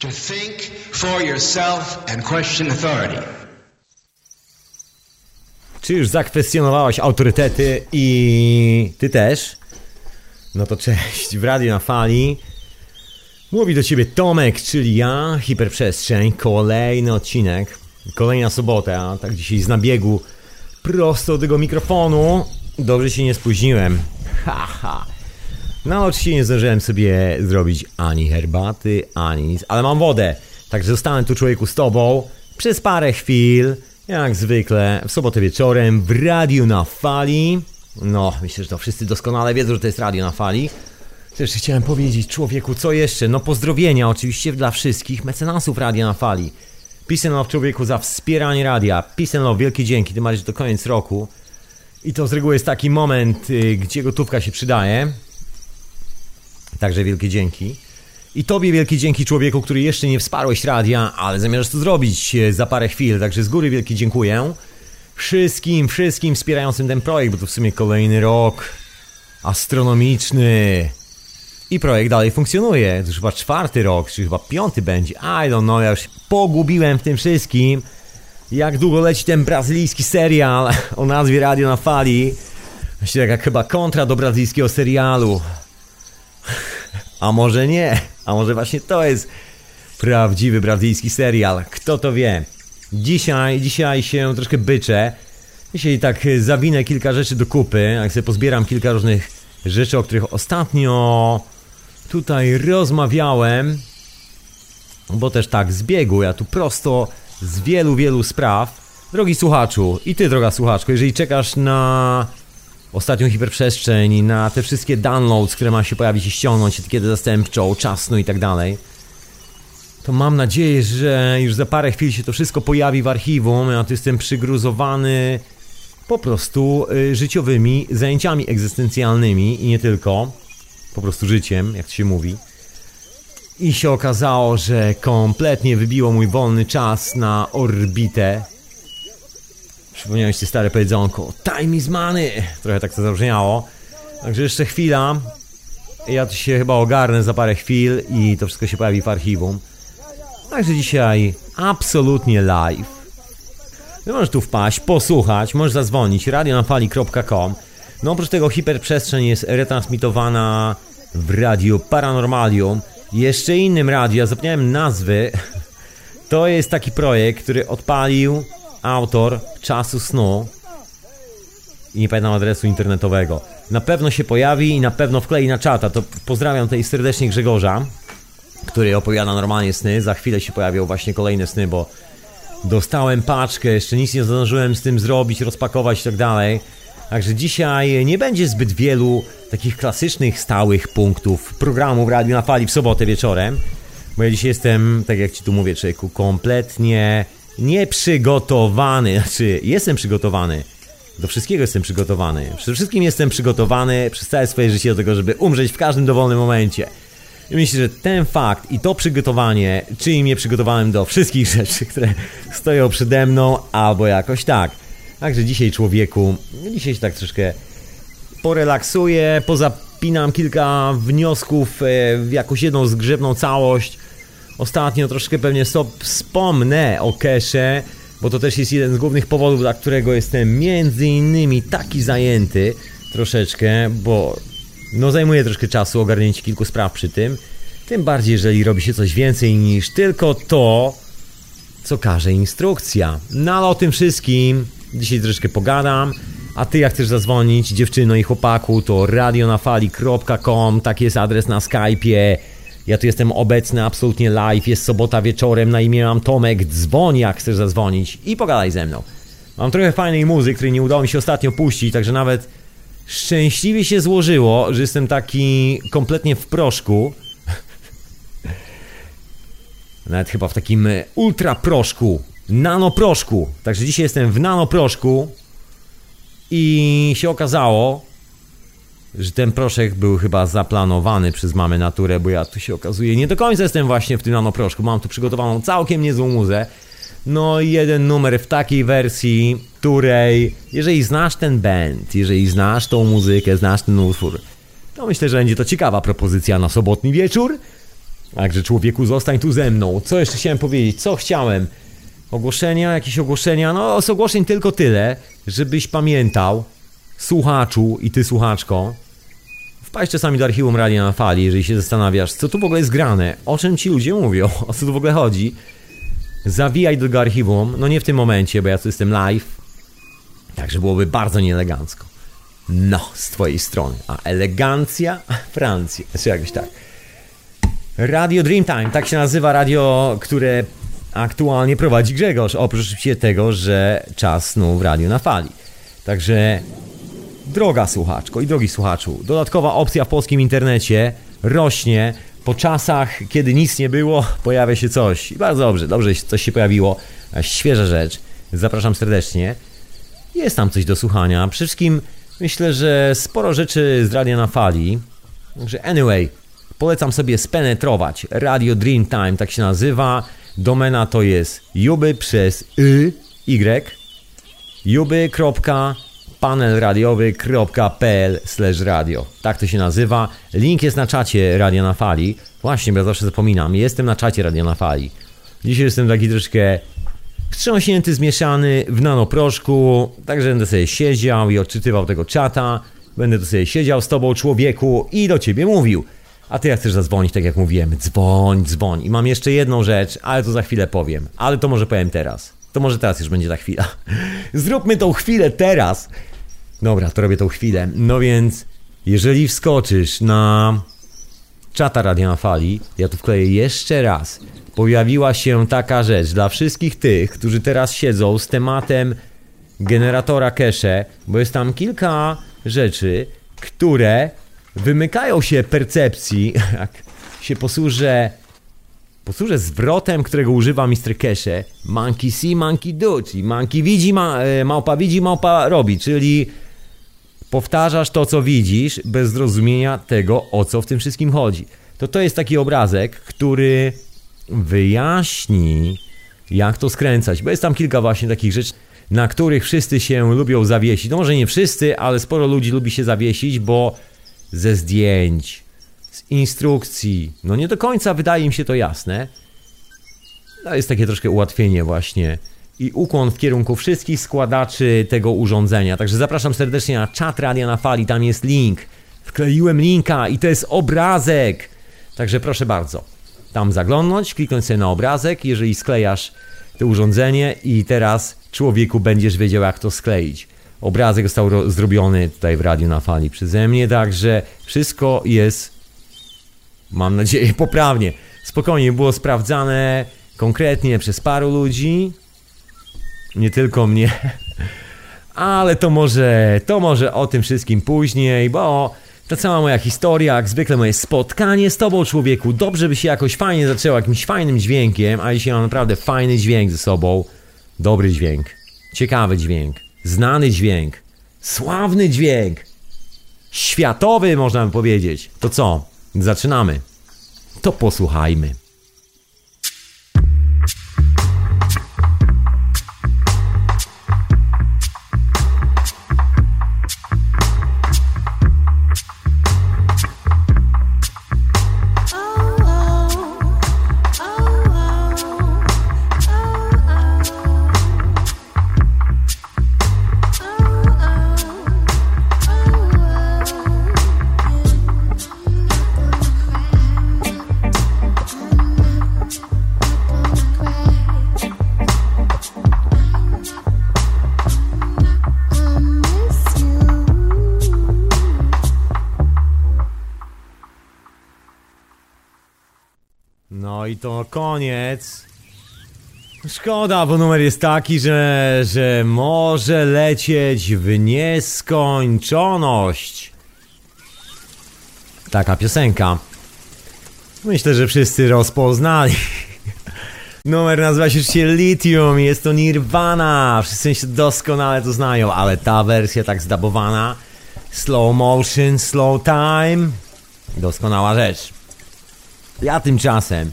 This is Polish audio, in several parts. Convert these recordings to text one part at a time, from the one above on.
To think for yourself and question authority. Czy już zakwestionowałaś autorytety i ty też? No to cześć, w Radio na Fali. Mówi do ciebie Tomek, czyli ja, Hiperprzestrzeń, kolejny odcinek, kolejna sobota, tak dzisiaj z nabiegu, prosto do tego mikrofonu. Dobrze się nie spóźniłem. Haha. Ha. No oczywiście nie zdążyłem sobie zrobić ani herbaty, ani nic, ale mam wodę. Także zostanę tu człowieku z tobą przez parę chwil, jak zwykle, w sobotę wieczorem w Radiu na Fali. No, myślę, że to wszyscy doskonale wiedzą, że to jest Radio na Fali. Też chciałem powiedzieć, człowieku, co jeszcze? No pozdrowienia oczywiście dla wszystkich mecenasów Radia na Fali. And love człowieku za wspieranie radia. Love, wielkie dzięki, tym bardziej, że to koniec roku. I to z reguły jest taki moment, y, gdzie gotówka się przydaje. Także wielkie dzięki. I tobie wielkie dzięki człowieku, który jeszcze nie wsparłeś radia, ale zamierzasz to zrobić e, za parę chwil, także z góry wielkie dziękuję. Wszystkim, wszystkim wspierającym ten projekt, bo to w sumie kolejny rok astronomiczny. I projekt dalej funkcjonuje. To już chyba czwarty rok, czy chyba piąty będzie. I don't know, ja już pogubiłem w tym wszystkim. Jak długo leci ten brazylijski serial o nazwie Radio na Fali. Właściwie jak chyba kontra do brazylijskiego serialu. A może nie? A może właśnie to jest prawdziwy brazylijski serial? Kto to wie? Dzisiaj, dzisiaj się troszkę byczę. Dzisiaj tak zawinę kilka rzeczy do kupy, jak sobie pozbieram kilka różnych rzeczy, o których ostatnio tutaj rozmawiałem. Bo też tak, zbiegu, ja tu prosto z wielu, wielu spraw. Drogi słuchaczu, i ty droga słuchaczko, jeżeli czekasz na ostatnią hiperprzestrzeń, na te wszystkie downloads, które ma się pojawić i ściągnąć, etykietę zastępczą, czasnu i tak dalej, to mam nadzieję, że już za parę chwil się to wszystko pojawi w archiwum. Ja tu jestem przygruzowany po prostu y, życiowymi zajęciami egzystencjalnymi i nie tylko, po prostu życiem, jak to się mówi. I się okazało, że kompletnie wybiło mój wolny czas na orbitę Przypomniałem się stare powiedzonko Time is money! Trochę tak to zabrzmiało. Także jeszcze chwila. Ja to się chyba ogarnę za parę chwil i to wszystko się pojawi w archiwum. Także dzisiaj absolutnie live. No możesz tu wpaść, posłuchać, możesz zadzwonić radionafali.com No oprócz tego hiperprzestrzeń jest retransmitowana w radiu Paranormalium. Jeszcze innym radio, ja zapomniałem nazwy. To jest taki projekt, który odpalił autor czasu snu i nie pamiętam adresu internetowego. Na pewno się pojawi i na pewno wklei na czata. To pozdrawiam tutaj serdecznie Grzegorza, który opowiada normalnie sny. Za chwilę się pojawią właśnie kolejne sny, bo dostałem paczkę, jeszcze nic nie zdążyłem z tym zrobić, rozpakować i tak dalej. Także dzisiaj nie będzie zbyt wielu takich klasycznych, stałych punktów programu w Radiu na Fali w sobotę wieczorem, bo ja dzisiaj jestem, tak jak Ci tu mówię, człowieku, kompletnie nieprzygotowany. Znaczy, jestem przygotowany. Do wszystkiego jestem przygotowany. Przede wszystkim jestem przygotowany przez całe swoje życie do tego, żeby umrzeć w każdym dowolnym momencie. I myślę, że ten fakt i to przygotowanie czyni mnie przygotowanym do wszystkich rzeczy, które stoją przede mną, albo jakoś tak. Także dzisiaj człowieku, dzisiaj się tak troszkę porelaksuję, pozapinam kilka wniosków e, w jakąś jedną zgrzebną całość Ostatnio troszkę pewnie sobie wspomnę o Kesze, bo to też jest jeden z głównych powodów, dla którego jestem między innymi taki zajęty troszeczkę, bo no zajmuje troszkę czasu ogarnięcie kilku spraw przy tym. Tym bardziej, jeżeli robi się coś więcej niż tylko to, co każe instrukcja. No ale o tym wszystkim dzisiaj troszkę pogadam. A ty jak chcesz zadzwonić, dziewczyno i chłopaku, to radionafali.com, taki jest adres na Skype'ie. Ja tu jestem obecny absolutnie live, jest sobota wieczorem, na imię mam Tomek, dzwoń jak chcesz zadzwonić i pogadaj ze mną. Mam trochę fajnej muzyki, której nie udało mi się ostatnio puścić, także nawet szczęśliwie się złożyło, że jestem taki kompletnie w proszku. Nawet chyba w takim ultra proszku, nano proszku. Także dzisiaj jestem w nano proszku i się okazało, że ten proszek był chyba zaplanowany przez mamę naturę, bo ja tu się okazuje nie do końca jestem właśnie w tym nanoproszku. Mam tu przygotowaną całkiem niezłą muzę. No jeden numer w takiej wersji, której jeżeli znasz ten band, jeżeli znasz tą muzykę, znasz ten utwór, to myślę, że będzie to ciekawa propozycja na sobotni wieczór. Także człowieku, zostań tu ze mną. Co jeszcze chciałem powiedzieć? Co chciałem? Ogłoszenia, jakieś ogłoszenia? No, z ogłoszeń tylko tyle, żebyś pamiętał, słuchaczu i ty słuchaczko, wpaść czasami do archiwum Radia na Fali, jeżeli się zastanawiasz, co tu w ogóle jest grane, o czym ci ludzie mówią, o co tu w ogóle chodzi. Zawijaj do tego archiwum, no nie w tym momencie, bo ja tu jestem live, także byłoby bardzo nieelegancko. No, z twojej strony. A elegancja Francja. Znaczy jakoś tak. Radio Dreamtime, tak się nazywa radio, które aktualnie prowadzi Grzegorz. Oprócz tego, że czas snu w radiu na fali. Także droga słuchaczko i drogi słuchaczu, dodatkowa opcja w polskim internecie rośnie. Po czasach, kiedy nic nie było, pojawia się coś. I bardzo dobrze, dobrze coś się pojawiło. Świeża rzecz. Zapraszam serdecznie. Jest tam coś do słuchania. Przede wszystkim myślę, że sporo rzeczy z radia na fali. Także anyway, polecam sobie spenetrować. Radio Dreamtime, tak się nazywa. Domena to jest juby przez y, y, juby.panelradiowy.pl radio. Tak to się nazywa. Link jest na czacie Radia na Fali. Właśnie, bo ja zawsze zapominam. Jestem na czacie Radia na Fali. Dzisiaj jestem taki troszkę wstrząśnięty, zmieszany w nanoproszku, także będę sobie siedział i odczytywał tego czata. Będę tu sobie siedział z tobą, człowieku, i do ciebie mówił. A ty jak chcesz zadzwonić, tak jak mówiłem, dzwoń, dzwoń. I mam jeszcze jedną rzecz, ale to za chwilę powiem. Ale to może powiem teraz. To może teraz już będzie ta chwila. Zróbmy tą chwilę teraz. Dobra, to robię tą chwilę. No więc, jeżeli wskoczysz na czata Radia na Fali, ja tu wkleję jeszcze raz. Pojawiła się taka rzecz dla wszystkich tych, którzy teraz siedzą z tematem generatora cache, bo jest tam kilka rzeczy, które wymykają się percepcji, jak się posłużę posłużę zwrotem, którego używa Mr. Kesze. Monkey see, monkey do, czyli monkey widzi, ma, e, małpa widzi, małpa robi, czyli powtarzasz to, co widzisz, bez zrozumienia tego, o co w tym wszystkim chodzi. To to jest taki obrazek, który wyjaśni, jak to skręcać, bo jest tam kilka właśnie takich rzeczy, na których wszyscy się lubią zawiesić. No może nie wszyscy, ale sporo ludzi lubi się zawiesić, bo ze zdjęć, instrukcji. No nie do końca wydaje im się to jasne. To jest takie troszkę ułatwienie właśnie i ukłon w kierunku wszystkich składaczy tego urządzenia. Także zapraszam serdecznie na czat Radia na Fali, tam jest link. Wkleiłem linka i to jest obrazek. Także proszę bardzo, tam zaglądnąć, kliknąć sobie na obrazek, jeżeli sklejasz to urządzenie i teraz człowieku będziesz wiedział jak to skleić. Obrazek został zrobiony tutaj w Radiu na Fali przeze mnie, także wszystko jest, mam nadzieję, poprawnie. Spokojnie, było sprawdzane konkretnie przez paru ludzi, nie tylko mnie, ale to może, to może o tym wszystkim później, bo ta cała moja historia, jak zwykle moje spotkanie z tobą, człowieku, dobrze by się jakoś fajnie zaczęło, jakimś fajnym dźwiękiem, a jeśli mam naprawdę fajny dźwięk ze sobą, dobry dźwięk, ciekawy dźwięk, znany dźwięk, sławny dźwięk, światowy można by powiedzieć. To co? Zaczynamy. To posłuchajmy. Koniec. Szkoda, bo numer jest taki, że, że może lecieć w nieskończoność. Taka piosenka. Myślę, że wszyscy rozpoznali. Numer nazywa się oczywiście Lithium, jest to Nirvana. Wszyscy się doskonale to znają, ale ta wersja tak zdabowana. Slow motion, slow time. Doskonała rzecz. Ja tymczasem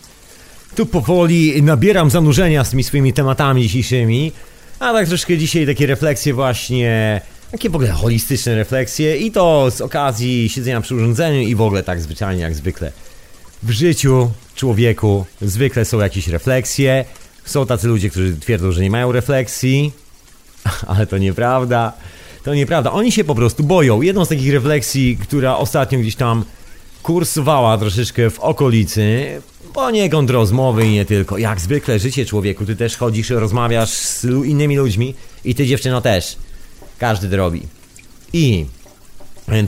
tu powoli nabieram zanurzenia z tymi swoimi tematami dzisiejszymi, a tak troszkę dzisiaj takie refleksje właśnie, takie w ogóle holistyczne refleksje i to z okazji siedzenia przy urządzeniu i w ogóle tak zwyczajnie jak zwykle. w życiu człowieku zwykle są jakieś refleksje. Są tacy ludzie, którzy twierdzą, że nie mają refleksji, ale to nieprawda. To nieprawda. Oni się po prostu boją. Jedną z takich refleksji, która ostatnio gdzieś tam kursowała troszeczkę w okolicy, poniekąd rozmowy i nie tylko. Jak zwykle życie człowieku, ty też chodzisz, rozmawiasz z innymi ludźmi i ty dziewczyno też. Każdy to robi. I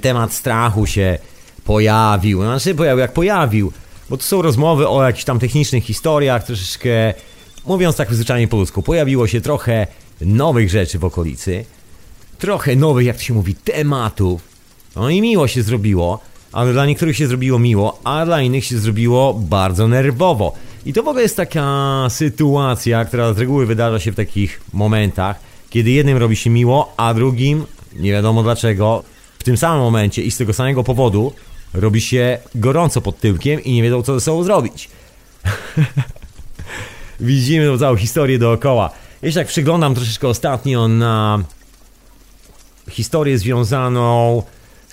temat strachu się pojawił. Znaczy pojawił jak pojawił, bo to są rozmowy o jakichś tam technicznych historiach, troszeczkę mówiąc tak zwyczajnie po ludzku, pojawiło się trochę nowych rzeczy w okolicy, trochę nowych, jak to się mówi, tematów. No i miło się zrobiło, ale dla niektórych się zrobiło miło, a dla innych się zrobiło bardzo nerwowo. I to w ogóle jest taka sytuacja, która z reguły wydarza się w takich momentach, kiedy jednym robi się miło, a drugim, nie wiadomo dlaczego, w tym samym momencie i z tego samego powodu robi się gorąco pod tyłkiem i nie wiedzą co ze sobą zrobić. Widzimy tą całą historię dookoła. Jeśli tak przyglądam troszeczkę ostatnio na historię związaną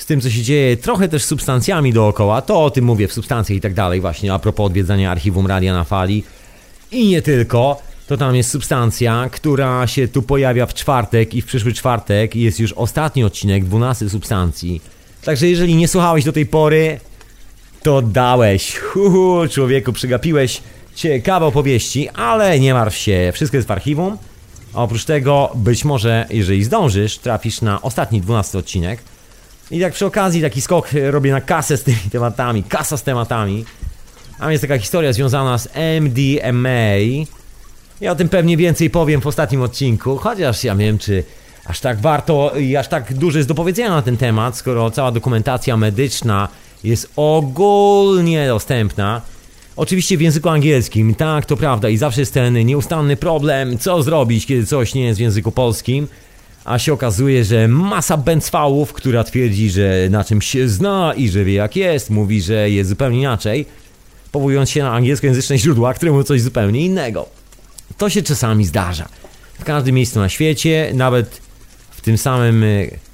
z tym, co się dzieje, trochę też substancjami dookoła, to o tym mówię w substancjach i tak dalej, właśnie a propos odwiedzania archiwum Radia na Fali. I nie tylko, to tam jest substancja, która się tu pojawia w czwartek i w przyszły czwartek jest już ostatni odcinek 12 substancji. Także jeżeli nie słuchałeś do tej pory, to dałeś. Uhu, człowieku, przygapiłeś ciekawe opowieści, ale nie martw się, wszystko jest w archiwum. A oprócz tego, być może, jeżeli zdążysz, trafisz na ostatni 12 odcinek. I tak przy okazji taki skok robię na kasę z tymi tematami, kasa z tematami. A jest taka historia związana z MDMA. Ja o tym pewnie więcej powiem w ostatnim odcinku, chociaż ja wiem, czy aż tak warto i aż tak dużo jest do powiedzenia na ten temat, skoro cała dokumentacja medyczna jest ogólnie dostępna. Oczywiście w języku angielskim, tak, to prawda, i zawsze jest ten nieustanny problem, co zrobić, kiedy coś nie jest w języku polskim. A się okazuje, że masa bęcwałów, która twierdzi, że na czymś się zna i że wie jak jest, mówi, że jest zupełnie inaczej, powołując się na angielskojęzyczne źródła, które mówią coś zupełnie innego. To się czasami zdarza. W każdym miejscu na świecie, nawet w tym samym e,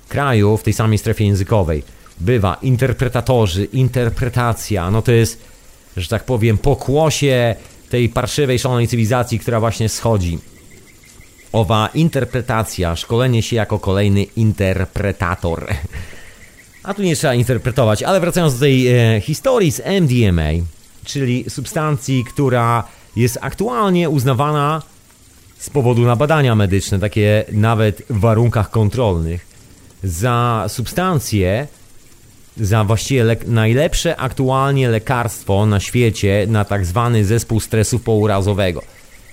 kraju, w tej samej strefie językowej, bywa interpretatorzy, interpretacja, no to jest że tak powiem, pokłosie tej parszywej, szalonej cywilizacji, która właśnie schodzi. Owa interpretacja, szkolenie się jako kolejny interpretator. A tu nie trzeba interpretować, ale wracając do tej e, historii z MDMA, czyli substancji, która jest aktualnie uznawana z powodu na badania medyczne, takie nawet w warunkach kontrolnych, za substancję, za właściwie le- najlepsze aktualnie lekarstwo na świecie na tak zwany zespół stresu pourazowego.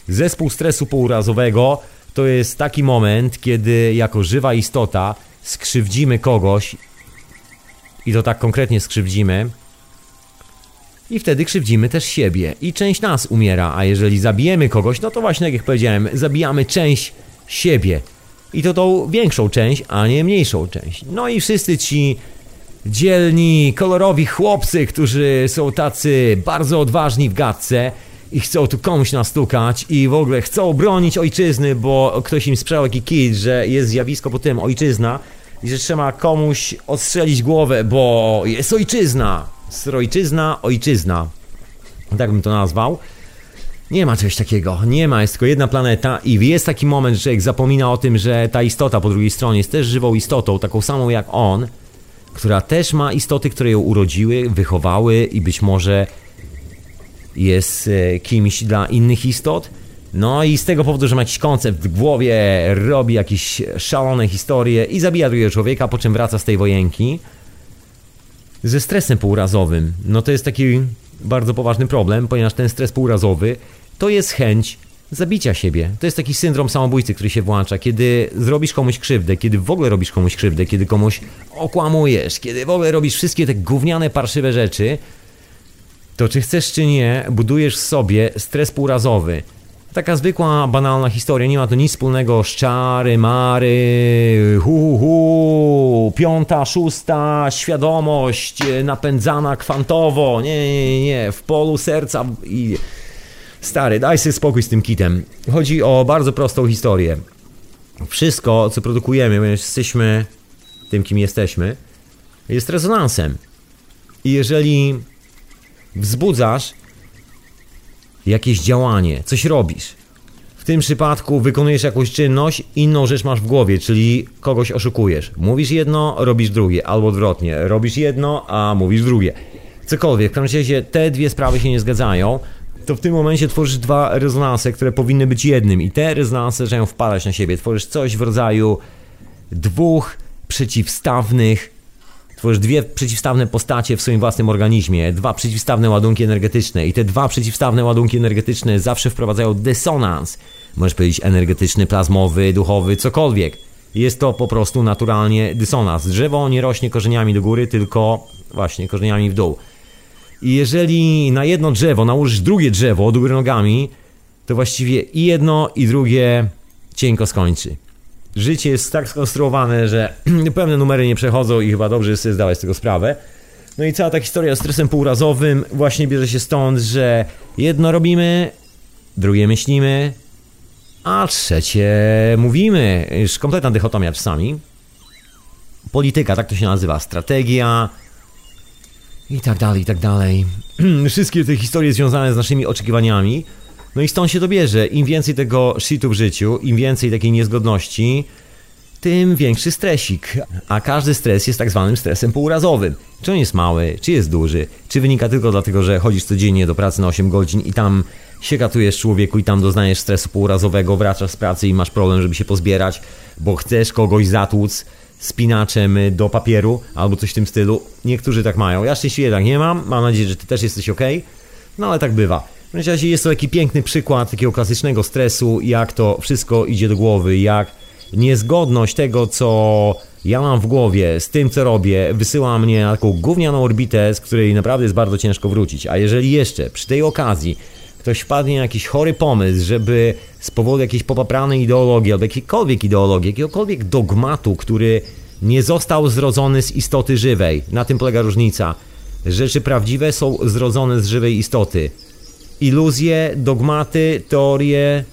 Zespół stresu pourazowego to jest taki moment, kiedy jako żywa istota skrzywdzimy kogoś i to tak konkretnie skrzywdzimy. I wtedy krzywdzimy też siebie. I część nas umiera, a jeżeli zabijemy kogoś, no to właśnie jak powiedziałem, zabijamy część siebie. I to tą większą część, a nie mniejszą część. No i wszyscy ci dzielni, kolorowi chłopcy, którzy są tacy bardzo odważni w gadce i chcą tu komuś nastukać i w ogóle chcą bronić ojczyzny, bo ktoś im sprzedał taki kit, że jest zjawisko po tym ojczyzna i że trzeba komuś odstrzelić głowę, bo jest ojczyzna. Strojczyzna, ojczyzna. Tak bym to nazwał. Nie ma czegoś takiego, nie ma, jest tylko jedna planeta i jest taki moment, że człowiek zapomina o tym, że ta istota po drugiej stronie jest też żywą istotą, taką samą jak on, która też ma istoty, które ją urodziły, wychowały i być może jest e, kimś dla innych istot. No i z tego powodu, że ma jakiś koncept w głowie, robi jakieś szalone historie i zabija drugiego człowieka, po czym wraca z tej wojenki ze stresem półrazowym. No to jest taki bardzo poważny problem, ponieważ ten stres półrazowy to jest chęć zabicia siebie. To jest taki syndrom samobójcy, który się włącza, kiedy zrobisz komuś krzywdę, kiedy w ogóle robisz komuś krzywdę, kiedy komuś okłamujesz, kiedy w ogóle robisz wszystkie te gówniane, parszywe rzeczy, to czy chcesz czy nie, budujesz sobie stres półrazowy. Taka zwykła, banalna historia, nie ma to nic wspólnego z czary, mary, hu, hu, hu, piąta, szósta, świadomość napędzana kwantowo, nie, nie, nie, w polu serca i Stary, daj sobie spokój z tym kitem. Chodzi o bardzo prostą historię. Wszystko, co produkujemy, ponieważ jesteśmy tym, kim jesteśmy, jest rezonansem. I jeżeli wzbudzasz jakieś działanie, coś robisz. W tym przypadku wykonujesz jakąś czynność, inną rzecz masz w głowie, czyli kogoś oszukujesz. Mówisz jedno, robisz drugie, albo odwrotnie. Robisz jedno, a mówisz drugie. Cokolwiek, w każdym razie te dwie sprawy się nie zgadzają, to w tym momencie tworzysz dwa rezonanse, które powinny być jednym i te rezonanse zaczynają wpadać na siebie. Tworzysz coś w rodzaju dwóch przeciwstawnych tworzysz dwie przeciwstawne postacie w swoim własnym organizmie, dwa przeciwstawne ładunki energetyczne i te dwa przeciwstawne ładunki energetyczne zawsze wprowadzają dysonans. Możesz powiedzieć energetyczny, plazmowy, duchowy, cokolwiek. Jest to po prostu naturalnie dysonans. Drzewo nie rośnie korzeniami do góry, tylko właśnie korzeniami w dół. I jeżeli na jedno drzewo nałożysz drugie drzewo do góry nogami, to właściwie i jedno, i drugie cienko skończy. Życie jest tak skonstruowane, że pewne numery nie przechodzą i chyba dobrze jest sobie zdawać z tego sprawę. No i cała ta historia z stresem półrazowym właśnie bierze się stąd, że jedno robimy, drugie myślimy, a trzecie mówimy. Już kompletna dychotomia czasami. Polityka, tak to się nazywa, strategia i tak dalej, i tak dalej. Wszystkie te historie związane z naszymi oczekiwaniami no i stąd się to bierze. Im więcej tego shitu w życiu, im więcej takiej niezgodności, tym większy stresik. A każdy stres jest tak zwanym stresem półrazowym. Czy on jest mały, czy jest duży, czy wynika tylko dlatego, że chodzisz codziennie do pracy na 8 godzin i tam się katujesz człowieku i tam doznajesz stresu półrazowego, wracasz z pracy i masz problem, żeby się pozbierać, bo chcesz kogoś zatłuc spinaczem do papieru albo coś w tym stylu. Niektórzy tak mają. Ja szczęśliwie tak nie mam. Mam nadzieję, że ty też jesteś ok. No ale tak bywa. W każdym razie jest to taki piękny przykład takiego klasycznego stresu, jak to wszystko idzie do głowy, jak niezgodność tego, co ja mam w głowie z tym, co robię, wysyła mnie na taką gównianą orbitę, z której naprawdę jest bardzo ciężko wrócić. A jeżeli jeszcze przy tej okazji ktoś wpadnie na jakiś chory pomysł, żeby z powodu jakiejś popapranej ideologii albo jakiejkolwiek ideologii, jakiegokolwiek dogmatu, który nie został zrodzony z istoty żywej, na tym polega różnica. Rzeczy prawdziwe są zrodzone z żywej istoty iluzje, dogmaty, teorie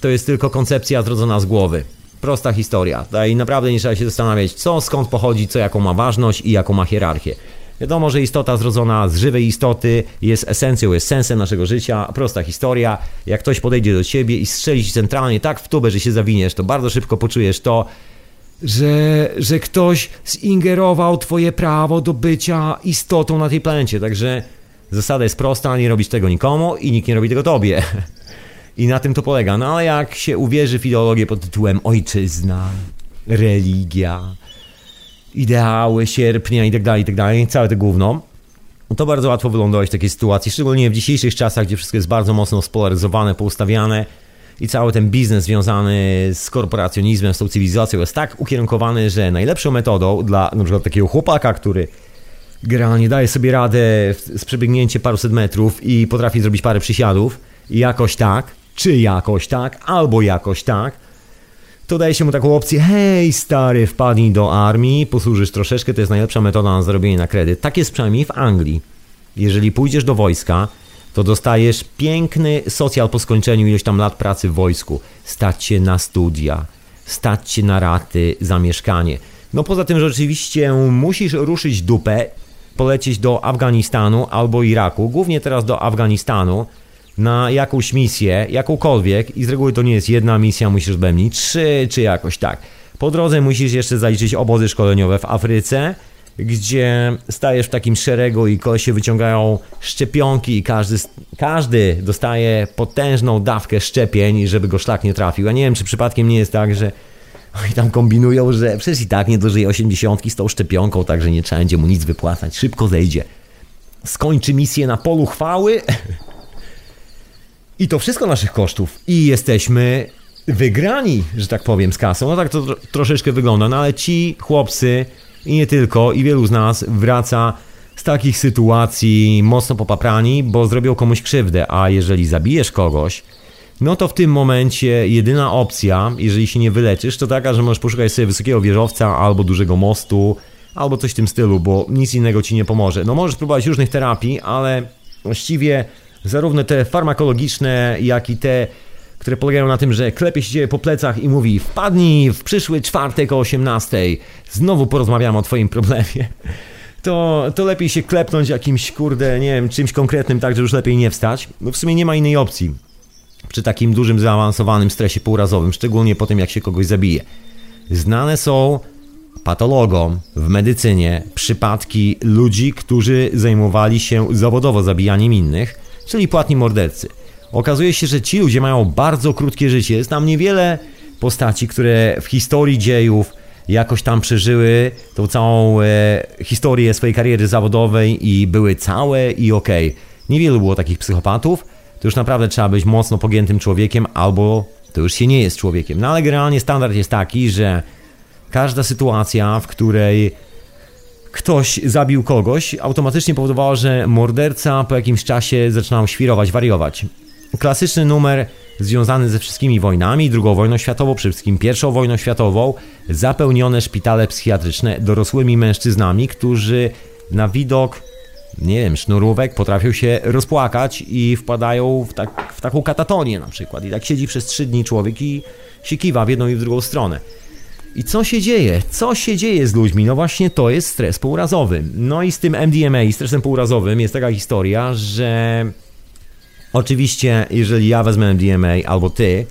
to jest tylko koncepcja zrodzona z głowy. Prosta historia. I naprawdę nie trzeba się zastanawiać, co, skąd pochodzi, co, jaką ma ważność i jaką ma hierarchię. Wiadomo, że istota zrodzona z żywej istoty jest esencją, jest sensem naszego życia. Prosta historia. Jak ktoś podejdzie do ciebie i strzeli ci centralnie tak w tubę, że się zawiniesz, to bardzo szybko poczujesz to, że, że ktoś zingerował twoje prawo do bycia istotą na tej planecie. Także Zasada jest prosta, nie robisz tego nikomu i nikt nie robi tego tobie. I na tym to polega. No ale jak się uwierzy w ideologię pod tytułem ojczyzna, religia, ideały sierpnia i tak dalej, i tak dalej, całe to gówno, to bardzo łatwo wylądować w takiej sytuacji, szczególnie w dzisiejszych czasach, gdzie wszystko jest bardzo mocno spolaryzowane, poustawiane i cały ten biznes związany z korporacjonizmem, z tą cywilizacją jest tak ukierunkowany, że najlepszą metodą dla przykład takiego chłopaka, który generalnie daje sobie radę z przebiegnięciem paruset metrów i potrafi zrobić parę przysiadów i jakoś tak, czy jakoś tak, albo jakoś tak, to daje się mu taką opcję, hej stary, wpadnij do armii, posłużysz troszeczkę, to jest najlepsza metoda na zarobienie na kredyt. Tak jest przynajmniej w Anglii. Jeżeli pójdziesz do wojska, to dostajesz piękny socjal po skończeniu ileś tam lat pracy w wojsku. Stać się na studia, stać się na raty za mieszkanie. No poza tym, że oczywiście musisz ruszyć dupę polecieć do Afganistanu albo Iraku, głównie teraz do Afganistanu, na jakąś misję, jakąkolwiek, i z reguły to nie jest jedna misja, musisz bębnić, trzy czy jakoś tak. Po drodze musisz jeszcze zaliczyć obozy szkoleniowe w Afryce, gdzie stajesz w takim szeregu i kolesie wyciągają szczepionki i każdy, każdy dostaje potężną dawkę szczepień, żeby go szlak nie trafił. Ja nie wiem, czy przypadkiem nie jest tak, że i tam kombinują, że przecież i tak nie dożyje 80 z tą szczepionką, także nie trzeba będzie mu nic wypłacać. Szybko zejdzie. Skończy misję na polu chwały. I to wszystko naszych kosztów. I jesteśmy wygrani, że tak powiem, z kasą. No tak to troszeczkę wygląda, no ale ci chłopcy i nie tylko, i wielu z nas wraca z takich sytuacji mocno popaprani, bo zrobią komuś krzywdę, a jeżeli zabijesz kogoś, no to w tym momencie jedyna opcja, jeżeli się nie wyleczysz, to taka, że możesz poszukać sobie wysokiego wieżowca albo dużego mostu, albo coś w tym stylu, bo nic innego ci nie pomoże. No możesz próbować różnych terapii, ale właściwie zarówno te farmakologiczne, jak i te, które polegają na tym, że klepie się po plecach i mówi wpadnij w przyszły czwartek o 18, znowu porozmawiamy o twoim problemie to, to lepiej się klepnąć jakimś, kurde, nie wiem, czymś konkretnym, tak, że już lepiej nie wstać. No w sumie nie ma innej opcji przy takim dużym, zaawansowanym stresie półrazowym, szczególnie po tym, jak się kogoś zabije. Znane są patologom w medycynie przypadki ludzi, którzy zajmowali się zawodowo zabijaniem innych, czyli płatni mordercy. Okazuje się, że ci ludzie mają bardzo krótkie życie. Jest tam niewiele postaci, które w historii dziejów jakoś tam przeżyły tą całą e, historię swojej kariery zawodowej i były całe i okej. Okay. Niewielu było takich psychopatów. To już naprawdę trzeba być mocno pogiętym człowiekiem, albo to już się nie jest człowiekiem. No ale generalnie standard jest taki, że każda sytuacja, w której ktoś zabił kogoś, automatycznie powodowała, że morderca po jakimś czasie zaczynał świrować, wariować. Klasyczny numer związany ze wszystkimi wojnami, II wojną światową, przede wszystkim I wojną światową, zapełnione szpitale psychiatryczne dorosłymi mężczyznami, którzy na widok, nie wiem, sznurówek potrafią się rozpłakać i wpadają w, tak, w taką katatonię na przykład. I tak siedzi przez trzy dni człowiek i się kiwa w jedną i w drugą stronę. I co się dzieje? Co się dzieje z ludźmi? No właśnie to jest stres półrazowy. No i z tym MDMA, stresem półrazowym jest taka historia, że oczywiście jeżeli ja wezmę MDMA albo ty,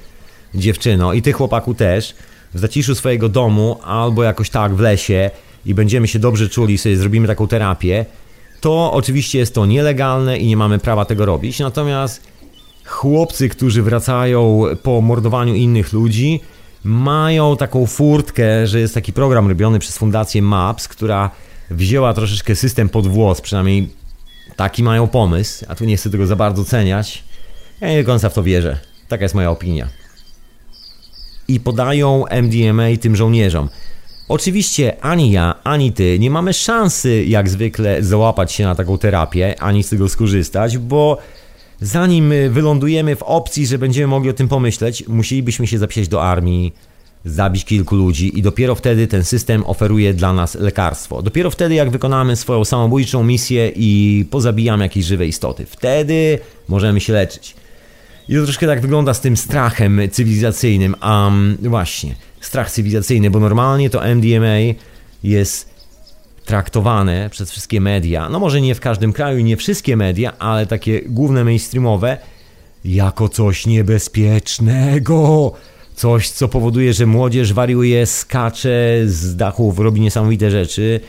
dziewczyno i ty chłopaku też, w zaciszu swojego domu albo jakoś tak w lesie i będziemy się dobrze czuli, sobie zrobimy taką terapię, to oczywiście jest to nielegalne i nie mamy prawa tego robić. Natomiast chłopcy, którzy wracają po mordowaniu innych ludzi, mają taką furtkę, że jest taki program robiony przez fundację MAPS, która wzięła troszeczkę system pod włos, przynajmniej taki mają pomysł, a tu nie chcę tego za bardzo ceniać. Ja nie do końca w to wierzę. Taka jest moja opinia. I podają MDMA tym żołnierzom. Oczywiście ani ja, ani ty nie mamy szansy jak zwykle załapać się na taką terapię, ani z tego skorzystać, bo zanim wylądujemy w opcji, że będziemy mogli o tym pomyśleć, musielibyśmy się zapisać do armii, zabić kilku ludzi i dopiero wtedy ten system oferuje dla nas lekarstwo. Dopiero wtedy, jak wykonamy swoją samobójczą misję i pozabijamy jakieś żywe istoty, wtedy możemy się leczyć. I to troszkę tak wygląda z tym strachem cywilizacyjnym. A um, właśnie, strach cywilizacyjny, bo normalnie to MDMA jest traktowane przez wszystkie media, no może nie w każdym kraju, nie wszystkie media, ale takie główne mainstreamowe, jako coś niebezpiecznego. Coś, co powoduje, że młodzież wariuje, skacze z dachów, robi niesamowite rzeczy.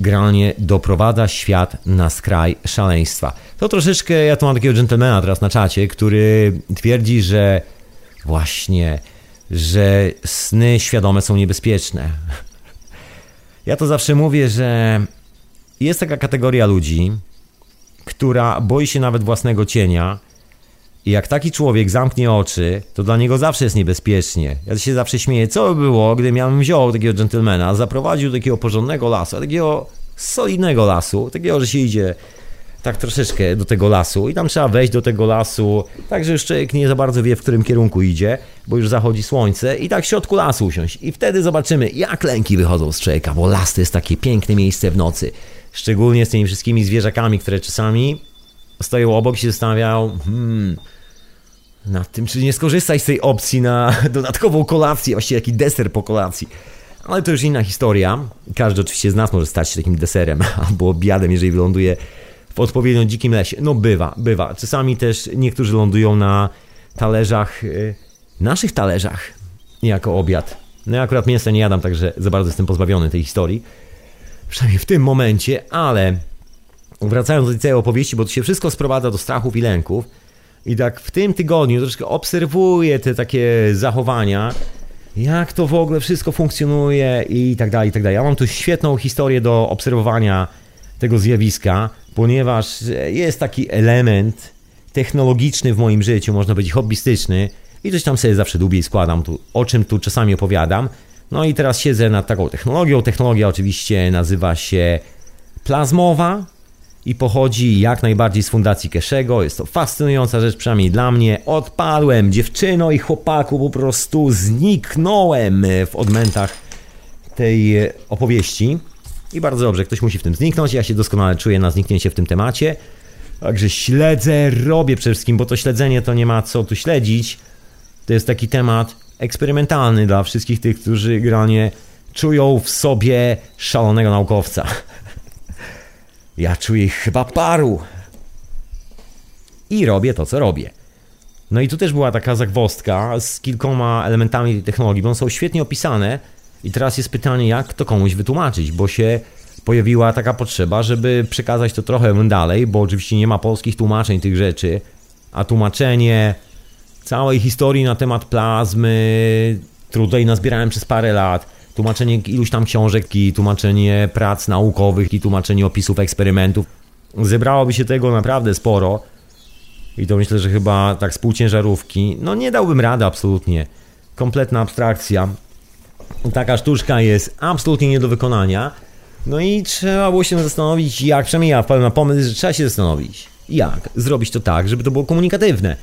Generalnie doprowadza świat na skraj szaleństwa. To troszeczkę, ja tu mam takiego dżentelmena teraz na czacie, który twierdzi, że właśnie, że sny świadome są niebezpieczne. Ja to zawsze mówię, że jest taka kategoria ludzi, która boi się nawet własnego cienia. I jak taki człowiek zamknie oczy, to dla niego zawsze jest niebezpiecznie. Ja się zawsze śmieję, co by było, gdybym ja wziął takiego dżentelmena, zaprowadził do takiego porządnego lasu, takiego solidnego lasu, takiego, że się idzie tak troszeczkę do tego lasu i tam trzeba wejść do tego lasu, tak że już człowiek nie za bardzo wie, w którym kierunku idzie, bo już zachodzi słońce i tak w środku lasu usiąść. I wtedy zobaczymy, jak lęki wychodzą z człowieka, bo las to jest takie piękne miejsce w nocy. Szczególnie z tymi wszystkimi zwierzakami, które czasami stoją obok i się zastanawiają, hmm, nad tym, czy nie skorzystać z tej opcji na dodatkową kolację, właściwie taki deser po kolacji. Ale to już inna historia. Każdy oczywiście z nas może stać się takim deserem albo obiadem, jeżeli wyląduje w odpowiednio dzikim lesie. No bywa, bywa. Czasami też niektórzy lądują na talerzach, yy, naszych talerzach, jako obiad. No ja akurat mięsa nie jadam, także za bardzo jestem pozbawiony tej historii. Przynajmniej w tym momencie, ale wracając do tej opowieści, bo to się wszystko sprowadza do strachów i lęków. I tak w tym tygodniu troszkę obserwuję te takie zachowania, jak to w ogóle wszystko funkcjonuje i tak dalej, i tak dalej. Ja mam tu świetną historię do obserwowania tego zjawiska, ponieważ jest taki element technologiczny w moim życiu, można powiedzieć hobbystyczny i coś tam sobie zawsze dłubiej składam, tu, o czym tu czasami opowiadam. No i teraz siedzę nad taką technologią. Technologia oczywiście nazywa się plazmowa i pochodzi jak najbardziej z fundacji Keszego. Jest to fascynująca rzecz, przynajmniej dla mnie. Odpadłem, dziewczyno i chłopaku, po prostu zniknąłem w odmętach tej opowieści. I bardzo dobrze, ktoś musi w tym zniknąć. Ja się doskonale czuję na zniknięcie w tym temacie. Także śledzę, robię przede wszystkim, bo to śledzenie to nie ma co tu śledzić. To jest taki temat eksperymentalny dla wszystkich tych, którzy granie czują w sobie szalonego naukowca. Ja czuję ich chyba paru. I robię to, co robię. No i tu też była taka zagwostka z kilkoma elementami tej technologii, bo one są świetnie opisane. I teraz jest pytanie, jak to komuś wytłumaczyć, bo się pojawiła taka potrzeba, żeby przekazać to trochę dalej, bo oczywiście nie ma polskich tłumaczeń tych rzeczy, a tłumaczenie całej historii na temat plazmy, tutaj nazbierałem przez parę lat, tłumaczenie iluś tam książek, i tłumaczenie prac naukowych i tłumaczenie opisów eksperymentów. Zebrałoby się tego naprawdę sporo i to myślę, że chyba tak z półciężarówki, no nie dałbym rady absolutnie. Kompletna abstrakcja. Taka sztuczka jest absolutnie nie do wykonania. No i trzeba było się zastanowić, jak, przynajmniej ja wpadłem na pomysł, że trzeba się zastanowić, jak zrobić to tak, żeby to było komunikatywne.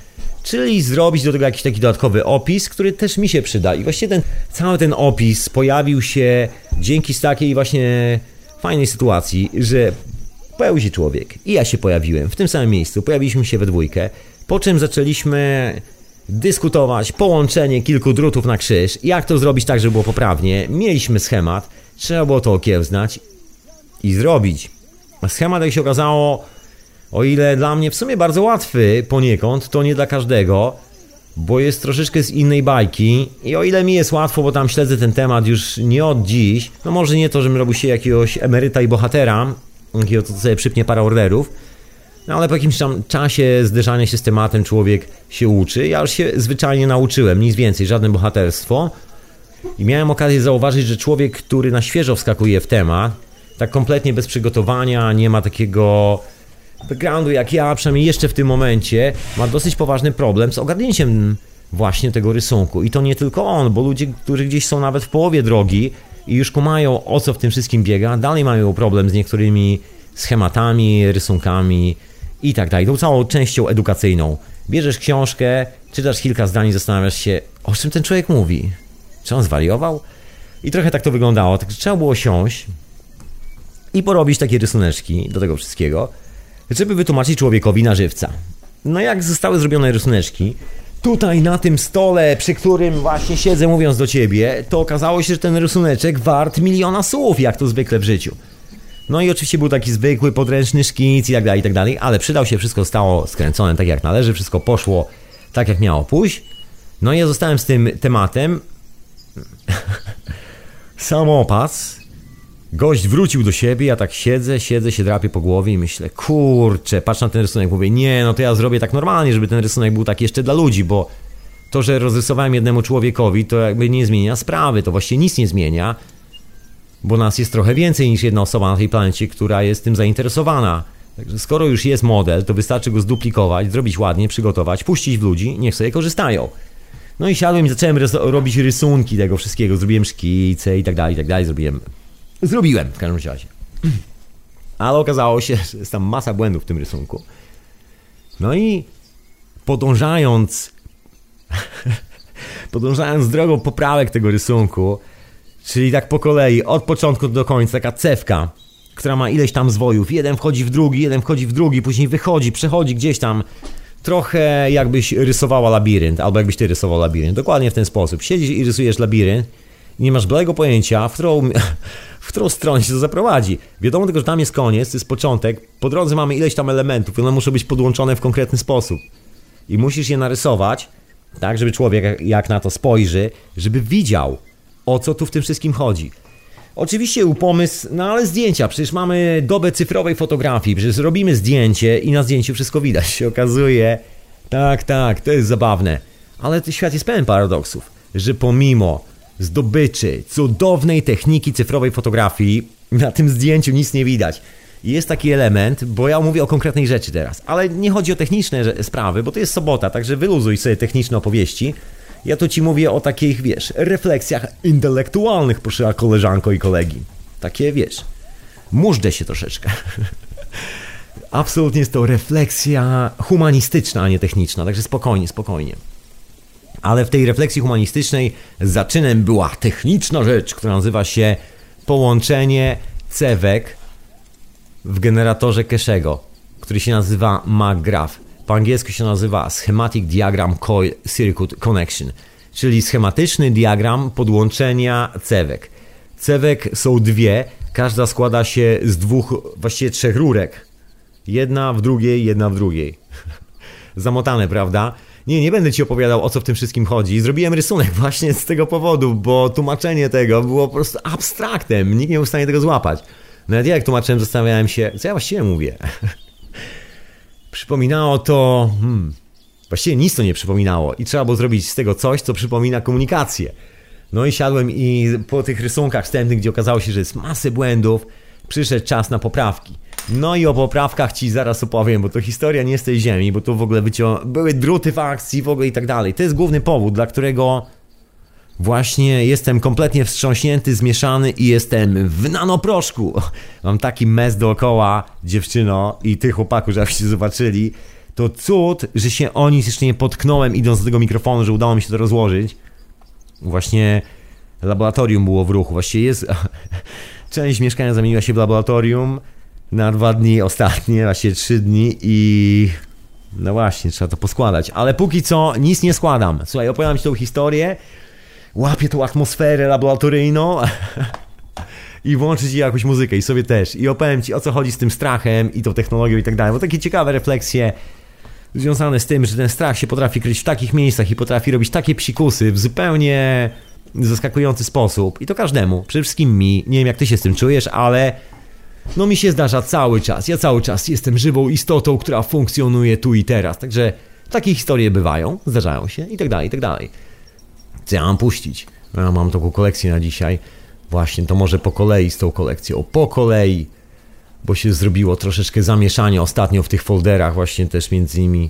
Czyli zrobić do tego jakiś taki dodatkowy opis, który też mi się przyda. I właśnie ten cały ten opis pojawił się dzięki takiej właśnie fajnej sytuacji, że pojawił się człowiek i ja się pojawiłem w tym samym miejscu, pojawiliśmy się we dwójkę, po czym zaczęliśmy dyskutować połączenie kilku drutów na krzyż, jak to zrobić tak, żeby było poprawnie. Mieliśmy schemat, trzeba było to okiełznać i zrobić. Schemat, jak się okazało, o ile dla mnie w sumie bardzo łatwy poniekąd, to nie dla każdego, bo jest troszeczkę z innej bajki i o ile mi jest łatwo, bo tam śledzę ten temat już nie od dziś, no może nie to, żebym robił się jakiegoś emeryta i bohatera, jakiego to sobie przypnie parę orderów, no ale po jakimś tam czasie zderzania się z tematem człowiek się uczy. Ja już się zwyczajnie nauczyłem, nic więcej, żadne bohaterstwo. I miałem okazję zauważyć, że człowiek, który na świeżo wskakuje w temat, tak kompletnie bez przygotowania, nie ma takiego backgroundu jak ja, przynajmniej jeszcze w tym momencie, ma dosyć poważny problem z ogarnięciem właśnie tego rysunku. I to nie tylko on, bo ludzie, którzy gdzieś są nawet w połowie drogi i już kumają o co w tym wszystkim biega, dalej mają problem z niektórymi schematami, rysunkami i tak dalej. Tą całą częścią edukacyjną. Bierzesz książkę, czytasz kilka zdań i zastanawiasz się, o czym ten człowiek mówi. Czy on zwariował? I trochę tak to wyglądało. Także trzeba było siąść i porobić takie rysuneczki do tego wszystkiego, żeby wytłumaczyć człowiekowi na żywca. No jak zostały zrobione rysuneczki, tutaj na tym stole, przy którym właśnie siedzę mówiąc do ciebie, to okazało się, że ten rysuneczek wart miliona słów, jak to zwykle w życiu. No i oczywiście był taki zwykły, podręczny szkic i tak dalej, i tak dalej, ale przydał się, wszystko stało skręcone tak jak należy, wszystko poszło tak jak miało pójść. No i ja zostałem z tym tematem. Samopas. Gość wrócił do siebie, ja tak siedzę, siedzę, się drapię po głowie i myślę, kurczę, patrz na ten rysunek, mówię, nie, no to ja zrobię tak normalnie, żeby ten rysunek był tak jeszcze dla ludzi, bo to, że rozrysowałem jednemu człowiekowi, to jakby nie zmienia sprawy, to właściwie nic nie zmienia, bo nas jest trochę więcej niż jedna osoba na tej planecie, która jest tym zainteresowana. Także skoro już jest model, to wystarczy go zduplikować, zrobić ładnie, przygotować, puścić w ludzi, niech sobie korzystają. No i siadłem i zacząłem robić rysunki tego wszystkiego, zrobiłem szkice i tak dalej, i tak dalej, zrobiłem... Zrobiłem w każdym razie. Ale okazało się, że jest tam masa błędów w tym rysunku. No i podążając podążając drogą poprawek tego rysunku, Czyli tak po kolei, od początku do końca, taka cewka, która ma ileś tam zwojów. Jeden wchodzi w drugi, jeden wchodzi w drugi, później wychodzi, przechodzi gdzieś tam. Trochę jakbyś rysowała labirynt, albo jakbyś ty rysował labirynt. Dokładnie w ten sposób. Siedzisz i rysujesz labirynt, nie masz bladego pojęcia, w którą, w którą stronę się to zaprowadzi. Wiadomo tylko, że tam jest koniec, to jest początek. Po drodze mamy ileś tam elementów, one muszą być podłączone w konkretny sposób. I musisz je narysować, tak, żeby człowiek jak na to spojrzy, żeby widział, o co tu w tym wszystkim chodzi. Oczywiście był pomysł, no ale zdjęcia, przecież mamy dobę cyfrowej fotografii, przecież robimy zdjęcie i na zdjęciu wszystko widać, się okazuje. Tak, tak, to jest zabawne. Ale świat jest pełen paradoksów, że pomimo zdobyczy cudownej techniki cyfrowej fotografii, na tym zdjęciu nic nie widać. Jest taki element, bo ja mówię o konkretnej rzeczy teraz, ale nie chodzi o techniczne sprawy, bo to jest sobota, także wyluzuj sobie techniczne opowieści. Ja tu ci mówię o takich, wiesz, refleksjach intelektualnych, proszę koleżanko i kolegi. Takie, wiesz, mużdżę się troszeczkę. Absolutnie jest to refleksja humanistyczna, a nie techniczna, także spokojnie, spokojnie. Ale w tej refleksji humanistycznej zaczynem była techniczna rzecz, która nazywa się połączenie cewek w generatorze Keszego, który się nazywa McGrath po angielsku się nazywa Schematic Diagram Coil Circuit Connection, czyli schematyczny diagram podłączenia cewek. Cewek są dwie, Każda składa się z dwóch, właściwie trzech rurek. Jedna w drugiej, jedna w drugiej. Zamotane, prawda? Nie, nie będę ci opowiadał o co w tym wszystkim chodzi. Zrobiłem rysunek właśnie z tego powodu, bo tłumaczenie tego było po prostu abstraktem. Nikt nie był w stanie tego złapać. Nawet ja jak tłumaczyłem, zastanawiałem się, co ja właściwie mówię. Przypominało to. Hmm, właściwie nic to nie przypominało, i trzeba było zrobić z tego coś, co przypomina komunikację. No i siadłem i po tych rysunkach wstępnych, gdzie okazało się, że jest masę błędów, przyszedł czas na poprawki. No i o poprawkach ci zaraz opowiem, bo to historia nie z tej ziemi, bo tu w ogóle wycią... były druty w akcji w ogóle i tak dalej. To jest główny powód, dla którego właśnie jestem kompletnie wstrząśnięty, zmieszany i jestem w nanoproszku. Mam taki mes dookoła, dziewczyno i tych chłopaków, żebyście zobaczyli. To cud, że się o nic jeszcze nie potknąłem idąc do tego mikrofonu, że udało mi się to rozłożyć. Właśnie laboratorium było w ruchu. Właściwie jest... Część mieszkania zamieniła się w laboratorium na dwa dni ostatnie, właśnie trzy dni i no właśnie, trzeba to poskładać. Ale póki co nic nie składam. Słuchaj, opowiadam ci tą historię, łapię tą atmosferę laboratoryjną i włączyć ci jakąś muzykę i sobie też. I opowiem ci o co chodzi z tym strachem i tą technologią i tak dalej. Bo takie ciekawe refleksje związane z tym, że ten strach się potrafi kryć w takich miejscach i potrafi robić takie psikusy w zupełnie zaskakujący sposób. I to każdemu, przede wszystkim mi. Nie wiem jak ty się z tym czujesz, ale no mi się zdarza cały czas. Ja cały czas jestem żywą istotą, która funkcjonuje tu i teraz. Także takie historie bywają, zdarzają się i tak dalej, i tak dalej. Co ja mam puścić? Ja mam taką kolekcję na dzisiaj. Właśnie, to może po kolei z tą kolekcją. Po kolei, bo się zrobiło troszeczkę zamieszanie ostatnio w tych folderach, właśnie też między innymi.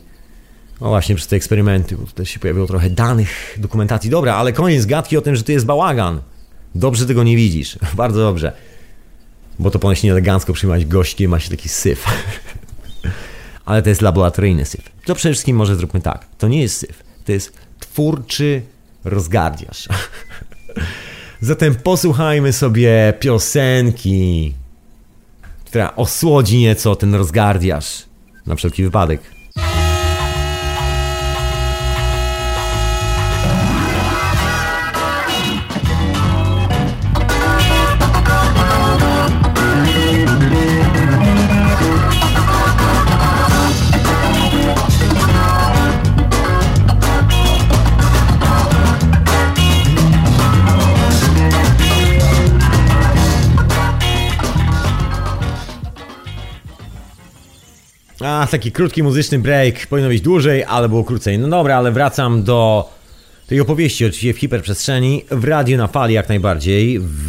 No właśnie przez te eksperymenty, bo tutaj się pojawiło trochę danych, dokumentacji. Dobra, ale koniec gadki o tym, że tu jest bałagan. Dobrze tego nie widzisz. Bardzo dobrze bo to ponoć nieelegancko przyjmować gości, ma się taki syf. Ale to jest laboratoryjny syf. To przede wszystkim może zróbmy tak. To nie jest syf, to jest twórczy rozgardiarz. Zatem posłuchajmy sobie piosenki, która osłodzi nieco ten rozgardiarz. Na wszelki wypadek. A, taki krótki muzyczny break. Powinno być dłużej, ale było krócej. No dobra, ale wracam do tej opowieści, oczywiście w hiperprzestrzeni, w radiu na fali jak najbardziej, w,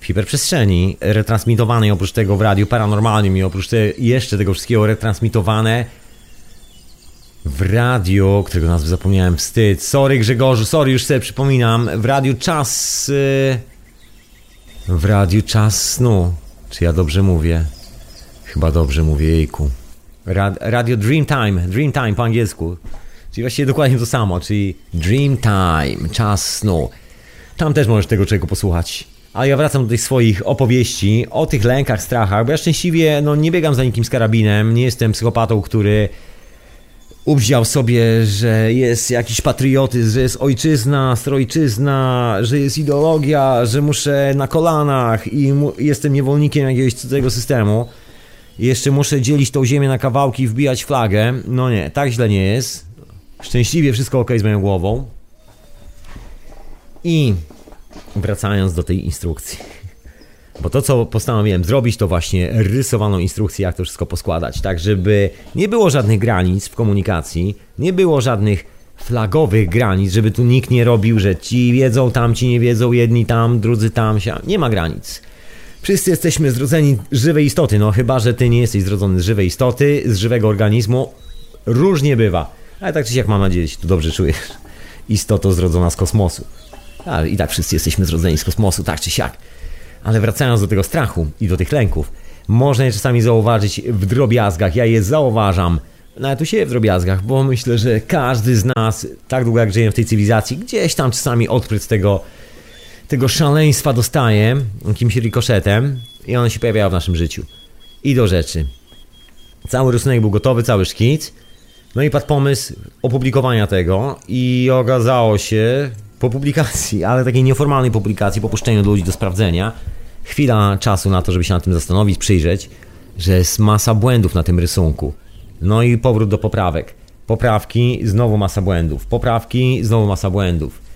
w hiperprzestrzeni, retransmitowanej oprócz tego w radiu paranormalnym i oprócz te, jeszcze tego wszystkiego retransmitowane w radiu, którego nazwy zapomniałem, wstyd. Sorry Grzegorzu, sorry, już sobie przypominam. W radiu czas... Yy, w radiu czas snu. Czy ja dobrze mówię? Chyba dobrze mówię, jejku. Radio Dreamtime, Dreamtime po angielsku. Czyli właściwie dokładnie to samo, czyli Dreamtime, czas snu. Tam też możesz tego czego posłuchać. Ale ja wracam do tych swoich opowieści o tych lękach, strachach, bo ja szczęśliwie no, nie biegam za nikim z karabinem, nie jestem psychopatą, który ubział sobie, że jest jakiś patriotyzm, że jest ojczyzna, strojczyzna, że jest ideologia, że muszę na kolanach i jestem niewolnikiem jakiegoś cudzego systemu jeszcze muszę dzielić tą ziemię na kawałki i wbijać flagę. No nie, tak źle nie jest. Szczęśliwie wszystko ok z moją głową. I wracając do tej instrukcji. Bo to, co postanowiłem zrobić, to właśnie rysowaną instrukcję, jak to wszystko poskładać, tak żeby nie było żadnych granic w komunikacji, nie było żadnych flagowych granic, żeby tu nikt nie robił, że ci wiedzą, tamci nie wiedzą, jedni tam, drudzy tam, nie ma granic. Wszyscy jesteśmy zrodzeni z żywej istoty, no chyba, że ty nie jesteś zrodzony z żywej istoty, z żywego organizmu. Różnie bywa. Ale tak czy siak mam nadzieję, że tu dobrze czujesz. Istoto zrodzona z kosmosu. Ale i tak wszyscy jesteśmy zrodzeni z kosmosu, tak czy siak. Ale wracając do tego strachu i do tych lęków, można je czasami zauważyć w drobiazgach. Ja je zauważam. Nawet tu się w drobiazgach, bo myślę, że każdy z nas, tak długo jak żyje w tej cywilizacji, gdzieś tam czasami odkryć tego tego szaleństwa dostaje jakimś rikoszetem i one się pojawiają w naszym życiu. I do rzeczy. Cały rysunek był gotowy, cały szkic. No i padł pomysł opublikowania tego i okazało się po publikacji, ale takiej nieformalnej publikacji, po puszczeniu do ludzi do sprawdzenia, chwila czasu na to, żeby się nad tym zastanowić, przyjrzeć, że jest masa błędów na tym rysunku. No i powrót do poprawek. Poprawki, znowu masa błędów. Poprawki, znowu masa błędów.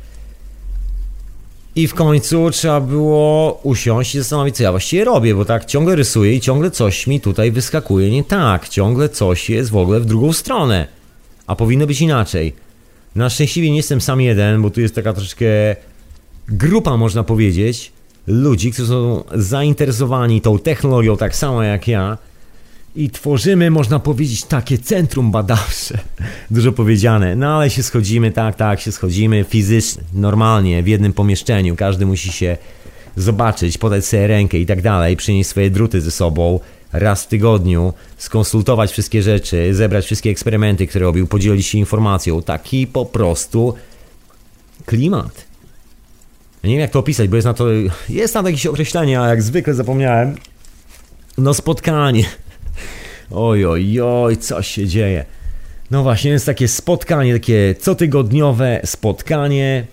I w końcu trzeba było usiąść i zastanowić, co ja właściwie robię, bo tak ciągle rysuję i ciągle coś mi tutaj wyskakuje nie tak. Ciągle coś jest w ogóle w drugą stronę. A powinno być inaczej. Na szczęśliwie nie jestem sam jeden, bo tu jest taka troszeczkę grupa, można powiedzieć, ludzi, którzy są zainteresowani tą technologią tak samo jak ja i tworzymy, można powiedzieć, takie centrum badawcze. Dużo powiedziane, no ale się schodzimy, tak, tak, się schodzimy fizycznie, normalnie, w jednym pomieszczeniu. Każdy musi się zobaczyć, podać sobie rękę i tak dalej, przynieść swoje druty ze sobą raz w tygodniu, skonsultować wszystkie rzeczy, zebrać wszystkie eksperymenty, które robił, podzielić się informacją. Taki po prostu klimat. nie wiem jak to opisać, bo jest na to, jest na to jakieś określenie, a jak zwykle zapomniałem. No spotkanie Oj, oj, oj, co się dzieje? No właśnie, jest takie spotkanie, takie cotygodniowe spotkanie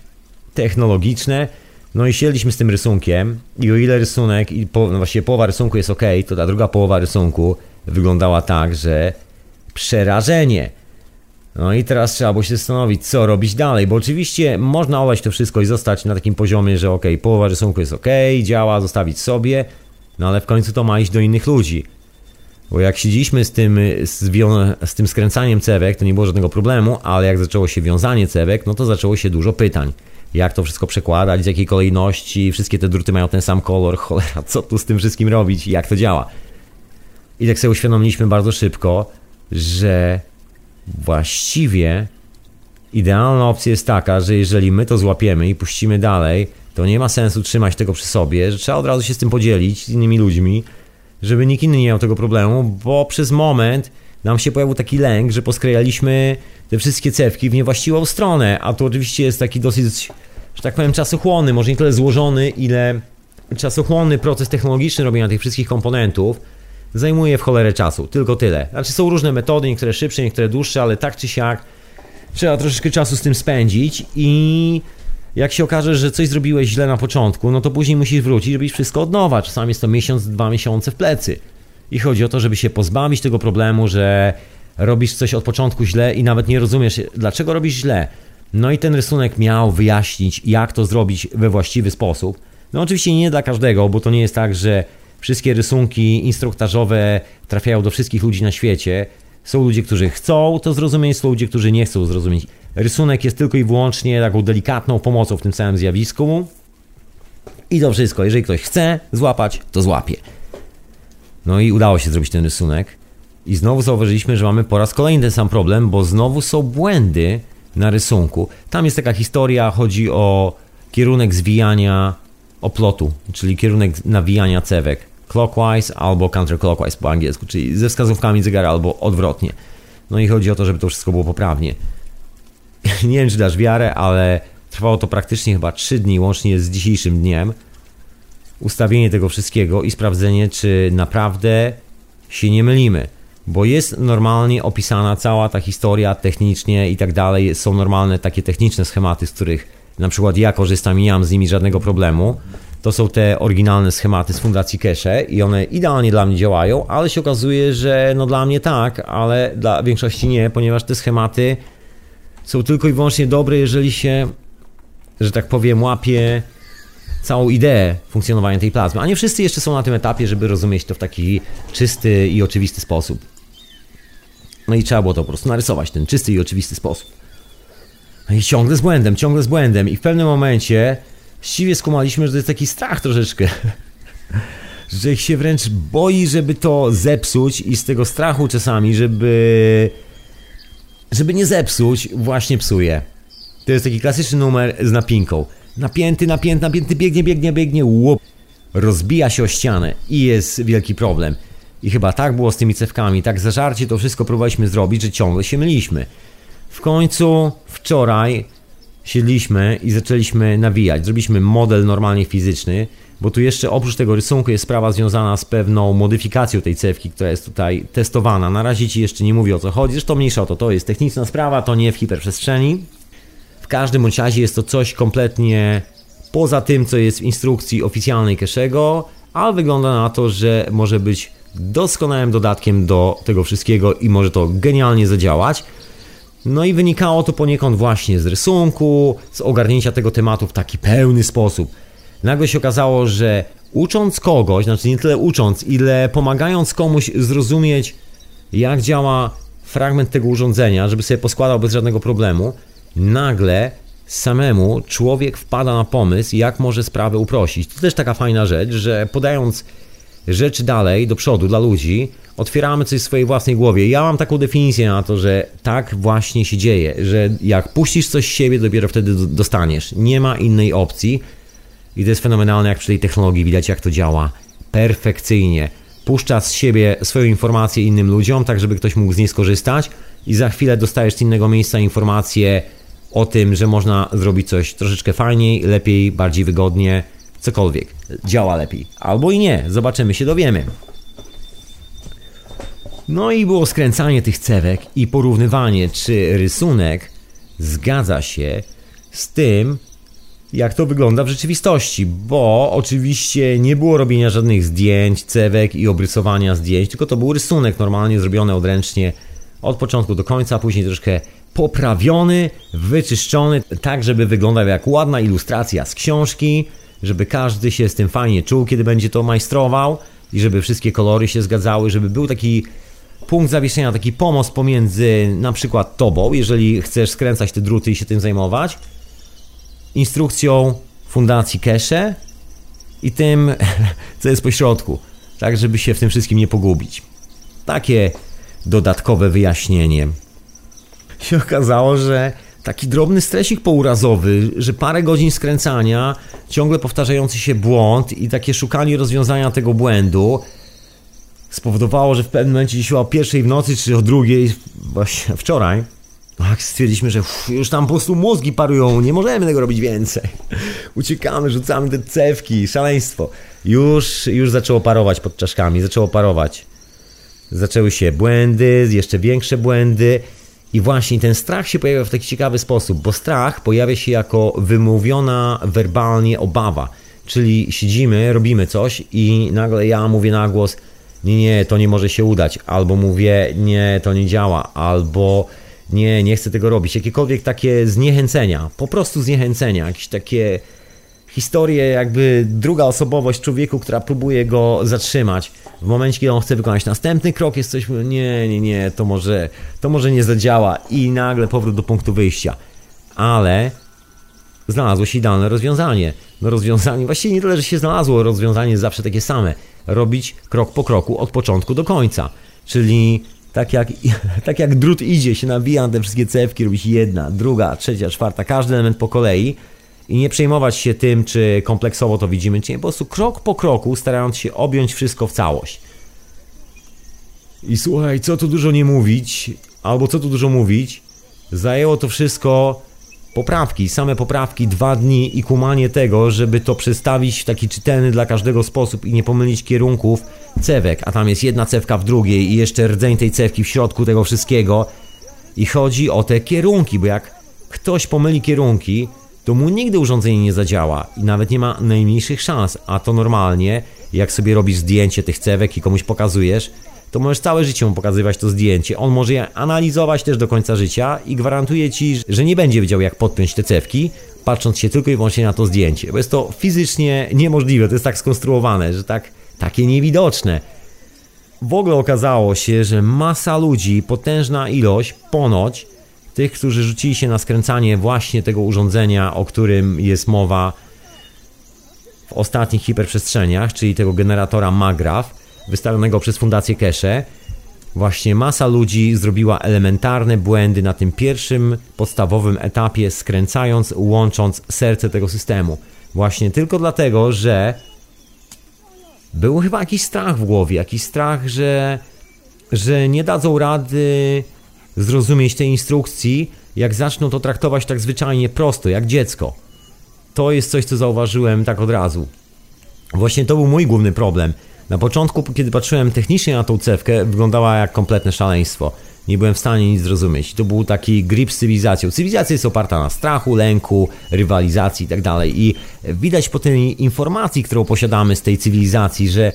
technologiczne. No i siedliśmy z tym rysunkiem i o ile rysunek, i po, no właściwie połowa rysunku jest ok, to ta druga połowa rysunku wyglądała tak, że przerażenie. No i teraz trzeba było się zastanowić, co robić dalej, bo oczywiście można olać to wszystko i zostać na takim poziomie, że ok, połowa rysunku jest ok, działa, zostawić sobie, no ale w końcu to ma iść do innych ludzi. Bo jak siedzieliśmy z tym, z, z tym skręcaniem cewek, to nie było żadnego problemu, ale jak zaczęło się wiązanie cewek, no to zaczęło się dużo pytań. Jak to wszystko przekładać, z jakiej kolejności, wszystkie te druty mają ten sam kolor, cholera, co tu z tym wszystkim robić, jak to działa. I tak sobie uświadomiliśmy bardzo szybko, że właściwie idealna opcja jest taka, że jeżeli my to złapiemy i puścimy dalej, to nie ma sensu trzymać tego przy sobie, że trzeba od razu się z tym podzielić z innymi ludźmi, żeby nikt inny nie miał tego problemu, bo przez moment nam się pojawił taki lęk, że poskrajaliśmy te wszystkie cewki w niewłaściwą stronę, a to oczywiście jest taki dosyć, że tak powiem, czasochłonny, może nie tyle złożony, ile czasochłonny proces technologiczny robienia tych wszystkich komponentów zajmuje w cholerę czasu, tylko tyle. Znaczy są różne metody, niektóre szybsze, niektóre dłuższe, ale tak czy siak trzeba troszeczkę czasu z tym spędzić i jak się okaże, że coś zrobiłeś źle na początku, no to później musisz wrócić, robić wszystko od nowa. Czasami jest to miesiąc, dwa miesiące w plecy. I chodzi o to, żeby się pozbawić tego problemu, że robisz coś od początku źle i nawet nie rozumiesz, dlaczego robisz źle. No i ten rysunek miał wyjaśnić, jak to zrobić we właściwy sposób. No oczywiście nie dla każdego, bo to nie jest tak, że wszystkie rysunki instruktażowe trafiają do wszystkich ludzi na świecie. Są ludzie, którzy chcą to zrozumieć, są ludzie, którzy nie chcą zrozumieć. Rysunek jest tylko i wyłącznie taką delikatną pomocą w tym całym zjawisku. I to wszystko. Jeżeli ktoś chce złapać, to złapie. No i udało się zrobić ten rysunek. I znowu zauważyliśmy, że mamy po raz kolejny ten sam problem, bo znowu są błędy na rysunku. Tam jest taka historia, chodzi o kierunek zwijania oplotu, czyli kierunek nawijania cewek. Clockwise albo counterclockwise po angielsku, czyli ze wskazówkami zegara albo odwrotnie. No i chodzi o to, żeby to wszystko było poprawnie. nie wiem czy dasz wiarę, ale trwało to praktycznie chyba 3 dni, łącznie z dzisiejszym dniem. Ustawienie tego wszystkiego i sprawdzenie, czy naprawdę się nie mylimy. Bo jest normalnie opisana cała ta historia technicznie i tak dalej. Są normalne takie techniczne schematy, z których na przykład ja korzystam i nie mam z nimi żadnego problemu. To są te oryginalne schematy z Fundacji Kesze i one idealnie dla mnie działają, ale się okazuje, że no dla mnie tak, ale dla większości nie, ponieważ te schematy są tylko i wyłącznie dobre, jeżeli się, że tak powiem, łapie całą ideę funkcjonowania tej plazmy. A nie wszyscy jeszcze są na tym etapie, żeby rozumieć to w taki czysty i oczywisty sposób. No i trzeba było to po prostu narysować, ten czysty i oczywisty sposób. No i ciągle z błędem, ciągle z błędem. I w pewnym momencie ściwie skumaliśmy, że to jest taki strach troszeczkę. że się wręcz boi, żeby to zepsuć i z tego strachu czasami, żeby żeby nie zepsuć, właśnie psuje. To jest taki klasyczny numer z napinką. Napięty, napięty, napięty, biegnie, biegnie, biegnie, łup. Rozbija się o ścianę i jest wielki problem. I chyba tak było z tymi cewkami, tak zażarcie to wszystko próbowaliśmy zrobić, że ciągle się myliśmy. W końcu wczoraj siedliśmy i zaczęliśmy nawijać. Zrobiliśmy model normalnie fizyczny, bo tu jeszcze oprócz tego rysunku jest sprawa związana z pewną modyfikacją tej cewki, która jest tutaj testowana. Na razie Ci jeszcze nie mówię o co chodzi, zresztą mniejsza o to, to jest techniczna sprawa, to nie w hiperprzestrzeni. W każdym bądź razie jest to coś kompletnie poza tym, co jest w instrukcji oficjalnej Keszego, ale wygląda na to, że może być doskonałym dodatkiem do tego wszystkiego i może to genialnie zadziałać. No i wynikało to poniekąd właśnie z rysunku, z ogarnięcia tego tematu w taki pełny sposób. Nagle się okazało, że ucząc kogoś, znaczy nie tyle ucząc, ile pomagając komuś zrozumieć, jak działa fragment tego urządzenia, żeby sobie poskładał bez żadnego problemu, nagle samemu człowiek wpada na pomysł, jak może sprawę uprościć. To też taka fajna rzecz, że podając rzeczy dalej, do przodu, dla ludzi, otwieramy coś w swojej własnej głowie. Ja mam taką definicję na to, że tak właśnie się dzieje, że jak puścisz coś z siebie, dopiero wtedy dostaniesz. Nie ma innej opcji. I to jest fenomenalne, jak przy tej technologii widać, jak to działa perfekcyjnie. Puszcza z siebie swoją informację innym ludziom, tak żeby ktoś mógł z niej skorzystać, i za chwilę dostajesz z innego miejsca informację o tym, że można zrobić coś troszeczkę fajniej, lepiej, bardziej wygodnie, cokolwiek. Działa lepiej. Albo i nie, zobaczymy, się dowiemy. No i było skręcanie tych cewek i porównywanie, czy rysunek zgadza się z tym, jak to wygląda w rzeczywistości, bo oczywiście nie było robienia żadnych zdjęć, cewek i obrysowania zdjęć, tylko to był rysunek normalnie zrobiony odręcznie od początku do końca, później troszkę poprawiony, wyczyszczony, tak żeby wyglądał jak ładna ilustracja z książki, żeby każdy się z tym fajnie czuł, kiedy będzie to majstrował i żeby wszystkie kolory się zgadzały, żeby był taki punkt zawieszenia, taki pomost pomiędzy na przykład tobą, jeżeli chcesz skręcać te druty i się tym zajmować, instrukcją Fundacji Kesze i tym, co jest po środku, tak żeby się w tym wszystkim nie pogubić. Takie dodatkowe wyjaśnienie. Się okazało, że taki drobny stresik pourazowy, że parę godzin skręcania, ciągle powtarzający się błąd i takie szukanie rozwiązania tego błędu spowodowało, że w pewnym momencie gdzieś o pierwszej w nocy czy o drugiej, właśnie wczoraj, tak, stwierdziliśmy, że już tam po prostu mózgi parują, nie możemy tego robić więcej. Uciekamy, rzucamy te cewki, szaleństwo. Już, już zaczęło parować pod czaszkami, zaczęło parować. Zaczęły się błędy, jeszcze większe błędy. I właśnie ten strach się pojawia w taki ciekawy sposób, bo strach pojawia się jako wymówiona werbalnie obawa. Czyli siedzimy, robimy coś i nagle ja mówię na głos, nie, nie, to nie może się udać, albo mówię, nie, to nie działa, albo nie, nie chcę tego robić. Jakiekolwiek takie zniechęcenia, po prostu zniechęcenia, jakieś takie historie, jakby druga osobowość człowieku, która próbuje go zatrzymać. W momencie, kiedy on chce wykonać następny krok, jest coś, nie, nie, nie, to może, to może nie zadziała i nagle powrót do punktu wyjścia. Ale znalazło się idealne rozwiązanie. No rozwiązanie, właściwie nie tyle, że się znalazło, rozwiązanie jest zawsze takie same. Robić krok po kroku, od początku do końca. Czyli tak jak, tak jak drut idzie, się nabija na te wszystkie cewki, robić jedna, druga, trzecia, czwarta, każdy element po kolei i nie przejmować się tym, czy kompleksowo to widzimy, czy nie. Po prostu krok po kroku, starając się objąć wszystko w całość. I słuchaj, co tu dużo nie mówić, albo co tu dużo mówić, zajęło to wszystko poprawki, same poprawki, dwa dni i kumanie tego, żeby to przedstawić w taki czytelny dla każdego sposób i nie pomylić kierunków cewek, a tam jest jedna cewka w drugiej i jeszcze rdzeń tej cewki w środku tego wszystkiego. I chodzi o te kierunki, bo jak ktoś pomyli kierunki, to mu nigdy urządzenie nie zadziała i nawet nie ma najmniejszych szans, a to normalnie, jak sobie robisz zdjęcie tych cewek i komuś pokazujesz, to możesz całe życie mu pokazywać to zdjęcie. On może je analizować też do końca życia i gwarantuje ci, że nie będzie wiedział, jak podpiąć te cewki, patrząc się tylko i wyłącznie na to zdjęcie, bo jest to fizycznie niemożliwe, to jest tak skonstruowane, że tak, takie niewidoczne. W ogóle okazało się, że masa ludzi, potężna ilość, ponoć, tych, którzy rzucili się na skręcanie właśnie tego urządzenia, o którym jest mowa w ostatnich hiperprzestrzeniach, czyli tego generatora Magraf, wystawionego przez Fundację Kesze, właśnie masa ludzi zrobiła elementarne błędy na tym pierwszym podstawowym etapie, skręcając, łącząc serce tego systemu. Właśnie tylko dlatego, że był chyba jakiś strach w głowie, jakiś strach, że, że nie dadzą rady zrozumieć tej instrukcji, jak zaczną to traktować tak zwyczajnie prosto, jak dziecko. To jest coś, co zauważyłem tak od razu. Właśnie to był mój główny problem. Na początku, kiedy patrzyłem technicznie na tą cewkę, wyglądała jak kompletne szaleństwo. nie byłem w stanie nic zrozumieć. To był taki grip z cywilizacją. Cywilizacja jest oparta na strachu, lęku, rywalizacji i tak. I widać po tej informacji, którą posiadamy z tej cywilizacji, że,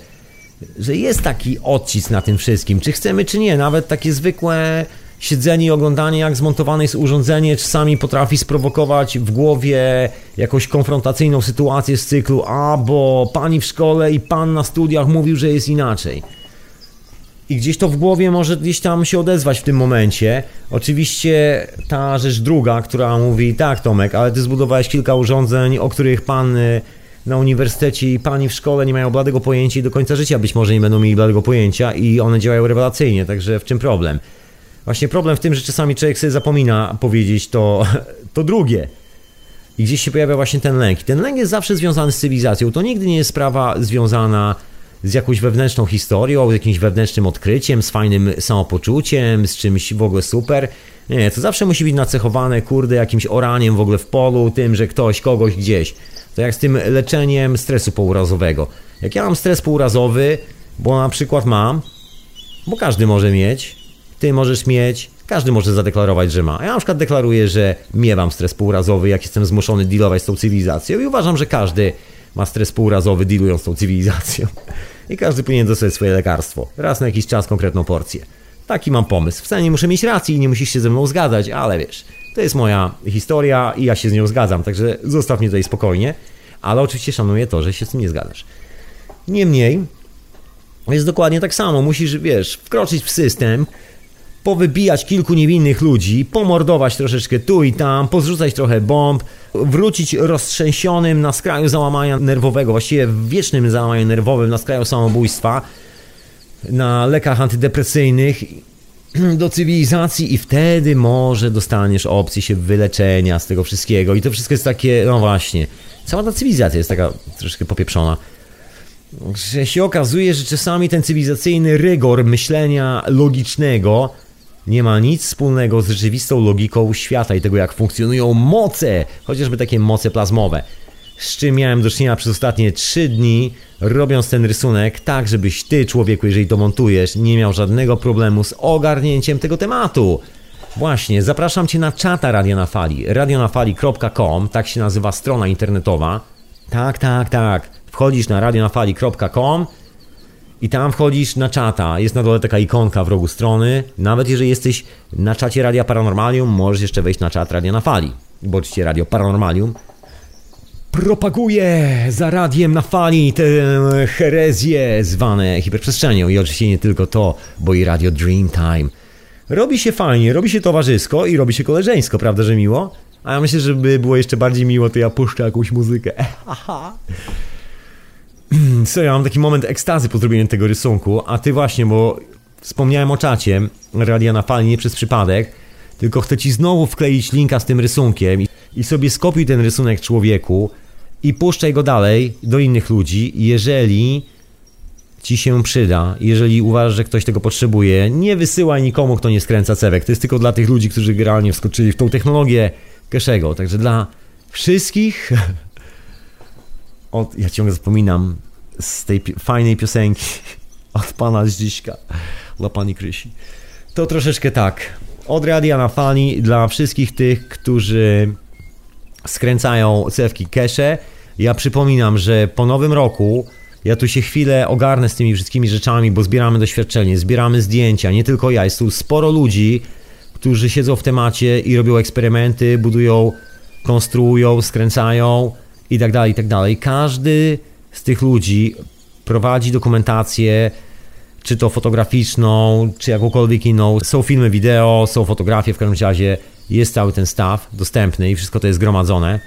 że jest taki odcisk na tym wszystkim. Czy chcemy, czy nie. Nawet takie zwykłe siedzenie i oglądanie, jak zmontowane jest urządzenie, czasami potrafi sprowokować w głowie jakąś konfrontacyjną sytuację z cyklu, a bo pani w szkole i pan na studiach mówił, że jest inaczej. I gdzieś to w głowie może gdzieś tam się odezwać w tym momencie. Oczywiście ta rzecz druga, która mówi, tak Tomek, ale ty zbudowałeś kilka urządzeń, o których pan y, na uniwersytecie i pani w szkole nie mają bladego pojęcia i do końca życia być może nie będą mieli bladego pojęcia i one działają rewelacyjnie, także w czym problem? Właśnie problem w tym, że czasami człowiek sobie zapomina powiedzieć to, to drugie. I gdzieś się pojawia właśnie ten lęk. I ten lęk jest zawsze związany z cywilizacją. To nigdy nie jest sprawa związana z jakąś wewnętrzną historią, z jakimś wewnętrznym odkryciem, z fajnym samopoczuciem, z czymś w ogóle super. Nie, to zawsze musi być nacechowane, kurde, jakimś oraniem w ogóle w polu, tym, że ktoś, kogoś gdzieś. To jak z tym leczeniem stresu pourazowego. Jak ja mam stres pourazowy, bo na przykład mam, bo każdy może mieć, ty możesz mieć, każdy może zadeklarować, że ma. Ja na przykład deklaruję, że miewam stres półrazowy, jak jestem zmuszony dealować z tą cywilizacją i uważam, że każdy ma stres półrazowy dealując z tą cywilizacją. I każdy powinien dostać swoje lekarstwo. Raz na jakiś czas konkretną porcję. Taki mam pomysł. Wcale nie muszę mieć racji i nie musisz się ze mną zgadzać, ale wiesz, to jest moja historia i ja się z nią zgadzam, także zostaw mnie tutaj spokojnie. Ale oczywiście szanuję to, że się z tym nie zgadzasz. Niemniej, jest dokładnie tak samo. Musisz, wiesz, wkroczyć w system, powybijać kilku niewinnych ludzi, pomordować troszeczkę tu i tam, pozrzucać trochę bomb, wrócić roztrzęsionym na skraju załamania nerwowego, właściwie w wiecznym załamaniu nerwowym, na skraju samobójstwa, na lekach antydepresyjnych do cywilizacji i wtedy może dostaniesz opcję się wyleczenia z tego wszystkiego. I to wszystko jest takie, no właśnie, cała ta cywilizacja jest taka troszkę popieprzona. Że się okazuje, że czasami ten cywilizacyjny rygor myślenia logicznego nie ma nic wspólnego z rzeczywistą logiką świata i tego, jak funkcjonują moce, chociażby takie moce plazmowe. Z czym miałem do czynienia przez ostatnie 3 dni, robiąc ten rysunek, tak żebyś ty, człowieku, jeżeli to montujesz, nie miał żadnego problemu z ogarnięciem tego tematu. Właśnie, zapraszam cię na czata Radio na Fali, radionafali.com, tak się nazywa strona internetowa. Tak, tak, tak. Wchodzisz na radionafali.com i tam wchodzisz na czata. Jest na dole taka ikonka w rogu strony. Nawet jeżeli jesteś na czacie Radia Paranormalium, możesz jeszcze wejść na czat Radia na Fali. Bo oczywiście Radio Paranormalium propaguje za radiem na fali te herezje zwane hiperprzestrzenią. I oczywiście nie tylko to, bo i Radio Dreamtime. Robi się fajnie, robi się towarzysko i robi się koleżeńsko, prawda, że miło? A ja myślę, że by było jeszcze bardziej miło, to ja puszczę jakąś muzykę. Serio, ja mam taki moment ekstazy po zrobieniu tego rysunku, a ty właśnie, bo wspomniałem o czacie Radia na Fali nie przez przypadek, tylko chcę ci znowu wkleić linka z tym rysunkiem i sobie skopiuj ten rysunek człowieku i puszczaj go dalej do innych ludzi, jeżeli ci się przyda, jeżeli uważasz, że ktoś tego potrzebuje, nie wysyłaj nikomu, kto nie skręca cewek. To jest tylko dla tych ludzi, którzy generalnie wskoczyli w tą technologię Keszego. Także dla wszystkich od, ja ciągle zapominam z tej fajnej piosenki od pana Zdziśka dla pani Krysi. To troszeczkę tak. Od radia na fali dla wszystkich tych, którzy skręcają cewki kesze. Ja przypominam, że po nowym roku ja tu się chwilę ogarnę z tymi wszystkimi rzeczami, bo zbieramy doświadczenie, zbieramy zdjęcia, nie tylko ja, jest tu sporo ludzi, którzy siedzą w temacie i robią eksperymenty, budują, konstruują, skręcają, i tak dalej, i tak dalej. Każdy z tych ludzi prowadzi dokumentację, czy to fotograficzną, czy jakąkolwiek inną. Są filmy wideo, są fotografie, w każdym razie jest cały ten staw dostępny i wszystko to jest zgromadzone.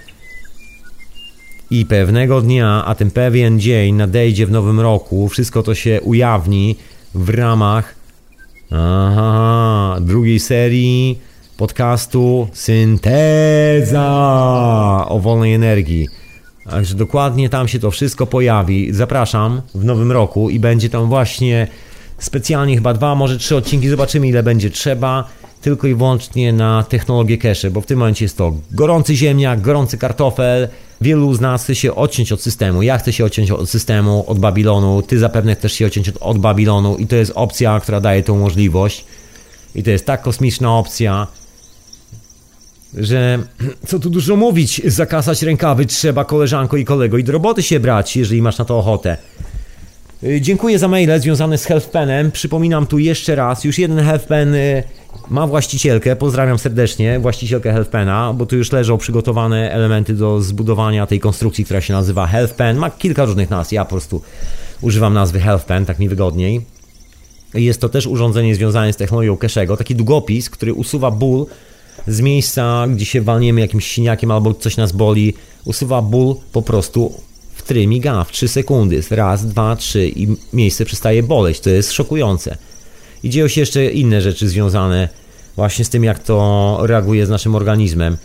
I pewnego dnia, a ten pewien dzień nadejdzie w nowym roku, wszystko to się ujawni w ramach aha, drugiej serii podcastu Synteza o wolnej energii. Także dokładnie tam się to wszystko pojawi. Zapraszam w nowym roku i będzie tam właśnie specjalnie chyba dwa, może trzy odcinki. Zobaczymy ile będzie trzeba. Tylko i wyłącznie na technologię cache, bo w tym momencie jest to gorący ziemniak, gorący kartofel. Wielu z nas chce się odciąć od systemu. Ja chcę się odciąć od systemu, od Babilonu. Ty zapewne chcesz się odciąć od, od Babilonu i to jest opcja, która daje tą możliwość. I to jest tak kosmiczna opcja, że co tu dużo mówić, zakasać rękawy trzeba koleżanko i kolego i do roboty się brać, jeżeli masz na to ochotę. Y, dziękuję za maile związane z HealthPenem. Przypominam tu jeszcze raz, już jeden HealthPen y, ma właścicielkę, pozdrawiam serdecznie, właścicielkę HealthPena, bo tu już leżą przygotowane elementy do zbudowania tej konstrukcji, która się nazywa HealthPen. Ma kilka różnych nazw, ja po prostu używam nazwy HealthPen, tak mi wygodniej. Jest to też urządzenie związane z technologią Cashego, taki długopis, który usuwa ból z miejsca, gdzie się walniemy jakimś siniakiem albo coś nas boli, usuwa ból po prostu w try miga, w 3 sekundy. Raz, dwa, trzy i miejsce przestaje boleć. To jest szokujące. I dzieją się jeszcze inne rzeczy związane właśnie z tym, jak to reaguje z naszym organizmem.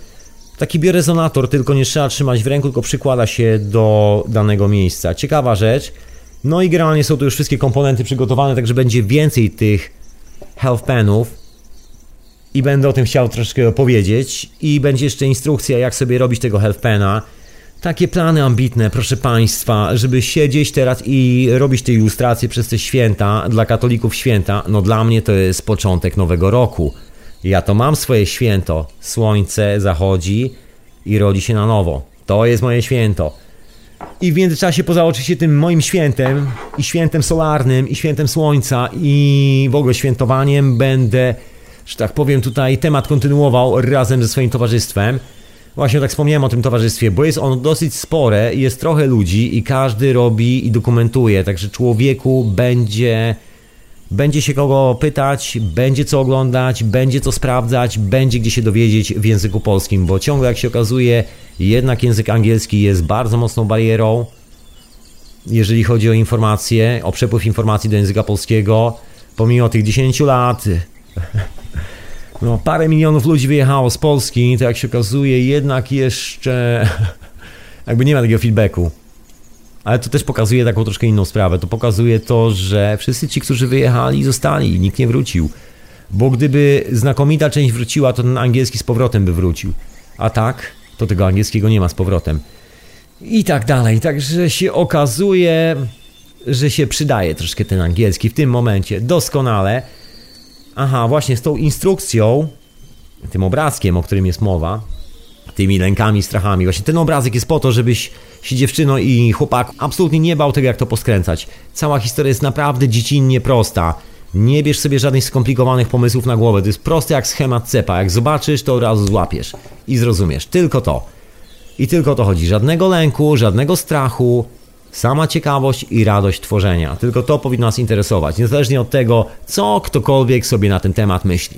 Taki biorezonator, tylko nie trzeba trzymać w ręku, tylko przykłada się do danego miejsca. Ciekawa rzecz. No i generalnie są tu już wszystkie komponenty przygotowane, także będzie więcej tych health penów i będę o tym chciał troszkę opowiedzieć i będzie jeszcze instrukcja jak sobie robić tego health pena. Takie plany ambitne, proszę Państwa, żeby siedzieć teraz i robić te ilustracje przez te święta, dla katolików święta, no dla mnie to jest początek nowego roku. Ja to mam swoje święto. Słońce zachodzi i rodzi się na nowo. To jest moje święto. I w międzyczasie poza oczywiście tym moim świętem i świętem solarnym i świętem słońca i w ogóle świętowaniem będę, że tak powiem tutaj temat kontynuował razem ze swoim towarzystwem. Właśnie tak wspomniałem o tym towarzystwie, bo jest ono dosyć spore, jest trochę ludzi i każdy robi i dokumentuje, także człowieku będzie będzie się kogo pytać, będzie co oglądać, będzie co sprawdzać, będzie gdzie się dowiedzieć w języku polskim, bo ciągle jak się okazuje, jednak język angielski jest bardzo mocną barierą, jeżeli chodzi o informacje, o przepływ informacji do języka polskiego. Pomimo tych 10 lat, no, parę milionów ludzi wyjechało z Polski, to jak się okazuje, jednak jeszcze jakby nie ma takiego feedbacku. Ale to też pokazuje taką troszkę inną sprawę. To pokazuje to, że wszyscy ci, którzy wyjechali, zostali, nikt nie wrócił. Bo gdyby znakomita część wróciła, to ten angielski z powrotem by wrócił. A tak, to tego angielskiego nie ma z powrotem. I tak dalej. Także się okazuje, że się przydaje troszkę ten angielski w tym momencie. Doskonale. Aha, właśnie z tą instrukcją, tym obrazkiem, o którym jest mowa, tymi lękami, strachami. Właśnie ten obrazek jest po to, żebyś się dziewczyno i chłopak absolutnie nie bał tego, jak to poskręcać. Cała historia jest naprawdę dziecinnie prosta. Nie bierz sobie żadnych skomplikowanych pomysłów na głowę. To jest proste jak schemat cepa. Jak zobaczysz, to od razu złapiesz i zrozumiesz. Tylko to. I tylko to chodzi. Żadnego lęku, żadnego strachu. Sama ciekawość i radość tworzenia. Tylko to powinno nas interesować, niezależnie od tego, co ktokolwiek sobie na ten temat myśli.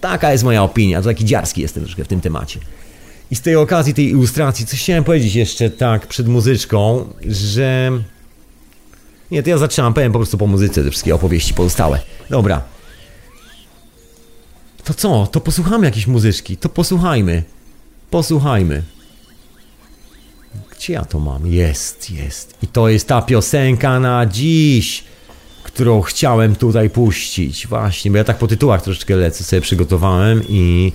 Taka jest moja opinia. To taki dziarski jestem troszkę w tym temacie. I z tej okazji, tej ilustracji, coś chciałem powiedzieć jeszcze tak przed muzyczką, że... Nie, to ja zaczynam, powiem po prostu po muzyce te wszystkie opowieści pozostałe. Dobra. To co? To posłuchamy jakiejś muzyczki. To posłuchajmy. Posłuchajmy. Gdzie ja to mam? Jest, jest. I to jest ta piosenka na dziś, którą chciałem tutaj puścić. Właśnie, bo ja tak po tytułach troszeczkę lecę, sobie przygotowałem i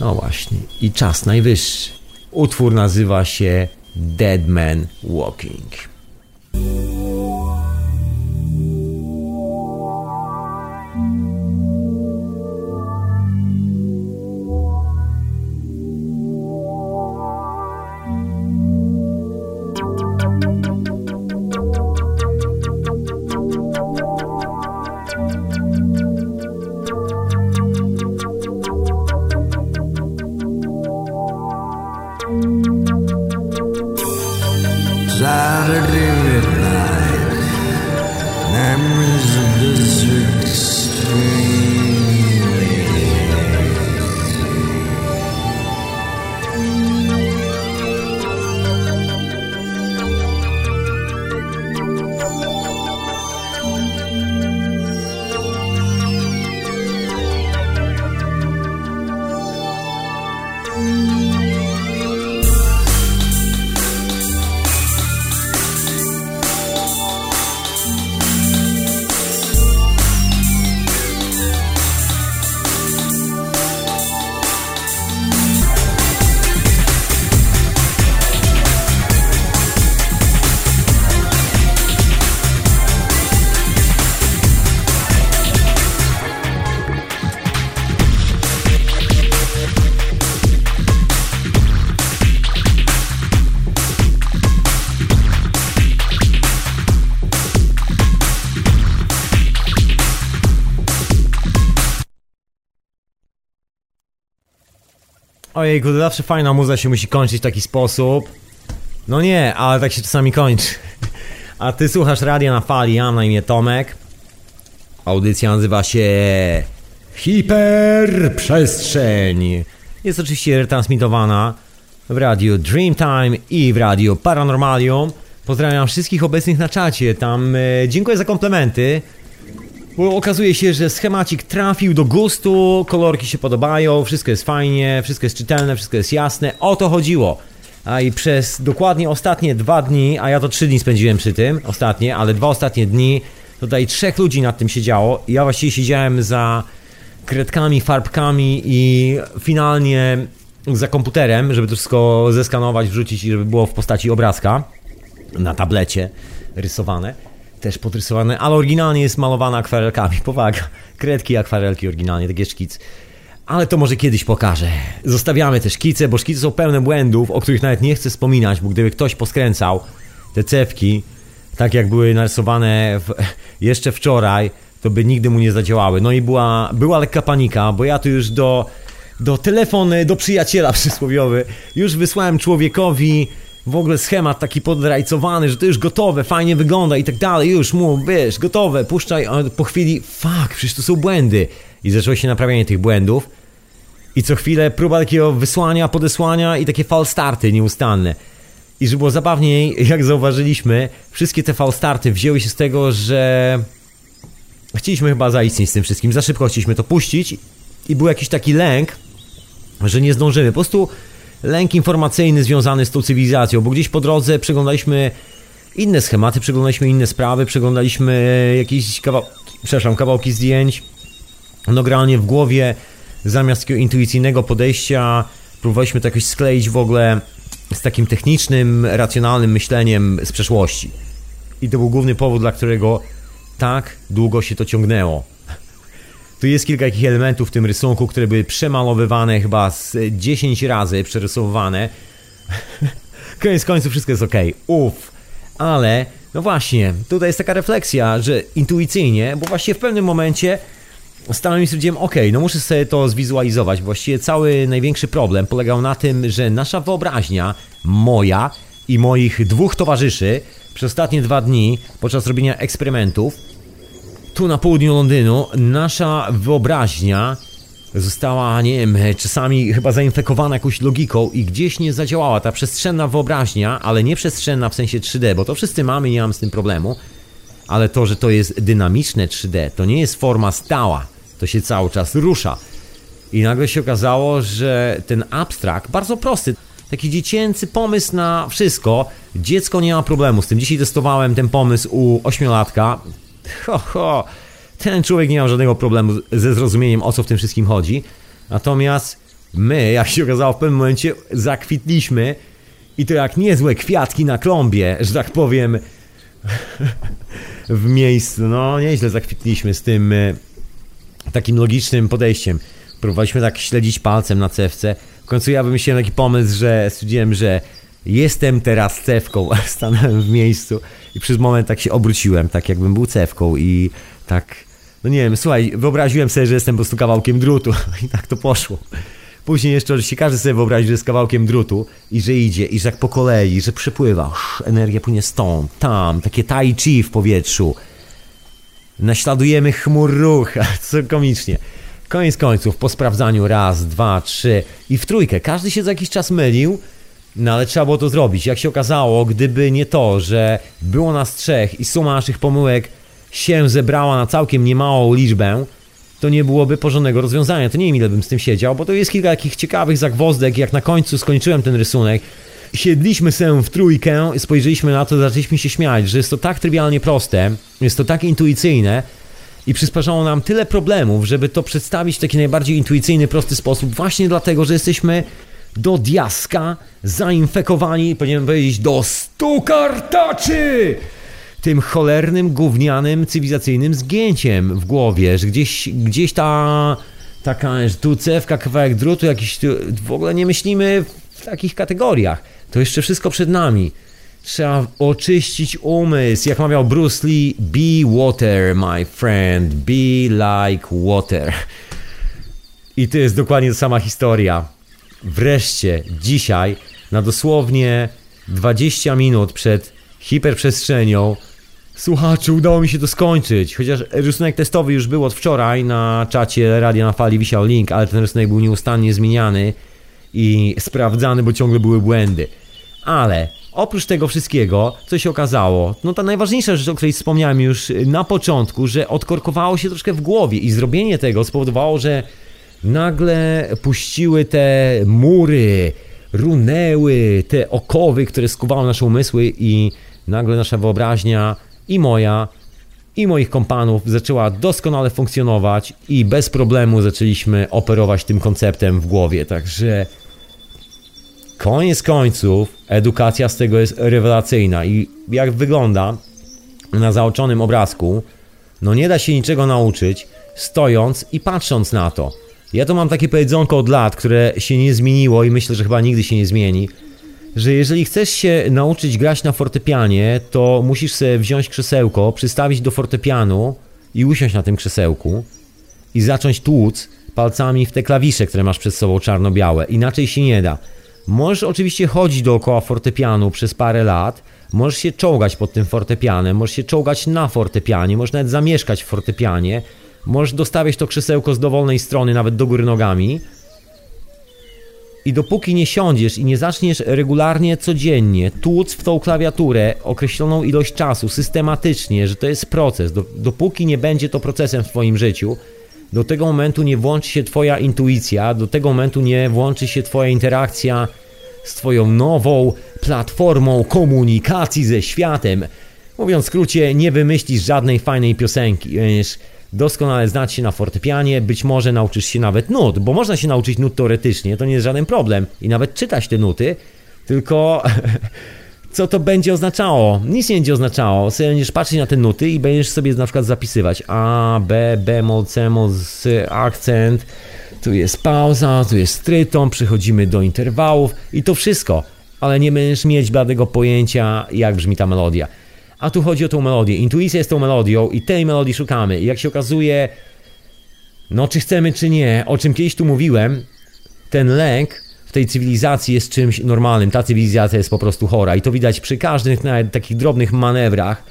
no właśnie, i czas najwyższy. Utwór nazywa się Dead Man Walking. Ojejku, to zawsze fajna muza się musi kończyć w taki sposób. No nie, ale tak się czasami kończy. A ty słuchasz radia na fali, ja na imię Tomek. Audycja nazywa się Hiperprzestrzeń. Jest oczywiście retransmitowana w radiu Dreamtime i w radiu Paranormalium. Pozdrawiam wszystkich obecnych na czacie. Tam e, dziękuję za komplementy. Bo okazuje się, że schemacik trafił do gustu, kolorki się podobają, wszystko jest fajnie, wszystko jest czytelne, wszystko jest jasne. O to chodziło. A i przez dokładnie ostatnie dwa dni, a ja to trzy dni spędziłem przy tym, ostatnie, ale dwa ostatnie dni, tutaj trzech ludzi nad tym siedziało. Ja właściwie siedziałem za kredkami, farbkami i finalnie za komputerem, żeby to wszystko zeskanować, wrzucić i żeby było w postaci obrazka na tablecie rysowane. Też podrysowane, ale oryginalnie jest malowane akwarelkami. Powaga, kredki, akwarelki oryginalnie, takie szkic. Ale to może kiedyś pokażę. Zostawiamy te szkice, bo szkice są pełne błędów, o których nawet nie chcę wspominać, bo gdyby ktoś poskręcał te cewki, tak jak były narysowane w, jeszcze wczoraj, to by nigdy mu nie zadziałały. No i była, była lekka panika, bo ja tu już do, do telefonu, do przyjaciela przysłowiowy, już wysłałem człowiekowi w ogóle schemat taki podrajcowany, że to już gotowe, fajnie wygląda i tak dalej, już mu, wiesz, gotowe, puszczaj, a po chwili, fuck, przecież to są błędy. I zaczęło się naprawianie tych błędów. I co chwilę próba takiego wysłania, podesłania i takie falstarty nieustanne. I żeby było zabawniej, jak zauważyliśmy, wszystkie te falstarty wzięły się z tego, że chcieliśmy chyba zaistnieć z tym wszystkim, za szybko chcieliśmy to puścić i był jakiś taki lęk, że nie zdążymy. Po prostu lęk informacyjny związany z tą cywilizacją, bo gdzieś po drodze przeglądaliśmy inne schematy, przeglądaliśmy inne sprawy, przeglądaliśmy jakieś kawał... przepraszam, kawałki zdjęć. No generalnie w głowie zamiast takiego intuicyjnego podejścia próbowaliśmy to jakoś skleić w ogóle z takim technicznym, racjonalnym myśleniem z przeszłości. I to był główny powód, dla którego tak długo się to ciągnęło. Tu jest kilka takich elementów w tym rysunku, które były przemalowywane chyba z 10 razy, przerysowane. Koniec końców wszystko jest ok. Uff. Ale, no właśnie, tutaj jest taka refleksja, że intuicyjnie, bo właśnie w pewnym momencie stanąłem i stwierdziłem, ok, no muszę sobie to zwizualizować. Właściwie cały największy problem polegał na tym, że nasza wyobraźnia, moja i moich dwóch towarzyszy, przez ostatnie dwa dni, podczas robienia eksperymentów, tu na południu Londynu, nasza wyobraźnia została, nie wiem, czasami chyba zainfekowana jakąś logiką i gdzieś nie zadziałała ta przestrzenna wyobraźnia, ale nie przestrzenna w sensie 3D, bo to wszyscy mamy, nie mam z tym problemu, ale to, że to jest dynamiczne 3D, to nie jest forma stała, to się cały czas rusza. I nagle się okazało, że ten abstrakt, bardzo prosty, taki dziecięcy pomysł na wszystko, dziecko nie ma problemu z tym. Dzisiaj testowałem ten pomysł u ośmiolatka, ho, ho, ten człowiek nie miał żadnego problemu ze zrozumieniem, o co w tym wszystkim chodzi. Natomiast my, jak się okazało, w pewnym momencie zakwitliśmy i to jak niezłe kwiatki na klombie, że tak powiem, w miejscu. No, nieźle zakwitliśmy z tym e, takim logicznym podejściem. Próbowaliśmy tak śledzić palcem na cewce. W końcu ja wymyśliłem taki pomysł, że stwierdziłem, że jestem teraz cewką. Stanąłem w miejscu i przez moment tak się obróciłem, tak jakbym był cewką i tak, no nie wiem, słuchaj, wyobraziłem sobie, że jestem po prostu kawałkiem drutu i tak to poszło. Później jeszcze oczywiście każdy sobie wyobrazi, że jest kawałkiem drutu i że idzie, i że tak po kolei, że przypływa, energia płynie stąd, tam, takie tai chi w powietrzu. Naśladujemy chmur ruch, co komicznie. Koniec końców, po sprawdzaniu raz, dwa, trzy i w trójkę. Każdy się za jakiś czas mylił, no ale trzeba było to zrobić. Jak się okazało, gdyby nie to, że było nas trzech i suma naszych pomyłek się zebrała na całkiem niemałą liczbę, to nie byłoby porządnego rozwiązania. To nie wiem, ile bym z tym siedział, bo to jest kilka takich ciekawych zagwozdek. Jak na końcu skończyłem ten rysunek, siedliśmy się w trójkę, spojrzeliśmy na to, zaczęliśmy się śmiać, że jest to tak trywialnie proste, jest to tak intuicyjne i przysparzało nam tyle problemów, żeby to przedstawić w taki najbardziej intuicyjny, prosty sposób, właśnie dlatego, że jesteśmy do diaska zainfekowani, powinienem powiedzieć, do stu kartaczy! Tym cholernym, gównianym, cywilizacyjnym zgięciem w głowie, że gdzieś, gdzieś ta taka że tu cewka, kawałek drutu, jakiś tu, w ogóle nie myślimy w takich kategoriach. To jeszcze wszystko przed nami. Trzeba oczyścić umysł. Jak mawiał Bruce Lee, be water, my friend, be like water. I to jest dokładnie ta sama historia. Wreszcie dzisiaj, na dosłownie 20 minut przed hiperprzestrzenią, słuchacze, udało mi się to skończyć. Chociaż rysunek testowy już był od wczoraj na czacie Radia na Fali wisiał link, ale ten rysunek był nieustannie zmieniany i sprawdzany, bo ciągle były błędy. Ale oprócz tego wszystkiego, co się okazało, no ta najważniejsza rzecz, o której wspomniałem już na początku, że odkorkowało się troszkę w głowie i zrobienie tego spowodowało, że nagle puściły te mury, runęły te okowy, które skuwały nasze umysły i nagle nasza wyobraźnia i moja i moich kompanów zaczęła doskonale funkcjonować i bez problemu zaczęliśmy operować tym konceptem w głowie. Także koniec końców edukacja z tego jest rewelacyjna i jak wygląda na zaoczonym obrazku, no nie da się niczego nauczyć stojąc i patrząc na to. Ja to mam takie powiedzonko od lat, które się nie zmieniło i myślę, że chyba nigdy się nie zmieni, że jeżeli chcesz się nauczyć grać na fortepianie, to musisz sobie wziąć krzesełko, przystawić do fortepianu i usiąść na tym krzesełku i zacząć tłuc palcami w te klawisze, które masz przed sobą czarno-białe. Inaczej się nie da. Możesz oczywiście chodzić dookoła fortepianu przez parę lat, możesz się czołgać pod tym fortepianem, możesz się czołgać na fortepianie, możesz nawet zamieszkać w fortepianie, możesz dostawiać to krzesełko z dowolnej strony, nawet do góry nogami. I dopóki nie siądziesz i nie zaczniesz regularnie, codziennie tłuc w tą klawiaturę określoną ilość czasu, systematycznie, że to jest proces, do, dopóki nie będzie to procesem w Twoim życiu, do tego momentu nie włączy się Twoja intuicja, do tego momentu nie włączy się Twoja interakcja z Twoją nową platformą komunikacji ze światem. Mówiąc w skrócie, nie wymyślisz żadnej fajnej piosenki, będziesz doskonale znać się na fortepianie, być może nauczysz się nawet nut, bo można się nauczyć nut teoretycznie, to nie jest żaden problem i nawet czytać te nuty, tylko co to będzie oznaczało? Nic nie będzie oznaczało. Sobie będziesz patrzeć na te nuty i będziesz sobie na przykład zapisywać A, B, bemol, cemol, akcent, tu jest pauza, tu jest tryton, przechodzimy do interwałów i to wszystko, ale nie będziesz mieć bladego pojęcia, jak brzmi ta melodia. A tu chodzi o tą melodię. Intuicja jest tą melodią i tej melodii szukamy. I jak się okazuje, no czy chcemy, czy nie, o czym kiedyś tu mówiłem, ten lęk w tej cywilizacji jest czymś normalnym. Ta cywilizacja jest po prostu chora i to widać przy każdych nawet takich drobnych manewrach.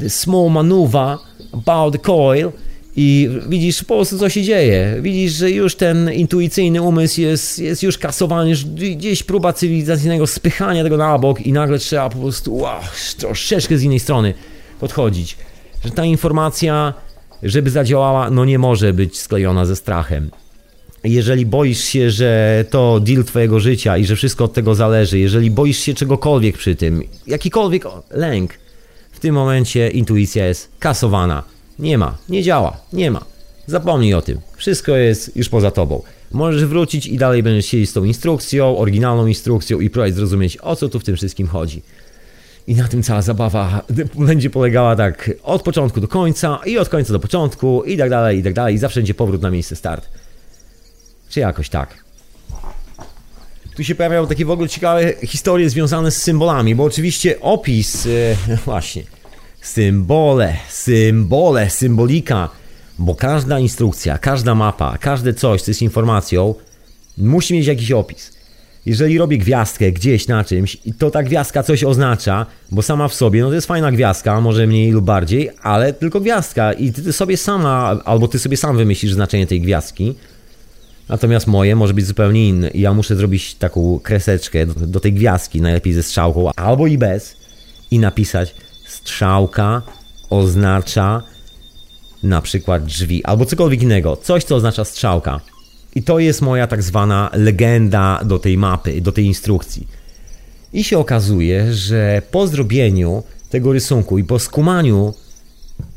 The small maneuver about the coil i widzisz po prostu co się dzieje. Widzisz, że już ten intuicyjny umysł jest, jest już kasowany, już gdzieś próba cywilizacyjnego spychania tego na bok i nagle trzeba po prostu wow, troszeczkę z innej strony podchodzić. Że ta informacja, żeby zadziałała, no nie może być sklejona ze strachem. Jeżeli boisz się, że to deal twojego życia i że wszystko od tego zależy, jeżeli boisz się czegokolwiek przy tym, jakikolwiek lęk, w tym momencie intuicja jest kasowana nie ma, nie działa, nie ma. Zapomnij o tym. Wszystko jest już poza tobą. Możesz wrócić i dalej będziesz siedzieć z tą instrukcją, oryginalną instrukcją i próbować zrozumieć, o co tu w tym wszystkim chodzi. I na tym cała zabawa będzie polegała tak od początku do końca i od końca do początku i tak dalej, i tak dalej. I zawsze będzie powrót na miejsce start. Czy jakoś tak. Tu się pojawiają takie w ogóle ciekawe historie związane z symbolami, bo oczywiście opis, yy, właśnie, Symbole, symbole, symbolika, bo każda instrukcja, każda mapa, każde coś, co jest informacją, musi mieć jakiś opis. Jeżeli robię gwiazdkę gdzieś na czymś to ta gwiazdka coś oznacza, bo sama w sobie, no to jest fajna gwiazdka, może mniej lub bardziej, ale tylko gwiazdka i ty sobie sama, albo ty sobie sam wymyślisz znaczenie tej gwiazdki, Natomiast moje może być zupełnie inne i ja muszę zrobić taką kreseczkę do, do, tej gwiazdki, najlepiej ze strzałką, albo i bez i napisać strzałka oznacza na przykład drzwi albo cokolwiek innego. Coś, co oznacza strzałka. I to jest moja tak zwana legenda do tej mapy, do tej instrukcji. I się okazuje, że po zrobieniu tego rysunku i po skumaniu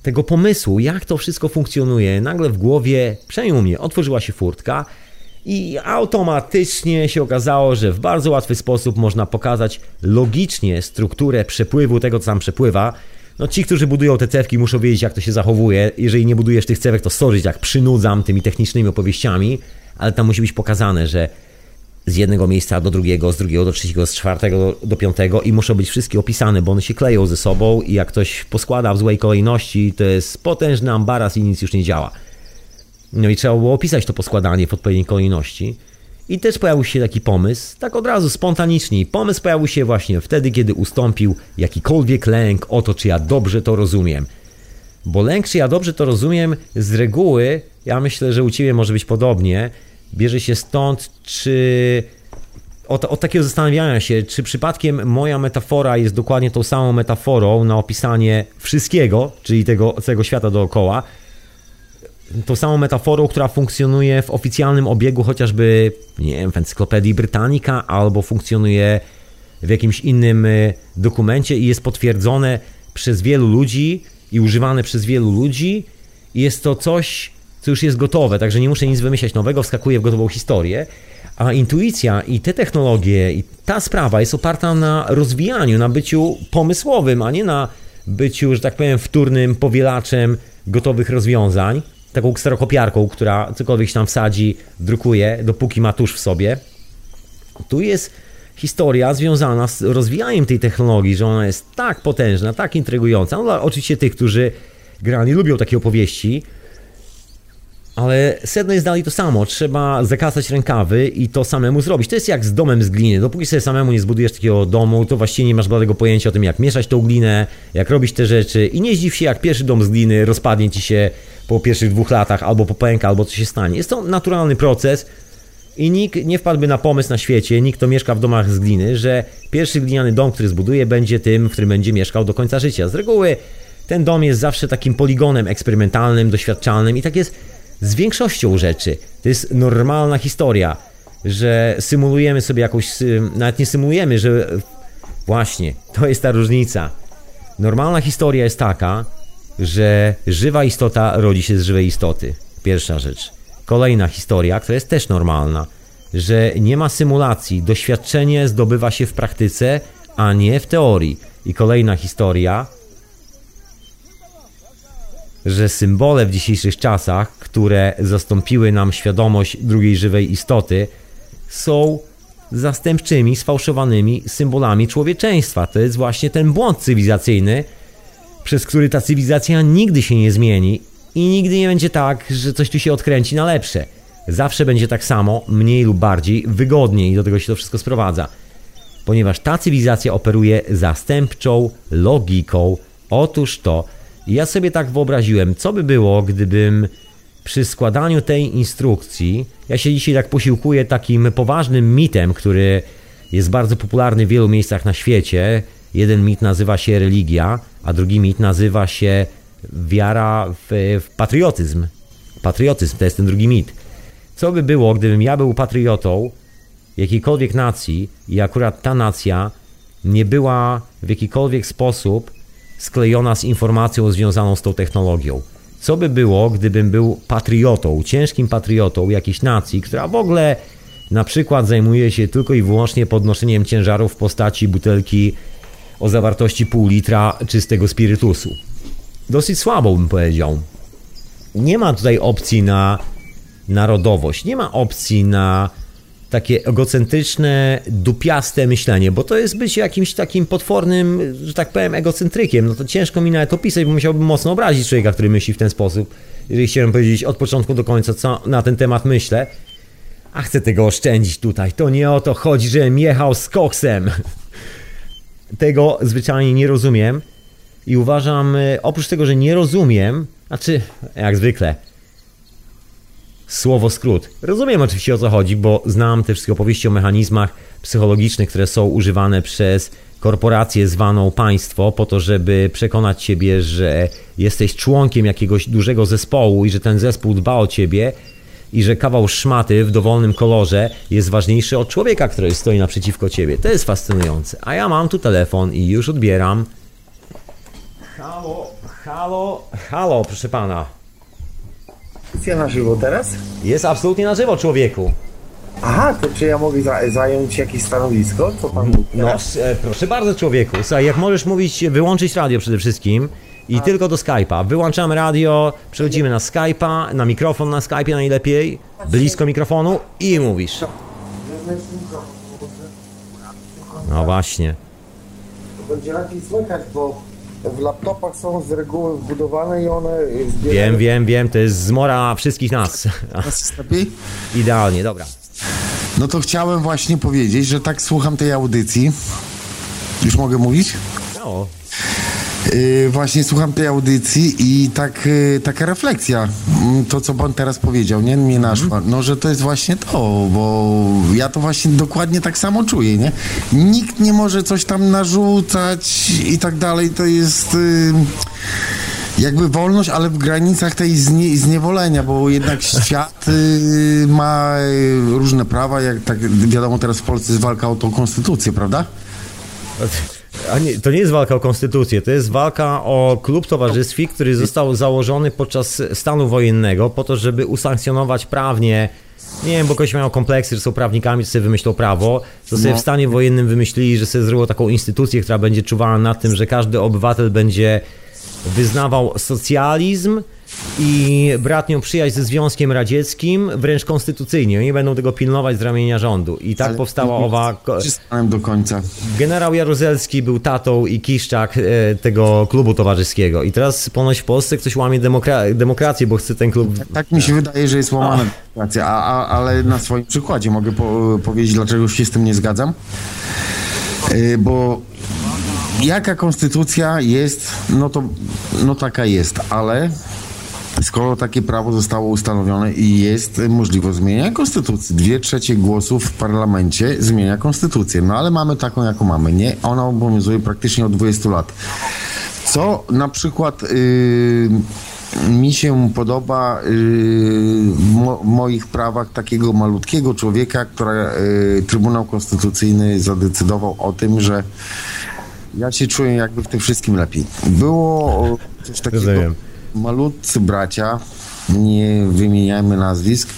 tego pomysłu, jak to wszystko funkcjonuje, nagle w głowie przejęło mnie, otworzyła się furtka i automatycznie się okazało, że w bardzo łatwy sposób można pokazać logicznie strukturę przepływu tego, co tam przepływa. No ci, którzy budują te cewki muszą wiedzieć, jak to się zachowuje. Jeżeli nie budujesz tych cewek, to sorry, jak przynudzam tymi technicznymi opowieściami, ale tam musi być pokazane, że z jednego miejsca do drugiego, z drugiego do trzeciego, z czwartego do, piątego i muszą być wszystkie opisane, bo one się kleją ze sobą i jak ktoś poskłada w złej kolejności, to jest potężny ambaras i nic już nie działa. No i trzeba było opisać to poskładanie w odpowiedniej kolejności. I też pojawił się taki pomysł, tak od razu, spontanicznie. Pomysł pojawił się właśnie wtedy, kiedy ustąpił jakikolwiek lęk o to, czy ja dobrze to rozumiem. Bo lęk, czy ja dobrze to rozumiem, z reguły, ja myślę, że u Ciebie może być podobnie, bierze się stąd, czy od, od, takiego zastanawiania się, czy przypadkiem moja metafora jest dokładnie tą samą metaforą na opisanie wszystkiego, czyli tego całego świata dookoła, tą samą metaforą, która funkcjonuje w oficjalnym obiegu, chociażby, nie wiem, w Encyklopedii Britannica, albo funkcjonuje w jakimś innym e, dokumencie i jest potwierdzone przez wielu ludzi i używane przez wielu ludzi, i jest to coś, co już jest gotowe, także nie muszę nic wymyślać nowego, wskakuję w gotową historię. A intuicja i te technologie, i ta sprawa jest oparta na rozwijaniu, na byciu pomysłowym, a nie na byciu, że tak powiem, wtórnym powielaczem gotowych rozwiązań taką kserokopiarką, która cokolwiek się tam wsadzi, drukuje, dopóki ma tusz w sobie. Tu jest historia związana z rozwijaniem tej technologii, że ona jest tak potężna, tak intrygująca. No oczywiście tych, którzy grani lubią takie opowieści, ale sedno jest dalej to samo. Trzeba zakasać rękawy i to samemu zrobić. To jest jak z domem z gliny. Dopóki sobie samemu nie zbudujesz takiego domu, to właściwie nie masz bladego pojęcia o tym, jak mieszać tą glinę, jak robić te rzeczy. I nie zdziw się, jak pierwszy dom z gliny rozpadnie ci się po pierwszych dwóch latach, albo popęka, albo coś się stanie. Jest to naturalny proces i nikt nie wpadłby na pomysł na świecie, nikt, kto mieszka w domach z gliny, że pierwszy gliniany dom, który zbuduje, będzie tym, w którym będzie mieszkał do końca życia. Z reguły ten dom jest zawsze takim poligonem eksperymentalnym, doświadczalnym i tak jest z większością rzeczy. To jest normalna historia, że symulujemy sobie jakąś, nawet nie symulujemy, że właśnie, to jest ta różnica. Normalna historia jest taka, że żywa istota rodzi się z żywej istoty. Pierwsza rzecz. Kolejna historia, która jest też normalna, że nie ma symulacji, doświadczenie zdobywa się w praktyce, a nie w teorii. I kolejna historia, że symbole w dzisiejszych czasach, które zastąpiły nam świadomość drugiej żywej istoty, są zastępczymi, sfałszowanymi symbolami człowieczeństwa. To jest właśnie ten błąd cywilizacyjny, przez który ta cywilizacja nigdy się nie zmieni i nigdy nie będzie tak, że coś tu się odkręci na lepsze. Zawsze będzie tak samo, mniej lub bardziej, wygodniej, do tego się to wszystko sprowadza. Ponieważ ta cywilizacja operuje zastępczą logiką. Otóż to, ja sobie tak wyobraziłem, co by było, gdybym przy składaniu tej instrukcji, ja się dzisiaj tak posiłkuję takim poważnym mitem, który jest bardzo popularny w wielu miejscach na świecie. Jeden mit nazywa się religia, a drugi mit nazywa się wiara w, w patriotyzm. Patriotyzm to jest ten drugi mit. Co by było, gdybym ja był patriotą jakiejkolwiek nacji i akurat ta nacja nie była w jakikolwiek sposób sklejona z informacją związaną z tą technologią? Co by było, gdybym był patriotą, ciężkim patriotą jakiejś nacji, która w ogóle na przykład zajmuje się tylko i wyłącznie podnoszeniem ciężarów w postaci butelki o zawartości pół litra czystego spirytusu. Dosyć słabo bym powiedział. Nie ma tutaj opcji na narodowość, nie ma opcji na takie egocentryczne, dupiaste myślenie, bo to jest być jakimś takim potwornym, że tak powiem, egocentrykiem. No to ciężko mi nawet opisać, bo musiałbym mocno obrazić człowieka, który myśli w ten sposób. Jeżeli chciałem powiedzieć od początku do końca, co na ten temat myślę, a chcę tego oszczędzić tutaj. To nie o to chodzi, że jechał z koksem. Tego zwyczajnie nie rozumiem i uważam, e, oprócz tego, że nie rozumiem, znaczy, jak zwykle, słowo skrót. Rozumiem oczywiście o co chodzi, bo znam te wszystkie opowieści o mechanizmach psychologicznych, które są używane przez korporację zwaną państwo, po to, żeby przekonać ciebie, że jesteś członkiem jakiegoś dużego zespołu i że ten zespół dba o ciebie i że kawał szmaty w dowolnym kolorze jest ważniejszy od człowieka, który stoi naprzeciwko ciebie. To jest fascynujące. A ja mam tu telefon i już odbieram. Halo, halo, halo, proszę pana. Audycja na żywo teraz? Jest absolutnie na żywo, człowieku. Aha, to czy ja mogę za zająć jakieś stanowisko? Co pan mówi No, e, proszę bardzo, człowieku. Słuchaj, jak możesz mówić, wyłączyć radio przede wszystkim i tylko do Skype'a. Wyłączamy radio, przechodzimy na Skype'a, na mikrofon na Skype'ie najlepiej, blisko mikrofonu i mówisz. No właśnie. To będzie lepiej słychać, bo w laptopach są z reguły wbudowane i one zbierają... Wiem, wiem, wiem, to jest zmora wszystkich nas. Idealnie, dobra. No to chciałem właśnie powiedzieć, że tak słucham tej audycji. Już mogę mówić? No, Yy, właśnie słucham tej audycji i tak, yy, taka refleksja, mm, to co pan teraz powiedział, nie? Mnie naszła, no że to jest właśnie to, bo ja to właśnie dokładnie tak samo czuję, nie? Nikt nie może coś tam narzucać i tak dalej, to jest... Yy, jakby wolność, ale w granicach tej znie, zniewolenia, bo jednak świat y, ma y, różne prawa, jak tak wiadomo teraz w Polsce jest walka o tą konstytucję, prawda? Nie, to nie jest walka o konstytucję, to jest walka o klub towarzystwi, który został założony podczas stanu wojennego po to, żeby usankcjonować prawnie. Nie wiem, bo ktoś miał kompleksy, że są prawnikami, że sobie wymyślą prawo, to sobie No. w stanie wojennym wymyślili, że sobie zrobią taką instytucję, która będzie czuwała nad tym, że każdy obywatel będzie wyznawał socjalizm i bratnią przyjaźń ze Związkiem Radzieckim, wręcz konstytucyjnie. Oni będą tego pilnować z ramienia rządu. I tak Ale- powstała owa... Przystałem do końca. Generał Jaruzelski był tatą i Kiszczak e, tego klubu towarzyskiego. I teraz ponoć w Polsce ktoś łamie demokra- demokrację, bo chce ten klub. Tak mi się wydaje, że jest łamana demokracja, a, a, ale na swoim przykładzie mogę po, powiedzieć, dlaczego się z tym nie zgadzam. Yy, bo jaka konstytucja jest, no to no taka jest, ale skoro takie prawo zostało ustanowione i jest możliwość zmieniania konstytucji, dwie trzecie głosów w parlamencie zmienia konstytucję, no ale mamy taką, jaką mamy, nie? Ona obowiązuje praktycznie od 20 lat. Co na przykład yy, mi się podoba yy, w mo- moich prawach takiego malutkiego człowieka, która yy, Trybunał Konstytucyjny zadecydował o tym, że ja się czuję jakby w tym wszystkim lepiej. Było coś takiego, Rozumiem. Malutcy bracia, nie wymieniajmy nazwisk,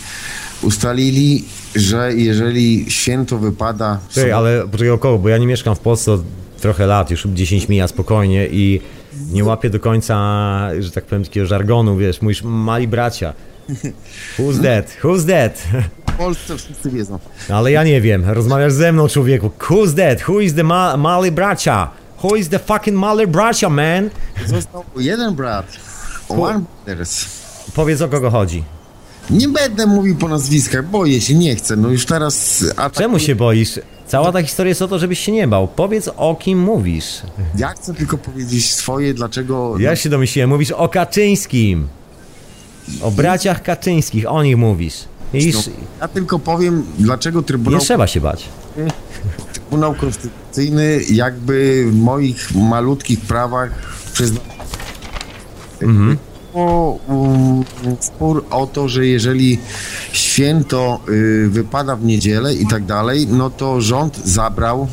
ustalili, że jeżeli święto wypada... Czekaj, ale poczekaj około, bo ja nie mieszkam w Polsce od trochę lat, już 10 mija spokojnie i nie łapię do końca, że tak powiem, takiego żargonu, wiesz, mówisz mali bracia. Who's that? Who's that? W Polsce wszyscy wiedzą. Ale ja nie wiem, rozmawiasz ze mną, człowieku. Who's that? Who is the ma- mali bracia? Who is the fucking mali bracia, man? Został jeden brat. One brothers. Powiedz o kogo chodzi. Nie będę mówił po nazwiskach, boję się, nie chcę. No już teraz... Czemu się boisz? Cała ta historia jest o to, żebyś się nie bał. Powiedz o kim mówisz. Ja chcę tylko powiedzieć swoje, dlaczego... Ja się domyśliłem, mówisz o Kaczyńskim. O braciach Kaczyńskich, o nich mówisz. I No, ja tylko powiem, dlaczego nie Trybunał, trzeba się bać. Trybunał Konstytucyjny jakby w moich malutkich prawach przyznał Mhm. o, um, spór o to, że jeżeli święto y, wypada w niedzielę i tak dalej, no to rząd zabrał,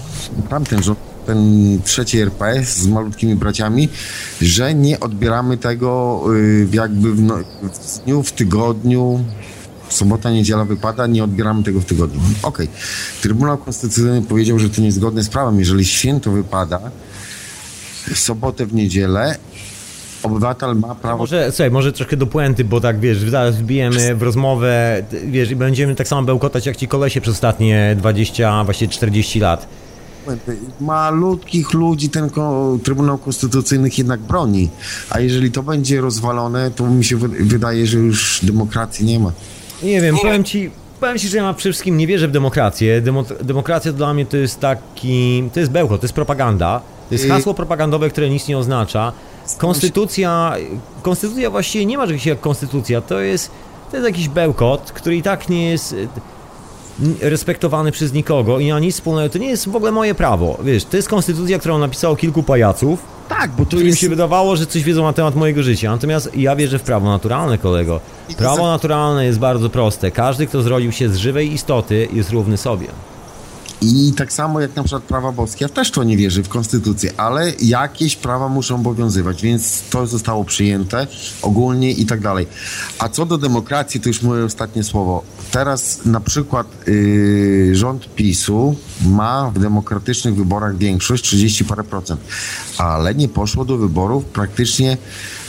tamten rząd, ten trzeci RPS z malutkimi braciami, że nie odbieramy tego y, jakby w, no, w dniu, w tygodniu, sobota, niedziela wypada, nie odbieramy tego w tygodniu. Okej. Trybunał Konstytucyjny powiedział, że to niezgodne z prawem. Jeżeli święto wypada w sobotę, w niedzielę, obywatel ma prawo... Może, słuchaj, może troszkę do puenty, bo tak wiesz, zaraz wbijemy w rozmowę, wiesz, i będziemy tak samo bełkotać jak ci kolesie przez ostatnie 20, właśnie 40 lat. Malutkich ludzi ten Trybunał Konstytucyjny jednak broni. A jeżeli to będzie rozwalone, to mi się wy- wydaje, że już demokracji nie ma. Nie wiem, powiem ci, powiem ci, że ja przede wszystkim nie wierzę w demokrację. Demo, demokracja dla mnie to jest taki, to jest bełkot, to jest propaganda. To jest hasło propagandowe, które nic nie oznacza. Konstytucja, konstytucja właściwie nie ma czegoś jak konstytucja, to jest, to jest jakiś bełkot, który i tak nie jest respektowany przez nikogo i nie ma nic wspólnego, to nie jest w ogóle moje prawo. Wiesz, to jest konstytucja, którą napisało kilku pajaców, Tak, bo którym jest... się wydawało, że coś wiedzą na temat mojego życia. Natomiast ja wierzę w prawo naturalne, kolego. Prawo naturalne jest bardzo proste. Każdy, kto zrodził się z żywej istoty, jest równy sobie. I tak samo jak na przykład prawa boskie, ja też to nie wierzę w konstytucję, ale jakieś prawa muszą obowiązywać, więc to zostało przyjęte ogólnie i tak dalej. A co do demokracji, to już moje ostatnie słowo. Teraz na przykład yy, rząd PiSu ma w demokratycznych wyborach większość, 30 parę procent, ale nie poszło do wyborów praktycznie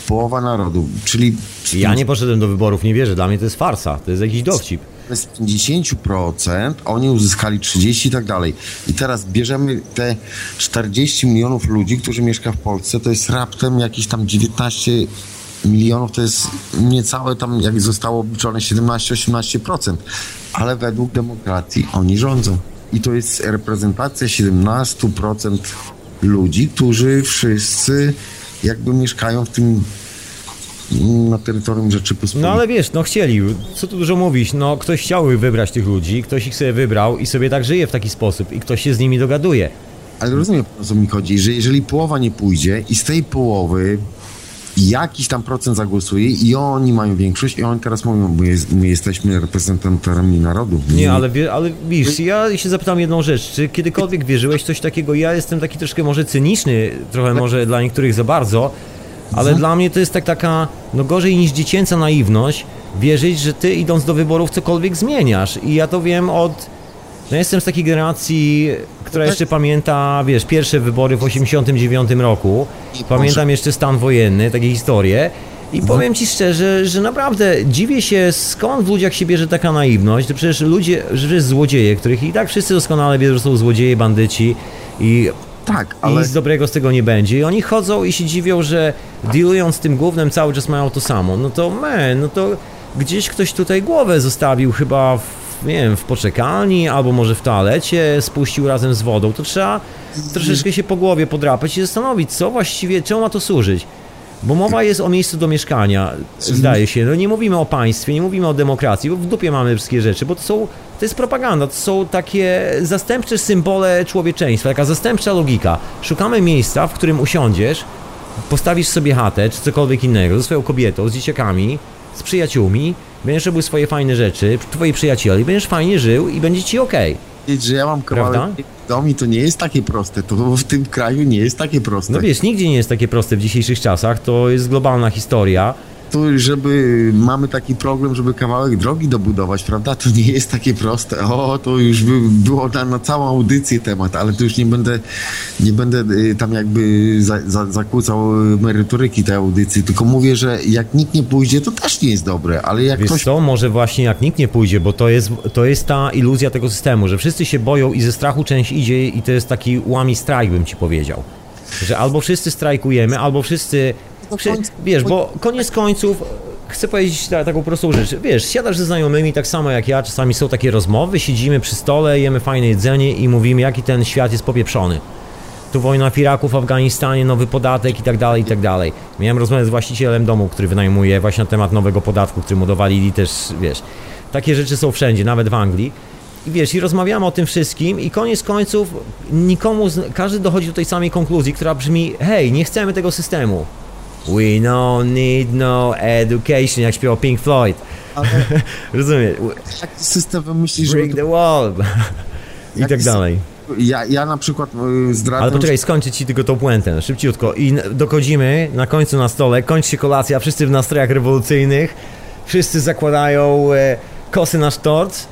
połowa narodu, czyli Ja nie poszedłem do wyborów, nie wierzę. Dla mnie to jest farsa. To jest jakiś dowcip. Z 50% oni uzyskali 30 i tak dalej. I teraz bierzemy te 40 milionów ludzi, którzy mieszka w Polsce, to jest raptem jakieś tam 19 milionów, to jest niecałe tam, jak zostało obliczone, 17-18%. ale według demokracji oni rządzą. I to jest reprezentacja 17% ludzi, którzy wszyscy jakby mieszkają w tym na terytorium Rzeczypospolitej. No ale wiesz, no chcieli, co tu dużo mówić, no ktoś chciał wybrać tych ludzi, ktoś ich sobie wybrał i sobie tak żyje w taki sposób i ktoś się z nimi dogaduje. Ale rozumiem, o co mi chodzi, że jeżeli połowa nie pójdzie i z tej połowy jakiś tam procent zagłosuje i oni mają większość i oni teraz mówią, my, jest, my jesteśmy reprezentantami narodu. Nie, ale, wie, ale wiesz, ja się zapytam jedną rzecz, czy kiedykolwiek wierzyłeś w coś takiego? Ja jestem taki troszkę może cyniczny, trochę może dla niektórych za bardzo, ale dla mnie to jest tak taka, no gorzej niż dziecięca naiwność, wierzyć, że ty idąc do wyborów cokolwiek zmieniasz. I ja to wiem od... No jestem z takiej generacji, która jeszcze pamięta, wiesz, pierwsze wybory w 89 roku. Pamiętam jeszcze stan wojenny, takie historie. I powiem ci szczerze, że naprawdę dziwię się, skąd w ludziach się bierze taka naiwność. To przecież ludzie, że złodzieje, których i tak wszyscy doskonale wiedzą, że są złodzieje, bandyci i tak, i ale nic dobrego z tego nie będzie. I oni chodzą i się dziwią, że dealując z tym głównym cały czas mają to samo. No to man, no to gdzieś ktoś tutaj głowę zostawił chyba w, nie wiem, w poczekalni albo może w toalecie, spuścił razem z wodą. To trzeba troszeczkę się po głowie podrapać i zastanowić, co właściwie, czemu ma to służyć. Bo mowa jest o miejscu do mieszkania, zdaje się. No nie mówimy o państwie, nie mówimy o demokracji, bo w dupie mamy wszystkie rzeczy, bo to są, to jest propaganda, to są takie zastępcze symbole człowieczeństwa, taka zastępcza logika. Szukamy miejsca, w którym usiądziesz, postawisz sobie chatę, czy cokolwiek innego, ze swoją kobietą, z dzieciakami, z przyjaciółmi, będziesz robił swoje fajne rzeczy, twoi przyjaciele, będziesz fajnie żył i będzie ci okej. Wiedzieć, że ja mam kawałek dom i to nie jest takie proste. To w tym kraju nie jest takie proste. No wiesz, nigdzie nie jest takie proste w dzisiejszych czasach, to jest globalna historia. To, żeby mamy taki problem, żeby kawałek drogi dobudować, prawda? To nie jest takie proste. O, to już by było na, na całą audycję temat, ale to już nie będę, nie będę y, tam jakby za, za, zakłócał y, merytoryki tej audycji, tylko mówię, że jak nikt nie pójdzie, to też nie jest dobre, ale jak Wiesz ktoś... co, może właśnie jak nikt nie pójdzie, bo to jest, to jest ta iluzja tego systemu, że wszyscy się boją i ze strachu część idzie i to jest taki łami strajk, bym ci powiedział. Że albo wszyscy strajkujemy, albo wszyscy... Wszy, wiesz, bo koniec końców chcę powiedzieć ta, taką prostą rzecz. Wiesz, siadasz ze znajomymi tak samo jak ja, czasami są takie rozmowy, siedzimy przy stole, jemy fajne jedzenie i mówimy, jaki ten świat jest popieprzony. Tu wojna w Iraku, w Afganistanie, nowy podatek i tak dalej, i tak dalej. Miałem rozmowę z właścicielem domu, który wynajmuje właśnie na temat nowego podatku, który mu dowalili też, wiesz. Takie rzeczy są wszędzie, nawet w Anglii. I wiesz, i rozmawiamy o tym wszystkim i koniec końców nikomu, każdy dochodzi do tej samej konkluzji, która brzmi, hej, nie chcemy tego systemu. We don't need no education, jak śpiewał Pink Floyd. Rozumiesz? Taki system wymyślisz, Break the wall. I Jaki tak dalej. Ja, ja na przykład y, zdradzę... Ale poczekaj, skończę ci tylko tą puentę, szybciutko. I dochodzimy na końcu na stole, kończy się kolacja, wszyscy w nastrojach rewolucyjnych, wszyscy zakładają e, kosy na sztorc,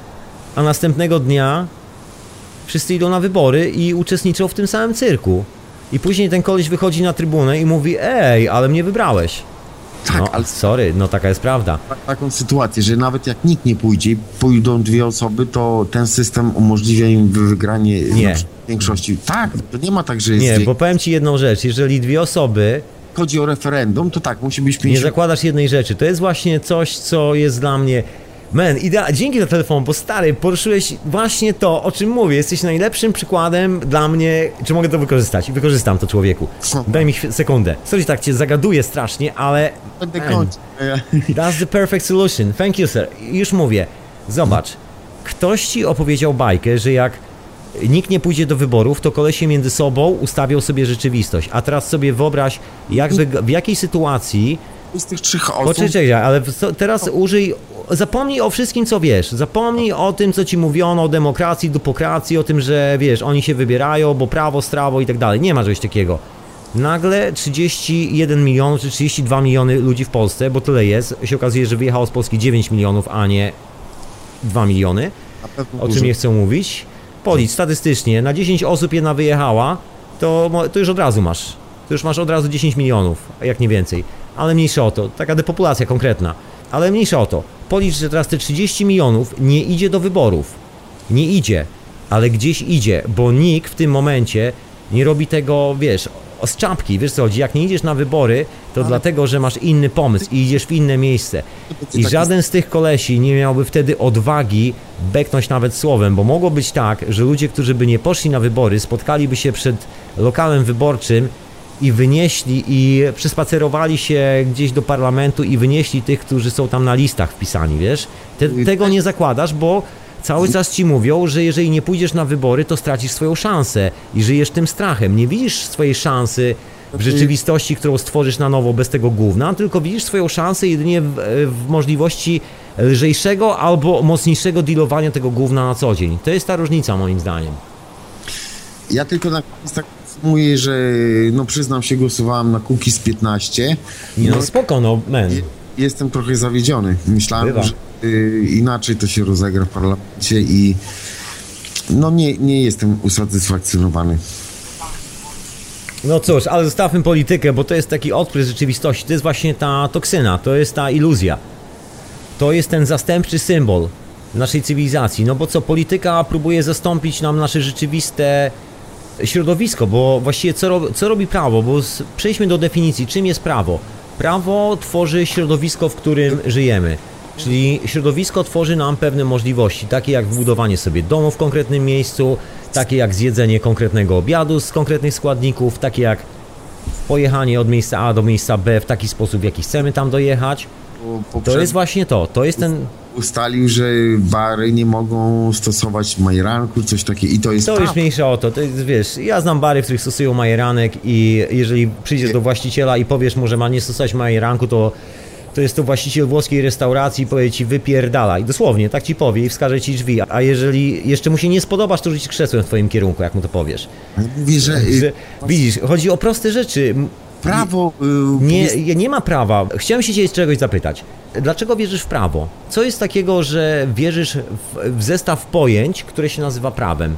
a następnego dnia wszyscy idą na wybory i uczestniczą w tym samym cyrku. I później ten koleś wychodzi na trybunę i mówi, ej, ale mnie wybrałeś. Tak, no, ale sorry, no taka jest prawda. tak- taką sytuację, że nawet jak nikt nie pójdzie, pójdą dwie osoby, to ten system umożliwia im wygranie Nie. większości. Tak, to nie ma tak, że jest Nie, dwie. bo powiem ci jedną rzecz, jeżeli dwie osoby chodzi o referendum, to tak, musi być nie 50... zakładasz jednej rzeczy. To jest właśnie coś, co jest dla mnie. Man, idea... dzięki za telefon, bo stary, poruszyłeś właśnie to, o czym mówię. Jesteś najlepszym przykładem dla mnie. Czy mogę to wykorzystać? I wykorzystam to człowieku. Daj mi sekundę. Sorry, tak cię zagaduję strasznie, ale. Man. That's the perfect solution. Thank you, sir. Już mówię. Zobacz. Ktoś ci opowiedział bajkę, że jak nikt nie pójdzie do wyborów, to kolesie między sobą ustawią sobie rzeczywistość. A teraz sobie wyobraź, jakby, w jakiej sytuacji Z tych trzech osób... Poczekaj, ale teraz użyj, zapomnij o wszystkim, co wiesz. Zapomnij o tym, co ci mówiono, o demokracji, dupokracji, o tym, że wiesz, oni się wybierają, bo prawo, strawo i tak dalej. Nie ma czegoś takiego. Nagle 31 milionów czy 32 miliony ludzi w Polsce, bo tyle jest, się okazuje, że wyjechało z Polski 9 milionów, a nie 2 miliony. O czym nie chcę mówić? Policz, statystycznie, na 10 osób jedna wyjechała, to, to już od razu masz. To już masz od razu 10 milionów, jak nie więcej. Ale mniejsza o to, taka depopulacja konkretna. Ale mniejsza o to. Policz, że teraz te 30 milionów nie idzie do wyborów. Nie idzie, ale gdzieś idzie, bo nikt w tym momencie nie robi tego, wiesz, z czapki, wiesz co chodzi, jak nie idziesz na wybory, to dlatego, że masz inny pomysł i idziesz w inne miejsce. I żaden z tych kolesi nie miałby wtedy odwagi beknąć nawet słowem, bo mogło być tak, że ludzie, którzy by nie poszli na wybory, spotkaliby się przed lokalem wyborczym i wynieśli i przespacerowali się gdzieś do parlamentu i wynieśli tych, którzy są tam na listach wpisani, wiesz? Te, tego nie zakładasz, bo cały czas ci mówią, że jeżeli nie pójdziesz na wybory, to stracisz swoją szansę i żyjesz tym strachem. Nie widzisz swojej szansy w rzeczywistości, którą stworzysz na nowo bez tego gówna, tylko widzisz swoją szansę jedynie w, w możliwości lżejszego albo mocniejszego dealowania tego gówna na co dzień. To jest ta różnica moim zdaniem. Ja tylko na tak mówię, że no przyznam się, głosowałem na Cookies 15. Nie no, No, spoko, no jestem trochę zawiedziony. Myślałem, Bywa. że y, inaczej to się rozegra w parlamencie i no nie, nie jestem usatysfakcjonowany. No cóż, ale zostawmy politykę, bo to jest taki odprysk rzeczywistości. To jest właśnie ta toksyna, to jest ta iluzja. To jest ten zastępczy symbol naszej cywilizacji. No bo co, polityka próbuje zastąpić nam nasze rzeczywiste środowisko, bo właściwie co, ro, co robi prawo? Bo z, przejdźmy do definicji, czym jest prawo. Prawo tworzy środowisko, w którym żyjemy. Czyli środowisko tworzy nam pewne możliwości, takie jak wbudowanie sobie domu w konkretnym miejscu, takie jak zjedzenie konkretnego obiadu z konkretnych składników, takie jak pojechanie od miejsca A do miejsca B w taki sposób, w jaki chcemy tam dojechać. Bo To jest właśnie to, to jest ten, ustalił, że bary nie mogą stosować majeranku, coś takiego i to jest To już prawo. mniejsza o to, to jest, wiesz, ja znam bary, w których stosują majeranek i jeżeli przyjdziesz do właściciela i powiesz mu, że ma nie stosować majeranku, to to jest to właściciel włoskiej restauracji i powie ci wypierdalaj, dosłownie, tak ci powie i wskaże ci drzwi, a jeżeli jeszcze mu się nie spodobasz, to rzuci krzesłem w twoim kierunku, jak mu to powiesz. Mówi, że y, widzisz, chodzi o proste rzeczy, prawo y, nie, jest- nie ma prawa. Chciałem się cię czegoś zapytać. Dlaczego wierzysz w prawo? Co jest takiego, że wierzysz w, w zestaw pojęć, które się nazywa prawem?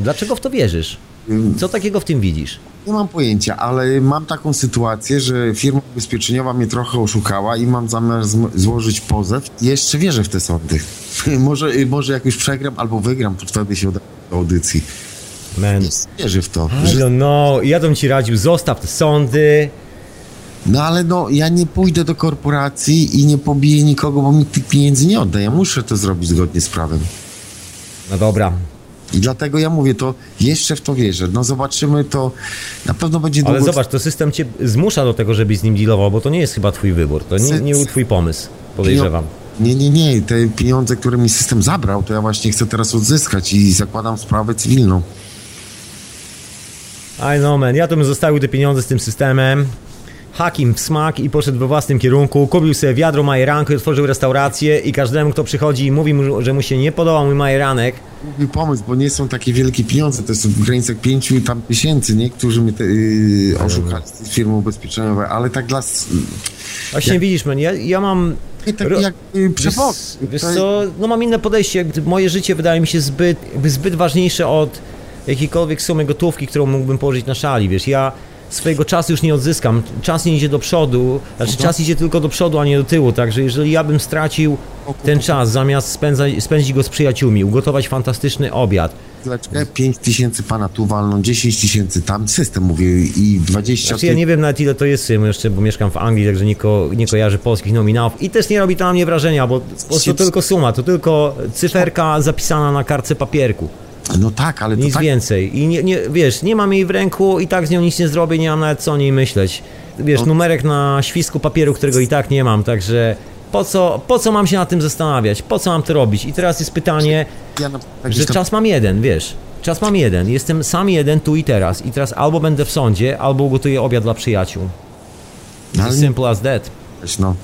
Dlaczego w to wierzysz? Co takiego w tym widzisz? Nie mam pojęcia, ale mam taką sytuację, że firma ubezpieczeniowa mnie trochę oszukała i mam zamiar złożyć pozew. Jeszcze wierzę w te sądy. może, może jak już przegram albo wygram, to wtedy się uda do audycji. Man. Wierzę w to. Don't know, ja bym ci radził, zostaw te sądy. no ale no, ja nie pójdę do korporacji i nie pobiję nikogo, bo mi tych pieniędzy nie odda. Ja muszę to zrobić zgodnie z prawem. No dobra, I dlatego ja mówię to, jeszcze w to wierzę. No zobaczymy to, na pewno będzie ale długo... zobacz, to system cię zmusza do tego, żebyś z nim dealował, bo to nie jest chyba twój wybór, to nie, nie był twój pomysł, podejrzewam. Nie, nie, nie. Te pieniądze, które mi system zabrał, to ja właśnie chcę teraz odzyskać i zakładam sprawę cywilną. I know man, ja to bym zostawił te pieniądze z tym systemem. Hakim w smak i poszedł we własnym kierunku, kupił sobie wiadro majeranku i otworzył restaurację i każdemu kto przychodzi i mówi mu, że mu się nie podoba mój majeranek, Mój pomysł, bo nie są takie wielkie pieniądze, to jest w granicach pięciu tam tysięcy, nie? Którzy mnie te, yy, oszukali z firmy ubezpieczeniowej, ale tak dla... Właśnie Jak- widzisz, man, ja, ja mam... Nie tak jak yy, Wiesz, przewod. wiesz co, no mam inne podejście. Moje życie wydaje mi się zbyt, zbyt ważniejsze od jakiejkolwiek sumy gotówki, którą mógłbym położyć na szali, wiesz, ja swojego czasu już nie odzyskam, czas nie idzie do przodu, znaczy Mhm. czas idzie tylko do przodu, a nie do tyłu, także jeżeli ja bym stracił ten czas, zamiast spędzać, spędzić go z przyjaciółmi, ugotować fantastyczny obiad, Chwileczkę, 5 tysięcy pana tu walną, 10 tysięcy tam, system mówię i 20 Znaczy ja nie wiem nawet ile to jest, jeszcze, bo mieszkam w Anglii, także nie, ko, nie kojarzę polskich nominałów. I też nie robi to na mnie wrażenia, bo to tylko suma, to tylko cyferka zapisana na kartce papierku. No tak, ale to Nic tak... więcej. I nie, nie, wiesz, nie mam jej w ręku i tak z nią nic nie zrobię, nie mam nawet co o niej myśleć. Wiesz, numerek na świsku papieru, którego i tak nie mam, także po co, po co mam się nad tym zastanawiać? Po co mam to robić? I teraz jest pytanie, Ja na, tak że tam- czas mam jeden, wiesz. Czas mam jeden, jestem sam jeden tu i teraz. I teraz albo będę w sądzie, albo ugotuję obiad dla przyjaciół. No, ale simple as that. No,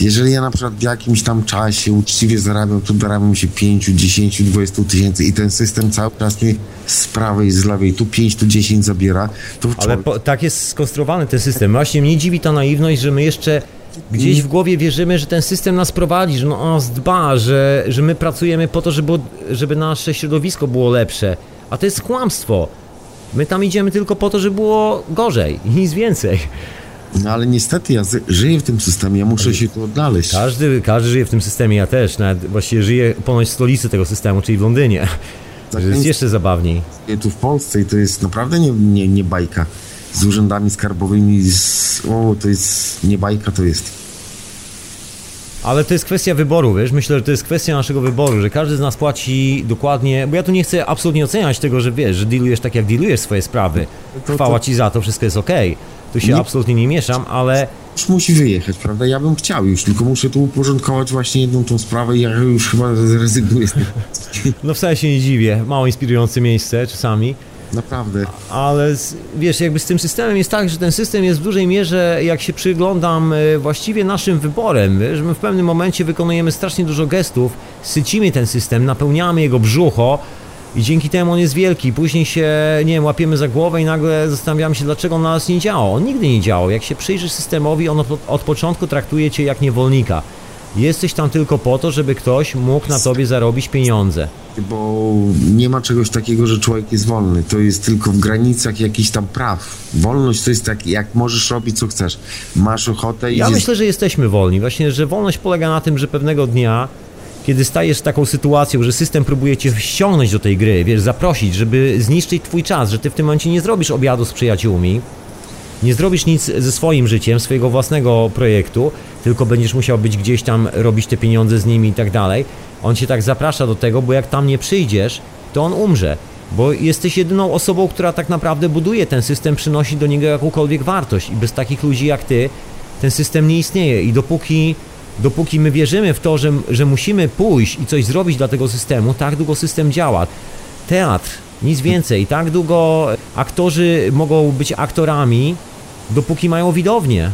jeżeli ja na przykład w jakimś tam czasie uczciwie zarabiam, to zarabiam się 5, 10, 20 tysięcy i ten system cały czas mi z prawej, z lewej, tu 5, tu 10 zabiera, to Ale po, tak jest skonstruowany ten system. Właśnie mnie dziwi ta naiwność, że my jeszcze gdzieś w głowie wierzymy, że ten system nas prowadzi, że on nas dba, że, że my pracujemy po to, żeby, żeby nasze środowisko było lepsze. A to jest kłamstwo. My tam idziemy tylko po to, żeby było gorzej i nic więcej. No ale niestety ja żyję w tym systemie, ja muszę się tu odnaleźć. Każdy, każdy żyje w tym systemie, ja też. Nawet właściwie żyję ponoć w stolicy tego systemu, czyli w Londynie. Tak jest jeszcze zabawniej. tu w Polsce i to jest naprawdę nie, nie, nie bajka. z urzędami skarbowymi, z, o, to jest nie bajka, to jest. Ale to jest kwestia wyboru, wiesz? Myślę, że to jest kwestia naszego wyboru, że każdy z nas płaci dokładnie, bo ja tu nie chcę absolutnie oceniać tego, że wiesz, że dealujesz tak jak dealujesz swoje sprawy. Chwała ci za to, wszystko jest okej. Tu się Nie- absolutnie nie mieszam, ale Już musi wyjechać, prawda? Ja bym chciał już, tylko muszę tu uporządkować właśnie jedną tą sprawę i ja już chyba zrezygnuję z tego. no wcale się nie dziwię. Mało inspirujące miejsce czasami. Naprawdę. Ale z, wiesz, jakby z tym systemem jest tak, że ten system jest w dużej mierze, jak się przyglądam, e, właściwie naszym wyborem. Wiesz, my w pewnym momencie wykonujemy strasznie dużo gestów, sycimy ten system, napełniamy jego brzucho i dzięki temu on jest wielki. Później się, nie wiem, łapiemy za głowę i nagle zastanawiamy się, dlaczego on na nas nie działa. On nigdy nie działał. Jak się przyjrzysz systemowi, on od, od początku traktuje cię jak niewolnika. Jesteś tam tylko po to, żeby ktoś mógł na tobie zarobić pieniądze. Bo nie ma czegoś takiego, że człowiek jest wolny. To jest tylko w granicach jakichś tam praw. Wolność to jest tak, jak możesz robić co chcesz. Masz ochotę i Ja jest- myślę, że jesteśmy wolni. Właśnie, że wolność polega na tym, że pewnego dnia, kiedy stajesz z taką sytuacją, że system próbuje cię ściągnąć do tej gry, wiesz, zaprosić, żeby zniszczyć twój czas, że ty w tym momencie nie zrobisz obiadu z przyjaciółmi, nie zrobisz nic ze swoim życiem, swojego własnego projektu, tylko będziesz musiał być gdzieś tam, robić te pieniądze z nimi i tak dalej. On cię tak zaprasza do tego, bo jak tam nie przyjdziesz, to on umrze. Bo jesteś jedyną osobą, która tak naprawdę buduje ten system, przynosi do niego jakąkolwiek wartość. I bez takich ludzi jak ty, ten system nie istnieje. I dopóki, dopóki my wierzymy w to, że, że musimy pójść i coś zrobić dla tego systemu, tak długo system działa. Teatr, nic więcej. Tak długo aktorzy mogą być aktorami, dopóki mają widownię.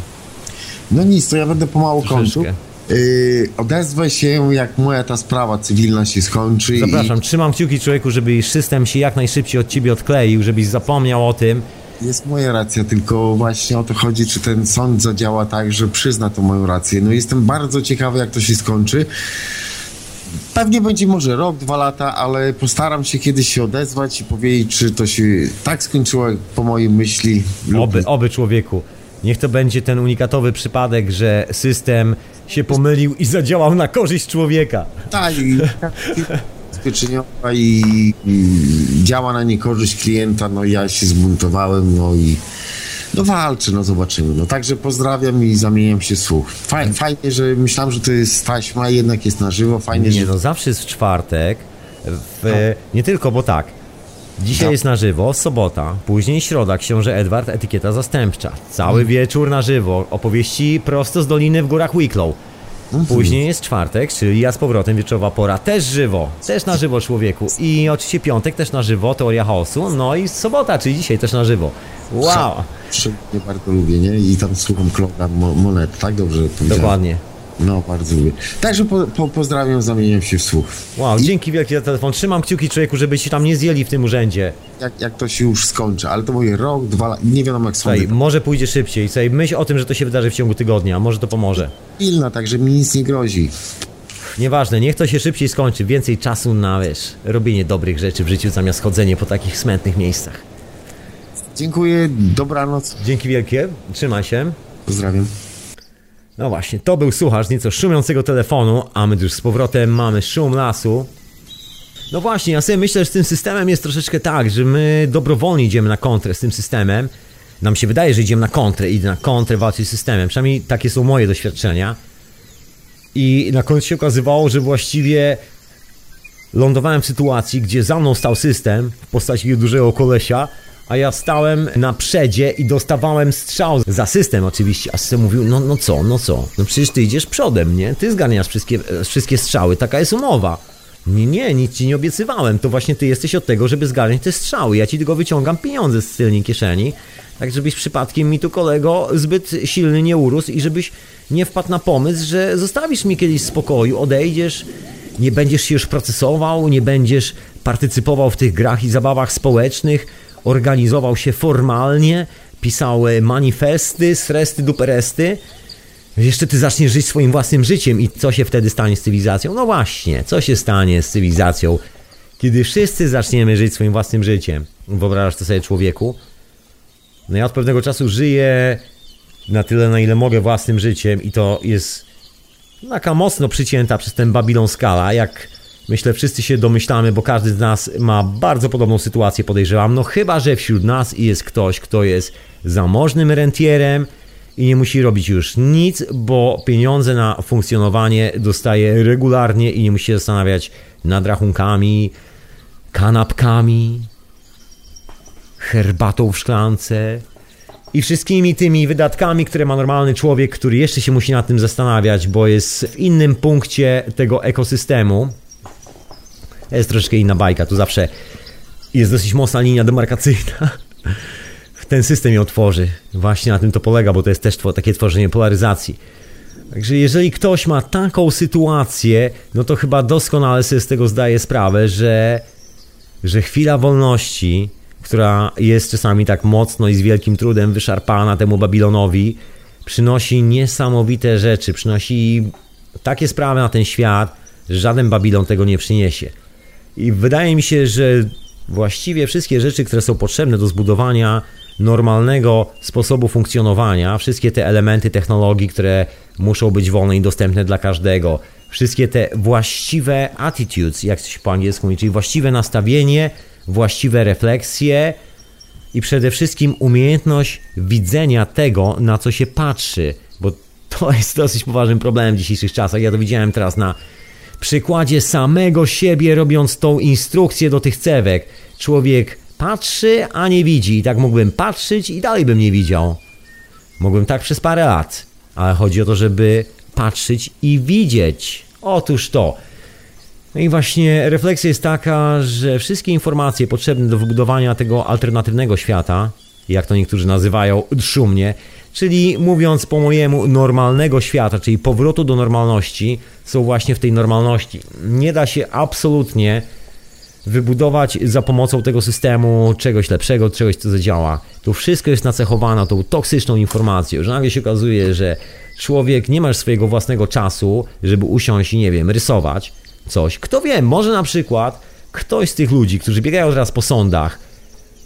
No nic, to ja będę pomału kończył. Yy, odezwę się, jak moja ta sprawa cywilna się skończy. Zapraszam, trzymam kciuki człowieku, żeby system się jak najszybciej od ciebie odkleił, żebyś zapomniał o tym. Jest moja racja, tylko właśnie o to chodzi, czy ten sąd zadziała tak, że przyzna tą moją rację. No jestem bardzo ciekawy, jak to się skończy. Pewnie będzie może rok, dwa lata, ale postaram się kiedyś się odezwać i powiedzieć, czy to się tak skończyło, jak po mojej myśli. lub Oby, oby człowieku. Niech to będzie ten unikatowy przypadek, że system się pomylił i zadziałał na korzyść człowieka. Tak, ubezpieczeniowa i, i działa na niekorzyść klienta, no ja się zbuntowałem, no i no walczę, no zobaczymy. No także pozdrawiam i zamieniam się słuch. Faj, fajnie, że myślałem, że to jest taśma, jednak jest na żywo, fajnie, Nie że... no, zawsze jest w czwartek. W, Nie tylko, bo tak. Dzisiaj No. jest na żywo, sobota, później środa, książę Edward, etykieta zastępcza. Cały wieczór na żywo, opowieści prosto z Doliny w Górach Wicklow. Później jest czwartek, czyli ja z powrotem wieczorowa pora, też żywo, też na żywo człowieku. I oczywiście piątek też na żywo, teoria chaosu, no i sobota, czyli dzisiaj też na żywo. Wow, Szczególnie bardzo lubię, nie? I tam słucham Kloda Mo- Monet, tak dobrze powiedziałem? dokładnie. No, bardzo lubię. Także po, po, pozdrawiam, zamieniam się w słuch. Wow, I dzięki wielkie za telefon. Trzymam kciuki człowieku, żeby ci tam nie zjeli w tym urzędzie. jak, jak to się już skończy, ale to mówię rok, dwa lata, nie wiadomo jak sądy. może pójdzie szybciej. Słuchaj, myśl o tym, że to się wydarzy w ciągu tygodnia, może to pomoże. Pilna, także mi nic nie grozi. Nieważne, niech to się szybciej skończy. Więcej czasu na, wiesz, robienie dobrych rzeczy w życiu zamiast chodzenie po takich smętnych miejscach. Dziękuję, dobranoc, Dzięki wielkie, trzymaj się. pozdrawiam. No właśnie, to był słuchacz nieco szumiącego telefonu, a my już z powrotem mamy szum lasu. No właśnie, ja sobie myślę, że z tym systemem jest troszeczkę tak, że my dobrowolnie idziemy na kontrę z tym systemem. Nam się wydaje, że idziemy na kontrę, idę na kontrę walczyć z systemem. Przynajmniej takie są moje doświadczenia. I na końcu się okazywało, że właściwie lądowałem w sytuacji, gdzie za mną stał system w postaci dużego kolesia, a ja stałem na przedzie i dostawałem strzał. Za system oczywiście, a system mówił, no, no co, no co, no przecież ty idziesz przodem, nie? Ty zgarniasz wszystkie, e, wszystkie strzały, taka jest umowa. Nie, nie, nic ci nie obiecywałem, to właśnie ty jesteś od tego, żeby zgarniać te strzały, ja ci tylko wyciągam pieniądze z tylnej kieszeni, tak żebyś przypadkiem mi tu kolego zbyt silny nie urósł i żebyś nie wpadł na pomysł, że zostawisz mnie kiedyś spokoju, odejdziesz, nie będziesz się już procesował, nie będziesz partycypował w tych grach i zabawach społecznych, organizował się formalnie, pisał e, manifesty, sresty, duperesty. Jeszcze ty zaczniesz żyć swoim własnym życiem i co się wtedy stanie z cywilizacją? No właśnie, co się stanie z cywilizacją, kiedy wszyscy zaczniemy żyć swoim własnym życiem? Wyobrażasz to sobie człowieku? No ja od pewnego czasu żyję na tyle, na ile mogę własnym życiem i to jest taka mocno przycięta przez ten Babylon skala, jak Myślę, wszyscy się domyślamy, bo każdy z nas ma bardzo podobną sytuację, podejrzewam. No chyba, że wśród nas jest ktoś, kto jest zamożnym rentierem i nie musi robić już nic, bo pieniądze na funkcjonowanie dostaje regularnie i nie musi się zastanawiać nad rachunkami, kanapkami, herbatą w szklance i wszystkimi tymi wydatkami, które ma normalny człowiek, który jeszcze się musi nad tym zastanawiać, bo jest w innym punkcie tego ekosystemu. Jest troszeczkę inna bajka, tu zawsze jest dosyć mocna linia demarkacyjna. Ten system ją tworzy. Właśnie na tym to polega, bo to jest też takie tworzenie polaryzacji. Także jeżeli ktoś ma taką sytuację, no to chyba doskonale sobie z tego zdaje sprawę, że, że chwila wolności, która jest czasami tak mocno i z wielkim trudem wyszarpana temu Babilonowi, przynosi niesamowite rzeczy, przynosi takie sprawy na ten świat, że żaden Babilon tego nie przyniesie. I wydaje mi się, że właściwie wszystkie rzeczy, które są potrzebne do zbudowania normalnego sposobu funkcjonowania, wszystkie te elementy technologii, które muszą być wolne i dostępne dla każdego, wszystkie te właściwe attitudes, jak się po angielsku mówi, czyli właściwe nastawienie, właściwe refleksje i przede wszystkim umiejętność widzenia tego, na co się patrzy, bo to jest dosyć poważnym problemem w dzisiejszych czasach. Ja to widziałem teraz na przykładzie samego siebie, robiąc tą instrukcję do tych cewek. Człowiek patrzy, a nie widzi. I tak mógłbym patrzeć i dalej bym nie widział. Mógłbym tak przez parę lat. Ale chodzi o to, żeby patrzeć i widzieć. Otóż to. No i właśnie refleksja jest taka, że wszystkie informacje potrzebne do wybudowania tego alternatywnego świata, jak to niektórzy nazywają szumnie, czyli mówiąc po mojemu normalnego świata, czyli powrotu do normalności, są właśnie w tej normalności. Nie da się absolutnie wybudować za pomocą tego systemu czegoś lepszego, czegoś, co zadziała. To wszystko jest nacechowane tą toksyczną informacją, że nagle się okazuje, że człowiek nie ma swojego własnego czasu, żeby usiąść i nie wiem, rysować coś. Kto wie, może na przykład ktoś z tych ludzi, którzy biegają teraz po sądach,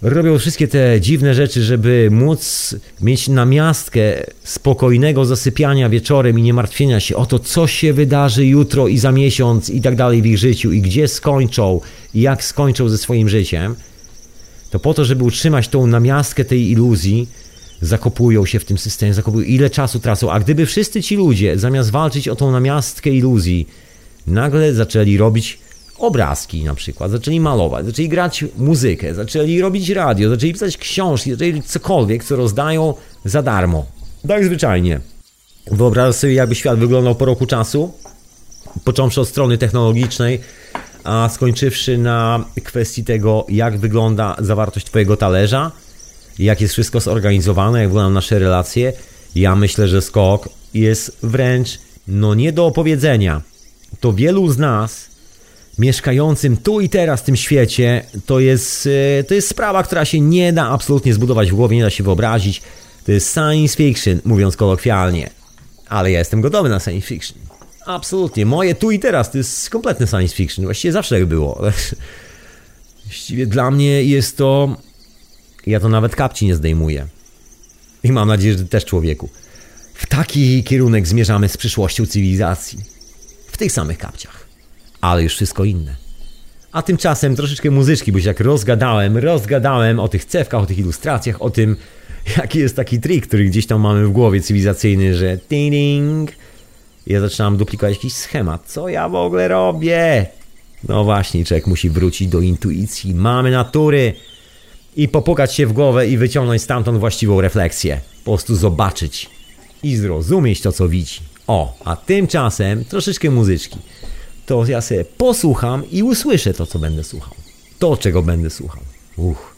robią wszystkie te dziwne rzeczy, żeby móc mieć namiastkę spokojnego zasypiania wieczorem i nie martwienia się o to, co się wydarzy jutro i za miesiąc i tak dalej w ich życiu i gdzie skończą i jak skończą ze swoim życiem, to po to, żeby utrzymać tą namiastkę tej iluzji, zakopują się w tym systemie, zakopują ile czasu tracą. A gdyby wszyscy ci ludzie, zamiast walczyć o tą namiastkę iluzji, nagle zaczęli robić obrazki na przykład, zaczęli malować, zaczęli grać muzykę, zaczęli robić radio, zaczęli pisać książki, zaczęli cokolwiek, co rozdają za darmo. Tak zwyczajnie. Wyobraź sobie, jakby świat wyglądał po roku czasu, począwszy od strony technologicznej, a skończywszy na kwestii tego, jak wygląda zawartość Twojego talerza, jak jest wszystko zorganizowane, jak wyglądają nasze relacje. Ja myślę, że skok jest wręcz no nie do opowiedzenia. To wielu z nas mieszkającym tu i teraz w tym świecie, to jest, e, to jest sprawa, która się nie da absolutnie zbudować w głowie, nie da się wyobrazić. To jest science fiction, mówiąc kolokwialnie. Ale ja jestem gotowy na science fiction. Absolutnie. Moje tu i teraz to jest kompletny science fiction. Właściwie zawsze tak było. Właściwie dla mnie jest to... Ja to nawet kapci nie zdejmuję. I mam nadzieję, że też człowieku. W taki kierunek zmierzamy z przyszłością cywilizacji. W tych samych kapciach ale już wszystko inne. A tymczasem troszeczkę muzyczki, bo się jak rozgadałem, rozgadałem o tych cewkach, o tych ilustracjach, o tym, jaki jest taki trik, który gdzieś tam mamy w głowie cywilizacyjny, że ding, ja zaczynam duplikować jakiś schemat. Co ja w ogóle robię? No właśnie, człowiek musi wrócić do intuicji, mamy natury i popukać się w głowę i wyciągnąć stamtąd właściwą refleksję. Po prostu zobaczyć i zrozumieć to, co widzi. O, a tymczasem troszeczkę muzyczki to ja sobie posłucham i usłyszę to, co będę słuchał. To, czego będę słuchał. Uch.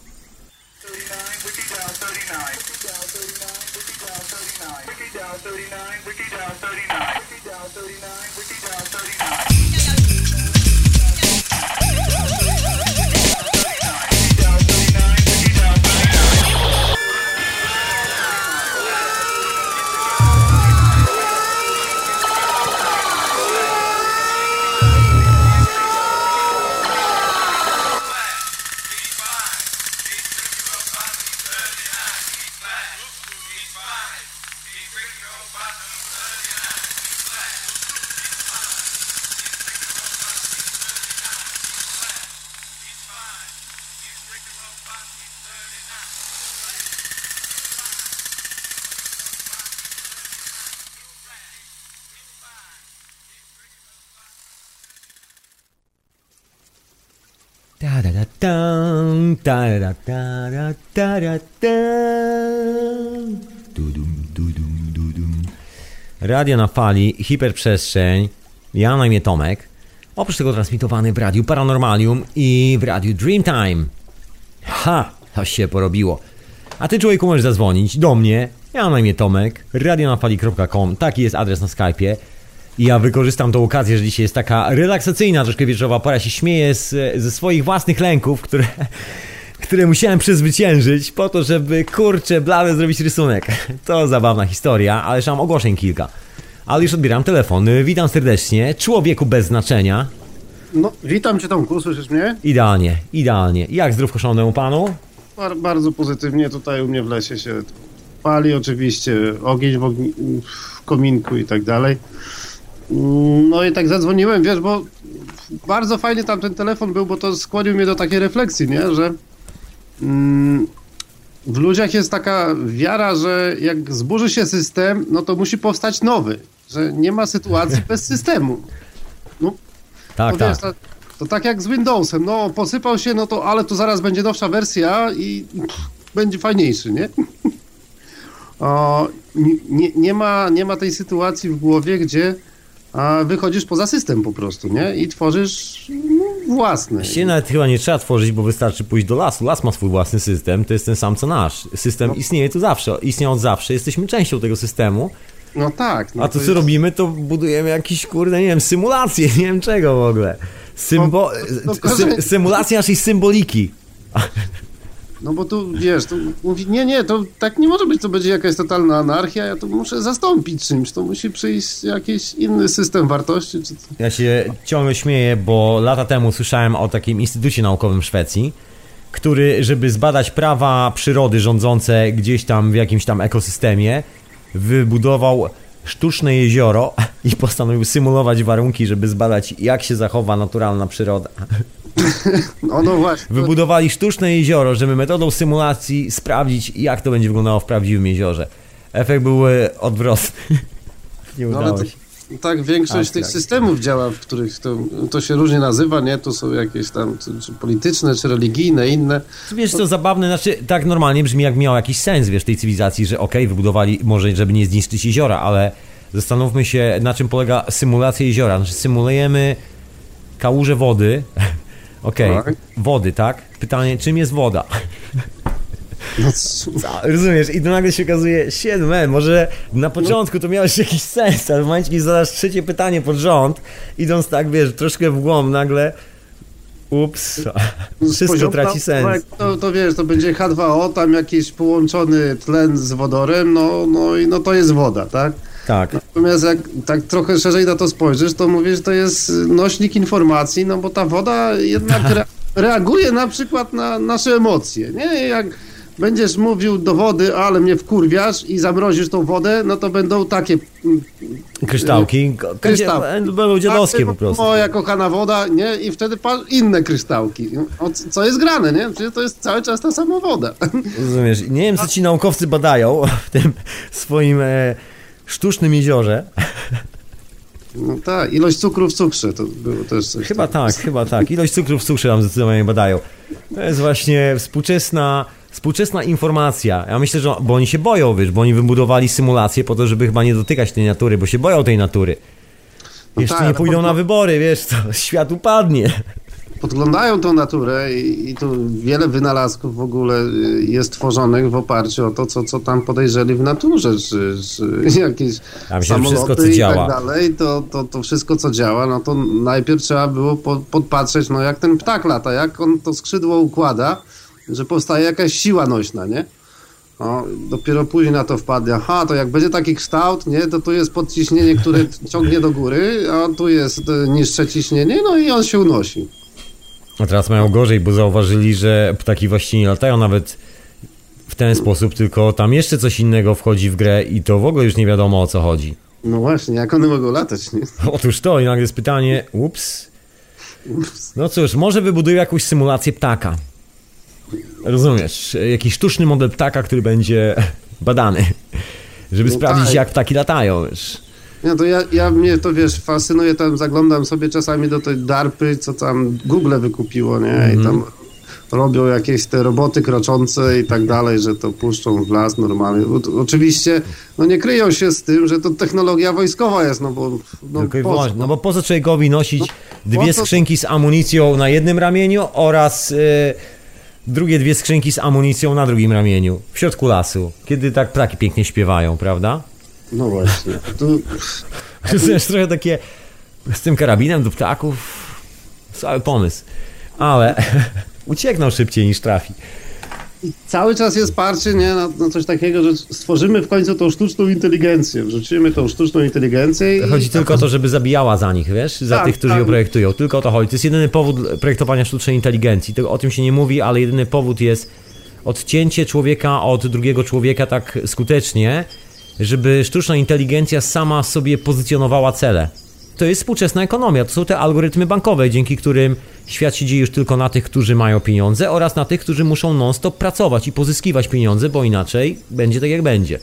Tara, tara, tara, tam. Dudum, dudum, dudum. Radio na fali, hiperprzestrzeń. Ja na imię Tomek. Oprócz tego transmitowany w Radiu Paranormalium i w Radiu Dreamtime. Ha! To się porobiło. A ty człowieku możesz zadzwonić do mnie. Ja na imię Tomek. radionafali.com. Taki jest adres na Skype'ie. I ja wykorzystam tą okazję, że dzisiaj jest taka relaksacyjna troszkę wieczorowa pora. się śmieję z, ze swoich własnych lęków, które, które musiałem przezwyciężyć po to, żeby kurczę blady zrobić rysunek. To zabawna historia, ale mam ogłoszeń kilka. Ale już odbieram telefon. Witam serdecznie. Człowieku bez znaczenia. No, witam cię Tomku, słyszysz mnie? Idealnie, idealnie. Jak zdrówko szanownemu panu? Bar bardzo pozytywnie, tutaj u mnie w lesie się pali oczywiście, ogień w, ogni w kominku i tak dalej. No i tak zadzwoniłem, wiesz, bo bardzo fajnie tam ten telefon był, bo to skłonił mnie do takiej refleksji, nie, że mm, w ludziach jest taka wiara, że jak zburzy się system, no to musi powstać nowy, że nie ma sytuacji bez systemu. No, Tak, to, tak. wiesz, to, tak jak z Windowsem, no posypał się, no to ale to zaraz będzie nowsza wersja i pff, będzie fajniejszy, nie? O, nie, nie, ma, nie ma tej sytuacji w głowie, gdzie a, wychodzisz poza system po prostu, nie? I tworzysz własny. Właściwie nawet chyba nie trzeba tworzyć, bo wystarczy pójść do lasu. Las ma swój własny system, to jest ten sam co nasz. System istnieje tu zawsze, istniał od zawsze, jesteśmy częścią tego systemu. No tak. No A to co jest- robimy, to budujemy jakiś, kurde, nie wiem, symulację, nie wiem czego w ogóle. Symbo... No, to sy- korzeń- symulacja naszej symboliki. No bo tu, wiesz, tu mówi, nie, nie, to tak nie może być, to będzie jakaś totalna anarchia, ja to muszę zastąpić czymś, to musi przyjść jakiś inny system wartości, czy co. Ja się ciągle śmieję, bo lata temu słyszałem o takim instytucie naukowym w Szwecji, który, żeby zbadać prawa przyrody rządzące gdzieś tam w jakimś tam ekosystemie, wybudował sztuczne jezioro i postanowił symulować warunki, żeby zbadać, jak się zachowa naturalna przyroda. No, no właśnie. to- Wybudowali sztuczne jezioro, żeby metodą symulacji sprawdzić, jak to będzie wyglądało w prawdziwym jeziorze. Efekt był e, odwrotny. Nie No, ale udało to, się. tak większość Tak, tych tak. systemów działa, w których to, to się różnie nazywa, nie? To są jakieś tam czy, czy polityczne, czy religijne, inne. Wiesz, co zabawne, znaczy tak normalnie brzmi, jak miał jakiś sens, wiesz, tej cywilizacji, że okej, wybudowali może, żeby nie zniszczyć jeziora, ale zastanówmy się, na czym polega symulacja jeziora. Znaczy, symulujemy kałużę wody, okej, Tak. wody, tak? Pytanie, czym jest woda? No, Rozumiesz? I to nagle się okazuje, shit man, może na początku to miałeś jakiś sens, ale w momencie, kiedy zadasz trzecie pytanie pod rząd, idąc tak, wiesz, troszkę w głąb, nagle ups, wszystko traci sens. To, to wiesz, to będzie H2O, tam jakiś połączony tlen z wodorem, no, no i no to jest woda, tak? Tak. Natomiast jak tak trochę szerzej na to spojrzysz, to mówisz, że to jest nośnik informacji, no bo ta woda jednak re reaguje na przykład na nasze emocje, nie? Jak będziesz mówił do wody, ale mnie wkurwiasz i zamrozisz tą wodę, no to będą takie mm, Kryształki, Kryształ. Kryształ. będą dziadowskie po prostu. Moja kochana woda, nie? I wtedy inne kryształki. O, c- co jest grane, nie? Przecież to jest cały czas ta sama woda. Rozumiesz, nie wiem co ci naukowcy badają w tym swoim e, sztucznym jeziorze. No tak, ilość cukru w cukrze to było też coś. Chyba tam. tak, chyba tak. Ilość cukru w cukrze tam zdecydowanie badają. To jest właśnie współczesna, współczesna informacja. Ja myślę, że bo oni się boją, wiesz, bo oni wybudowali symulację po to, żeby chyba nie dotykać tej natury, bo się boją tej natury. No Jeszcze tak, nie pójdą na wybory, wiesz, to świat upadnie. Podglądają tą naturę i, i tu wiele wynalazków w ogóle y, jest tworzonych w oparciu o to, co, co tam podejrzeli w naturze, czy, czy jakieś Tam się samoloty wszystko, co i działa. tak dalej, to, to, to wszystko, co działa, no to najpierw trzeba było po, podpatrzeć, no jak ten ptak lata, jak on to skrzydło układa, że powstaje jakaś siła nośna, nie? O, dopiero później na to wpadli, aha, to jak będzie taki kształt, nie, to tu jest podciśnienie, które ciągnie do góry, a tu jest e, niższe ciśnienie, no i on się unosi. A teraz mają gorzej, bo zauważyli, że ptaki właściwie nie latają nawet w ten sposób, tylko tam jeszcze coś innego wchodzi w grę i to w ogóle już nie wiadomo o co chodzi. No właśnie, jak one mogą latać, nie? Otóż to i nagle jest pytanie, ups. No cóż, może wybudują jakąś symulację ptaka. Rozumiesz, jakiś sztuczny model ptaka, który będzie badany, żeby No sprawdzić tak. jak ptaki latają, wiesz. Nie, to ja, ja mnie to wiesz, fascynuje, tam zaglądam sobie czasami do tej DARPy, co tam Google wykupiło, nie? I tam robią jakieś te roboty kroczące i tak dalej, że to puszczą w las normalnie. O- Oczywiście, no nie kryją się z tym, że to technologia wojskowa jest, no bo... No, Tylko po. No bo po co człowiekowi nosić dwie po co- skrzynki z amunicją na jednym ramieniu oraz e, drugie dwie skrzynki z amunicją na drugim ramieniu, w środku lasu, kiedy tak ptaki pięknie śpiewają, prawda? No właśnie. To jest trochę takie z tym karabinem do ptaków. Cały pomysł. Ale uciekną szybciej niż trafi. cały czas jest parcie nie, na, na coś takiego, że stworzymy w końcu tą sztuczną inteligencję. Wrzucimy tą sztuczną inteligencję i... Chodzi tylko o to, żeby zabijała za nich, wiesz? Za Tak, tych, którzy tak. ją projektują. Tylko o to chodzi. To jest jedyny powód projektowania sztucznej inteligencji. O tym się nie mówi, ale jedyny powód jest odcięcie człowieka od drugiego człowieka tak skutecznie, żeby sztuczna inteligencja sama sobie pozycjonowała cele. To jest współczesna ekonomia, to są te algorytmy bankowe, dzięki którym świat się dzieje już tylko na tych, którzy mają pieniądze oraz na tych, którzy muszą non-stop pracować i pozyskiwać pieniądze, bo inaczej będzie tak jak będzie.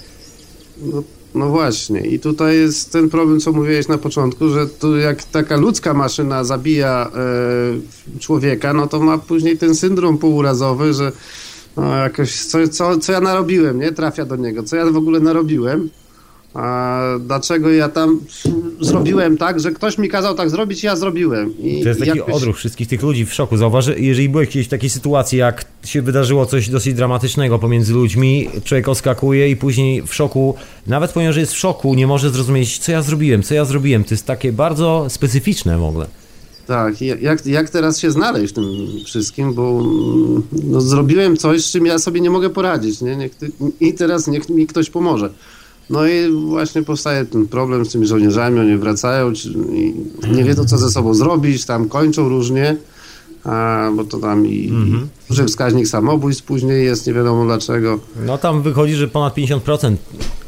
No, no właśnie. I tutaj jest ten problem, co mówiłeś na początku, że tu jak taka ludzka maszyna zabija e, człowieka, no to ma później ten syndrom półurazowy, że no, jakoś co, co, co ja narobiłem, nie? Trafia do niego. Co ja w ogóle narobiłem? A dlaczego ja tam zrobiłem tak, że ktoś mi kazał tak zrobić, ja zrobiłem. I To jest taki jakoś- odruch wszystkich tych ludzi w szoku. Zauważ, jeżeli byłeś kiedyś w takiej sytuacji, jak się wydarzyło coś dosyć dramatycznego pomiędzy ludźmi, człowiek oskakuje i później w szoku, nawet że jest w szoku, nie może zrozumieć, co ja zrobiłem, co ja zrobiłem. To jest takie bardzo specyficzne w ogóle. Tak, jak, jak teraz się znaleźć w tym wszystkim, bo mm, no, zrobiłem coś, z czym ja sobie nie mogę poradzić, nie? Niech ty, I teraz niech mi ktoś pomoże. No i właśnie powstaje ten problem z tymi żołnierzami, oni wracają nie wiedzą, co ze sobą zrobić, tam kończą różnie, a, bo to tam i Mhm. duży wskaźnik samobójstw później jest, nie wiadomo dlaczego. No tam wychodzi, że ponad 50%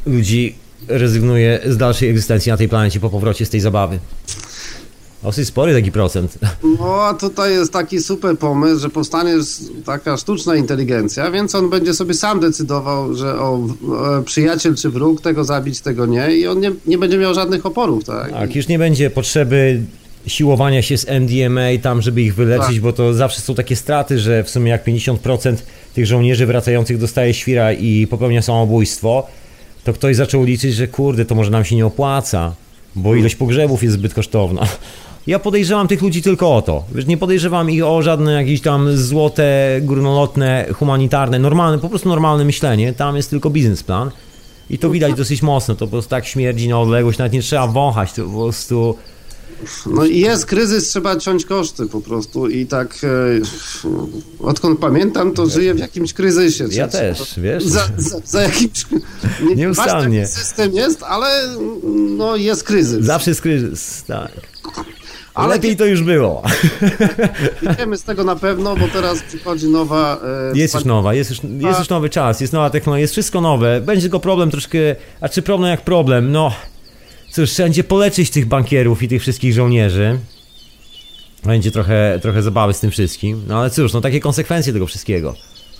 ludzi rezygnuje z dalszej egzystencji na tej planecie po powrocie z tej zabawy. Dosyć spory taki procent. No a tutaj jest taki super pomysł, że powstanie taka sztuczna inteligencja, więc on będzie sobie sam decydował, że o, e, przyjaciel czy wróg, tego zabić, tego nie i on nie, nie będzie miał żadnych oporów, tak? Tak, już nie będzie potrzeby siłowania się z MDMA tam, żeby ich wyleczyć, Tak. bo to zawsze są takie straty, że w sumie jak 50% tych żołnierzy wracających dostaje świra i popełnia samobójstwo, to ktoś zaczął liczyć, że kurde, to może nam się nie opłaca, bo ilość pogrzebów jest zbyt kosztowna. Ja podejrzewam tych ludzi tylko o to. Wiesz, nie podejrzewam ich o żadne jakieś tam złote, górnolotne, humanitarne, normalne, po prostu normalne myślenie. Tam jest tylko biznesplan. I to widać dosyć mocno, to po prostu tak śmierdzi na odległość, nawet nie trzeba wąchać, to po prostu... No i jest kryzys, trzeba ciąć koszty po prostu i tak e, odkąd pamiętam, to żyję w jakimś kryzysie. Ja Trzeba- też, wiesz? Za, za, za jakimś... Nie, Nieustannie. system jest, ale no jest kryzys. Zawsze jest kryzys, tak. Ale Lepiej to już było. Wiemy z tego na pewno, bo teraz przychodzi nowa... E, Jest już nowa, jest już, jest już nowy czas, jest nowa technologia, jest wszystko nowe. Będzie tylko problem troszkę, a czy problem jak problem? No, cóż, trzeba będzie poleczyć tych bankierów i tych wszystkich żołnierzy. Będzie trochę, trochę zabawy z tym wszystkim. No ale cóż, no takie konsekwencje tego wszystkiego.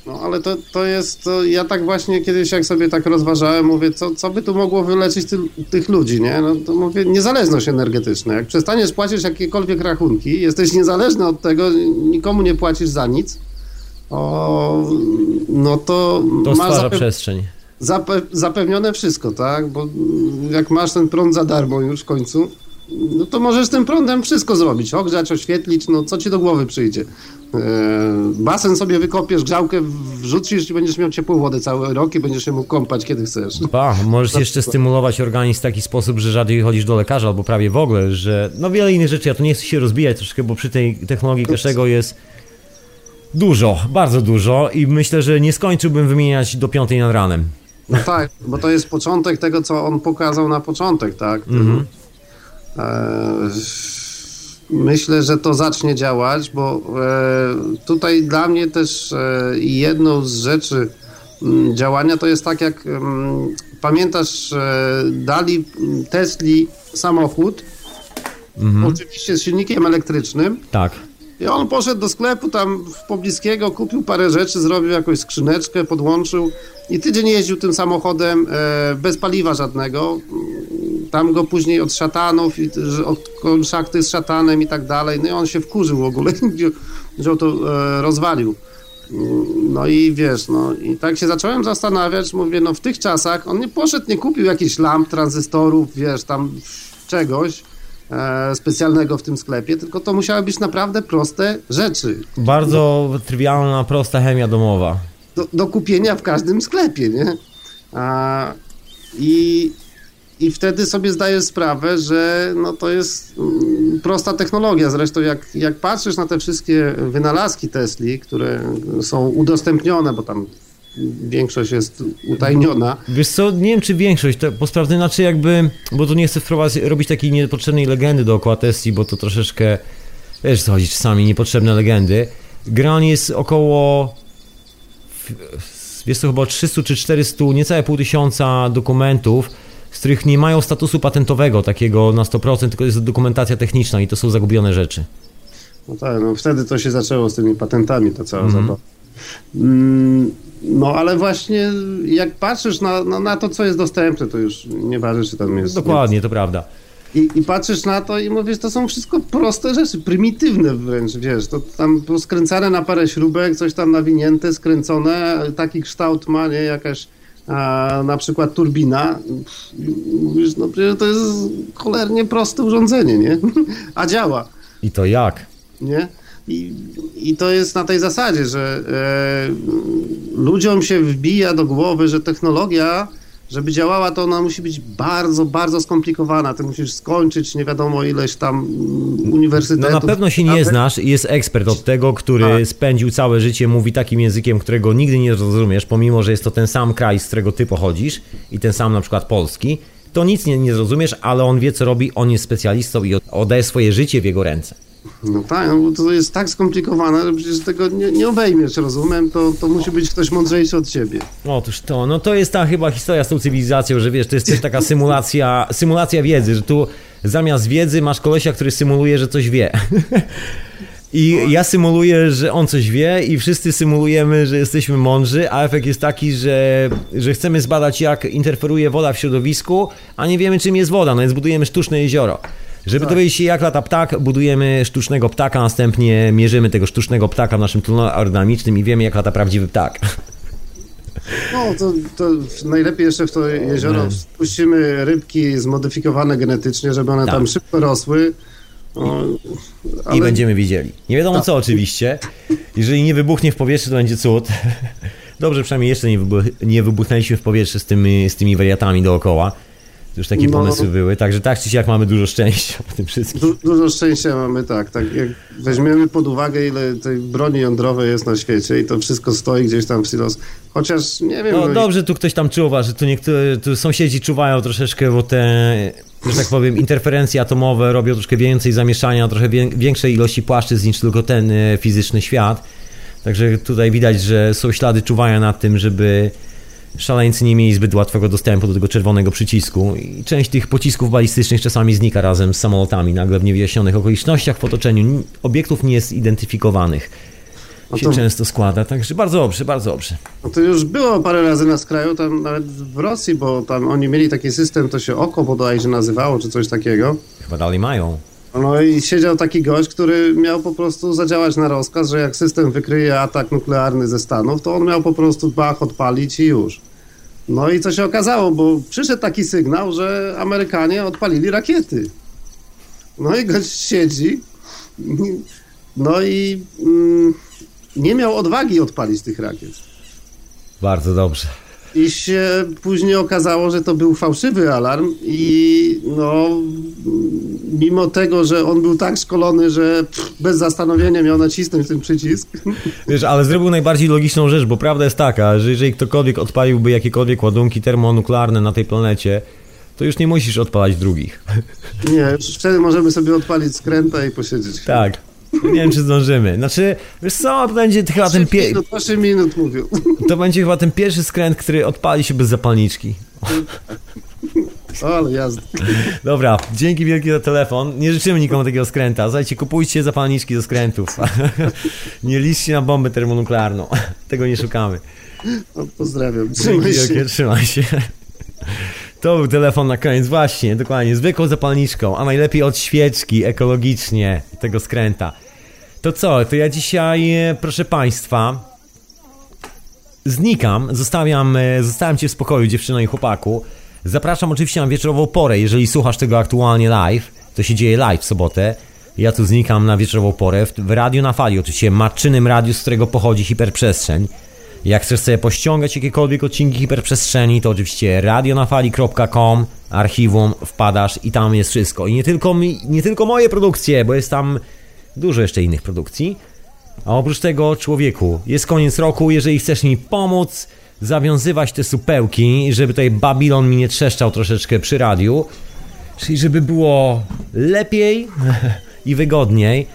No ale to, to jest, to ja tak właśnie kiedyś jak sobie tak rozważałem, mówię, co, co by tu mogło wyleczyć ty, tych ludzi, nie? No to mówię, niezależność energetyczna. Jak przestaniesz płacić jakiekolwiek rachunki, jesteś niezależny od tego, nikomu nie płacisz za nic, o, no to, To masz zape- przestrzeń. zape- zapewnione wszystko, tak? Bo jak masz ten prąd za darmo już w końcu, no to możesz tym prądem wszystko zrobić. Ogrzać, oświetlić, no co ci do głowy przyjdzie. E, basen sobie wykopiesz, grzałkę wrzucisz i będziesz miał ciepłą wodę cały rok i będziesz się mógł kąpać kiedy chcesz. Pa, możesz jeszcze stymulować organizm w taki sposób, że rzadziej chodzisz do lekarza albo prawie w ogóle, że no wiele innych rzeczy, ja tu nie chcę się rozbijać troszkę, bo przy tej technologii każdego jest dużo, bardzo dużo i myślę, że nie skończyłbym wymieniać do piątej nad ranem. No tak, bo to jest początek tego, co on pokazał na początek, tak? E, myślę, że to zacznie działać, bo e, tutaj dla mnie też e, jedną z rzeczy m, działania to jest tak, jak m, pamiętasz, e, dali Tesli samochód, oczywiście z silnikiem elektrycznym, Tak. I on poszedł do sklepu tam pobliskiego, kupił parę rzeczy, zrobił jakąś skrzyneczkę, podłączył i tydzień jeździł tym samochodem e, bez paliwa żadnego. Tam go później od szatanów, od konszakty z szatanem i tak dalej. No i on się wkurzył w ogóle, wziął- to, e, rozwalił. No i wiesz, no i tak się zacząłem zastanawiać, mówię, no w tych czasach on nie poszedł, nie kupił jakichś lamp, tranzystorów, wiesz, tam czegoś specjalnego w tym sklepie, tylko to musiały być naprawdę proste rzeczy Bardzo trywialna, prosta chemia domowa. do, do kupienia w każdym sklepie, nie? A, i, I wtedy sobie zdajesz sprawę, że no to jest mm, prosta technologia. Zresztą jak, jak patrzysz na te wszystkie wynalazki Tesli, które są udostępnione, bo tam większość jest utajniona, Wiesz co, nie wiem czy większość, to posprawdzę, znaczy jakby, bo tu nie chcę wprowadzić, robić takiej niepotrzebnej legendy dookoła Tesli, bo to troszeczkę, wiesz co chodzi, czasami niepotrzebne legendy. Gran jest około, wiesz co, chyba 300 czy 400, niecałe pół tysiąca dokumentów, z których nie mają statusu patentowego takiego na 100%, tylko jest dokumentacja techniczna i to są zagubione rzeczy. No tak, no wtedy to się zaczęło z tymi patentami, ta cała Mhm. zabawa. Mm, No ale właśnie jak patrzysz na, na, na to, co jest dostępne, to już nieważne, czy tam jest... Dokładnie, to prawda. I, I patrzysz na to i mówisz, to są wszystko proste rzeczy, prymitywne wręcz, wiesz, to tam skręcane na parę śrubek, coś tam nawinięte, skręcone, taki kształt ma, nie, jakaś a, na przykład turbina. Mówisz, no przecież to jest cholernie proste urządzenie, nie? A działa I to jak? nie? I, I to jest na tej zasadzie, że e, ludziom się wbija do głowy, że technologia, żeby działała, to ona musi być bardzo, bardzo skomplikowana. Ty musisz skończyć nie wiadomo ileś tam mm, No uniwersytetów. na pewno się nie znasz i jest ekspert od tego, który Tak. spędził całe życie, mówi takim językiem, którego nigdy nie zrozumiesz, pomimo, że jest to ten sam kraj, z którego ty pochodzisz i ten sam na przykład polski, to nic nie, nie zrozumiesz, ale on wie co robi, on jest specjalistą i oddaje swoje życie w jego ręce. No tak, no bo to jest tak skomplikowane, że przecież tego nie, nie obejmiesz rozumem, to, to musi być ktoś mądrzejszy od ciebie. Otóż to, no to jest ta chyba historia z tą cywilizacją, że wiesz, to jest też taka symulacja, symulacja wiedzy, że tu zamiast wiedzy masz kolesia, który symuluje, że coś wie. I ja symuluję, że on coś wie i wszyscy symulujemy, że jesteśmy mądrzy, a efekt jest taki, że, że chcemy zbadać jak interferuje woda w środowisku, a nie wiemy czym jest woda, no więc budujemy sztuczne jezioro. Żeby dowiedzieć się jak lata ptak, budujemy sztucznego ptaka, następnie mierzymy tego sztucznego ptaka w naszym tunelu aerodynamicznym i wiemy jak lata prawdziwy ptak. No, to, to najlepiej jeszcze w to jezioro wpuścimy rybki zmodyfikowane genetycznie, żeby one Tak. tam szybko rosły. O, I ale- będziemy widzieli. Nie wiadomo Tak. co oczywiście. Jeżeli nie wybuchnie w powietrzu, to będzie cud. Dobrze, przynajmniej jeszcze nie, wybuch nie wybuchnęliśmy w powietrze z tymi, z tymi wariatami dookoła. Już takie No. pomysły były, także tak czy siak mamy dużo szczęścia w tym wszystkim. Du dużo szczęścia mamy, tak, tak. Jak weźmiemy pod uwagę, ile tej broni jądrowej jest na świecie i to wszystko stoi gdzieś tam w silos. Chociaż nie wiem. No no, dobrze, tu ktoś tam czuwa, że tu niektórzy tu sąsiedzi czuwają troszeczkę, bo te, że tak powiem, interferencje atomowe robią troszkę więcej zamieszania, trochę wię- większej ilości płaszczyzn niż tylko ten e, fizyczny świat. Także tutaj widać, że są ślady czuwania nad tym, żeby szaleńcy nie mieli zbyt łatwego dostępu do tego czerwonego przycisku i część tych pocisków balistycznych czasami znika razem z samolotami nagle w niewyjaśnionych okolicznościach w otoczeniu obiektów niezidentyfikowanych. No Się to- często składa, także bardzo dobrze, bardzo dobrze. No to już było parę razy na skraju, tam nawet w Rosji, bo tam oni mieli taki system, to się oko bodajże nazywało, czy coś takiego. Chyba dalej mają. No i siedział taki gość, który miał po prostu zadziałać na rozkaz, że jak system wykryje atak nuklearny ze Stanów, to on miał po prostu bach odpalić i już. No i co się okazało, bo przyszedł taki sygnał, że Amerykanie odpalili rakiety. No i gość siedzi, no i mm, nie miał odwagi odpalić tych rakiet. Bardzo dobrze. I się później okazało, że to był fałszywy alarm i no mimo tego, że on był tak szkolony, że pff, bez zastanowienia miał nacisnąć ten przycisk. Wiesz, ale zrobił najbardziej logiczną rzecz, bo prawda jest taka, że jeżeli ktokolwiek odpaliłby jakiekolwiek ładunki termonuklearne na tej planecie, to już nie musisz odpalać drugich. Nie, już wtedy możemy sobie odpalić skręta i posiedzieć. Tak. Nie wiem, czy zdążymy. Znaczy, wiesz co, to będzie chyba ten, 8 pie... minut, 8 minut mówił. to będzie chyba ten pierwszy skręt, który odpali się bez zapalniczki. Ale jazda. Dobra, dzięki wielkie za telefon. Nie życzymy nikomu takiego skręta. Słuchajcie, kupujcie zapalniczki do skrętów. nie liczcie na bombę termonuklearną. Tego nie szukamy. No, pozdrawiam. Dzięki Trzymaj się. wielkie, trzymaj się. To był telefon na koniec, właśnie, dokładnie, zwykłą zapalniczką, a najlepiej od świeczki, ekologicznie, tego skręta. To co, to ja dzisiaj, e, proszę Państwa, znikam, zostawiam, e, zostawiam cię w spokoju, dziewczyno i chłopaku. Zapraszam oczywiście na wieczorową porę, jeżeli słuchasz tego aktualnie live, to się dzieje live w sobotę. Ja tu znikam na wieczorową porę, w, w radiu na fali, oczywiście matczynym radiu, z którego pochodzi hiperprzestrzeń. Jak chcesz sobie pościągać jakiekolwiek odcinki hiperprzestrzeni, to oczywiście radionafali.com, archiwum, wpadasz i tam jest wszystko. I nie tylko, mi, nie tylko moje produkcje, bo jest tam dużo jeszcze innych produkcji. A oprócz tego, człowieku, jest koniec roku, jeżeli chcesz mi pomóc zawiązywać te supełki, żeby tutaj Babilon mi nie trzeszczał troszeczkę przy radiu, czyli żeby było lepiej i wygodniej,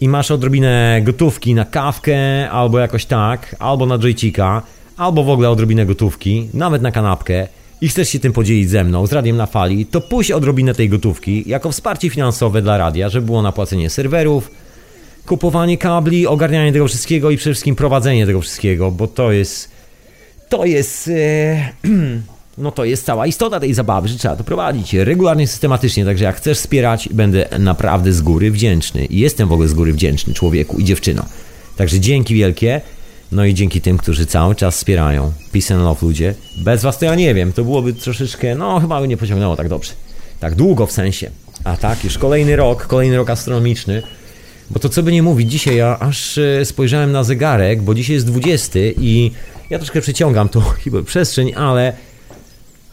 i masz odrobinę gotówki na kawkę, albo jakoś tak, albo na joycika, albo w ogóle odrobinę gotówki, nawet na kanapkę. I chcesz się tym podzielić ze mną, z Radiem na Fali, to puść odrobinę tej gotówki jako wsparcie finansowe dla radia, żeby było na płacenie serwerów, kupowanie kabli, ogarnianie tego wszystkiego i przede wszystkim prowadzenie tego wszystkiego, bo to jest... To jest... E, no to jest cała istota tej zabawy, że trzeba to prowadzić regularnie, systematycznie, także jak chcesz wspierać, będę naprawdę z góry wdzięczny. I jestem w ogóle z góry wdzięczny człowieku i dziewczyno. Także dzięki wielkie, no i dzięki tym, którzy cały czas wspierają. Peace and love ludzie. Bez was to ja nie wiem, to byłoby troszeczkę, no chyba by nie pociągnęło tak dobrze. Tak długo w sensie. A tak, już kolejny rok, kolejny rok astronomiczny. Bo to co by nie mówić, dzisiaj ja aż e, spojrzałem na zegarek, bo dzisiaj jest 20 i ja troszkę przeciągam tą przestrzeń, ale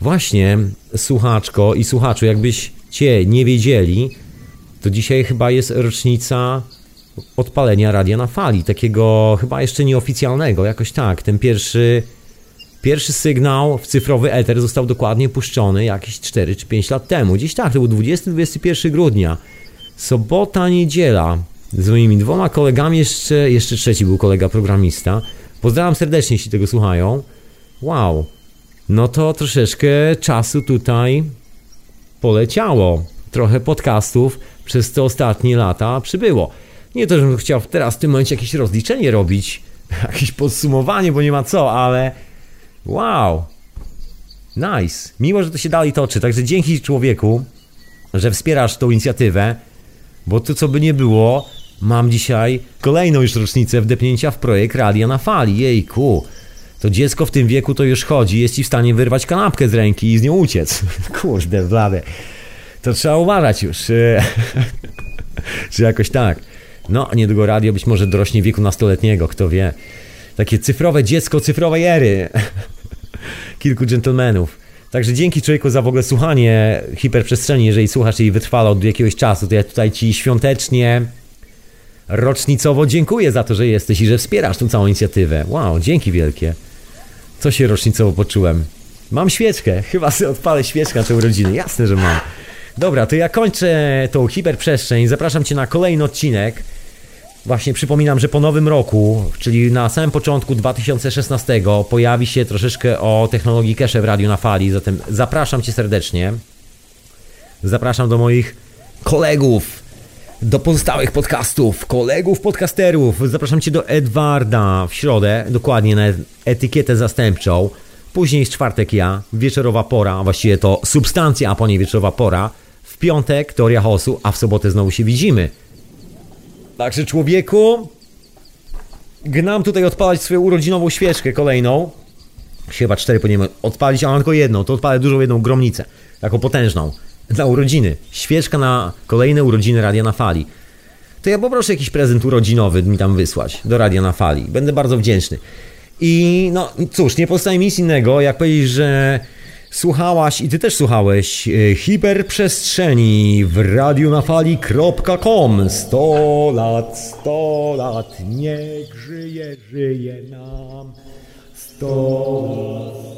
Właśnie, słuchaczko i słuchaczu, jakbyś cię nie wiedzieli, to dzisiaj chyba jest rocznica odpalenia radia na fali, takiego chyba jeszcze nieoficjalnego, jakoś tak. Ten pierwszy, pierwszy sygnał w cyfrowy eter został dokładnie puszczony jakieś 4 czy 5 lat temu. Gdzieś tak, to był 20-21 grudnia. Sobota, niedziela. Z moimi dwoma kolegami, jeszcze, jeszcze trzeci był kolega programista. Pozdrawiam serdecznie, jeśli tego słuchają. Wow, no to troszeczkę czasu tutaj poleciało. Trochę podcastów przez te ostatnie lata przybyło. Nie to, żebym chciał teraz w tym momencie jakieś rozliczenie robić, jakieś podsumowanie, bo nie ma co, ale wow, nice. Miło, że to się dalej toczy, także dzięki człowieku, że wspierasz tą inicjatywę, bo to co by nie było, mam dzisiaj kolejną już rocznicę wdepnięcia w projekt Radia na Fali, jejku to dziecko w tym wieku to już chodzi, jest ci w stanie wyrwać kanapkę z ręki i z nią uciec. Kurde, blade. To trzeba uważać już. Czy jakoś tak. No, niedługo radio być może dorośnie wieku nastoletniego, kto wie. Takie cyfrowe dziecko cyfrowej ery. Kilku dżentelmenów. Także dzięki człowieku za w ogóle słuchanie hiperprzestrzeni. Jeżeli słuchasz jej wytrwale od jakiegoś czasu, to ja tutaj ci świątecznie, rocznicowo dziękuję za to, że jesteś i że wspierasz tą całą inicjatywę. Wow, dzięki wielkie. Co się rocznicowo poczułem? Mam świeczkę, chyba sobie odpalę świeczkę na te urodziny. Jasne, że mam. Dobra, to ja kończę tą hiperprzestrzeń. Zapraszam Cię na kolejny odcinek. Właśnie przypominam, że po nowym roku, czyli na samym początku 2016, pojawi się troszeczkę o technologii cache w radiu na fali. Zatem zapraszam Cię serdecznie. Zapraszam do moich kolegów, do pozostałych podcastów, kolegów podcasterów. Zapraszam Cię do Edwarda w środę, dokładnie na etykietę zastępczą. Później jest czwartek ja, wieczorowa pora, a właściwie to substancja, a po niej wieczorowa pora. W piątek teoria chaosu, a w sobotę znowu się widzimy. Także człowieku, gnam tutaj odpalać swoją urodzinową świeczkę kolejną. Chyba cztery powinienem odpalić, a mam tylko jedną, to odpalę dużą jedną gromnicę, taką potężną na urodziny. Świeczka na kolejne urodziny Radia na Fali. To ja poproszę jakiś prezent urodzinowy mi tam wysłać do Radia na Fali. Będę bardzo wdzięczny. I no cóż, nie pozostaje nic innego, jak powiedzieć, że słuchałaś i ty też słuchałeś e, hiperprzestrzeni w radionafali.com 100 lat, 100 lat, niech żyje, żyje nam 100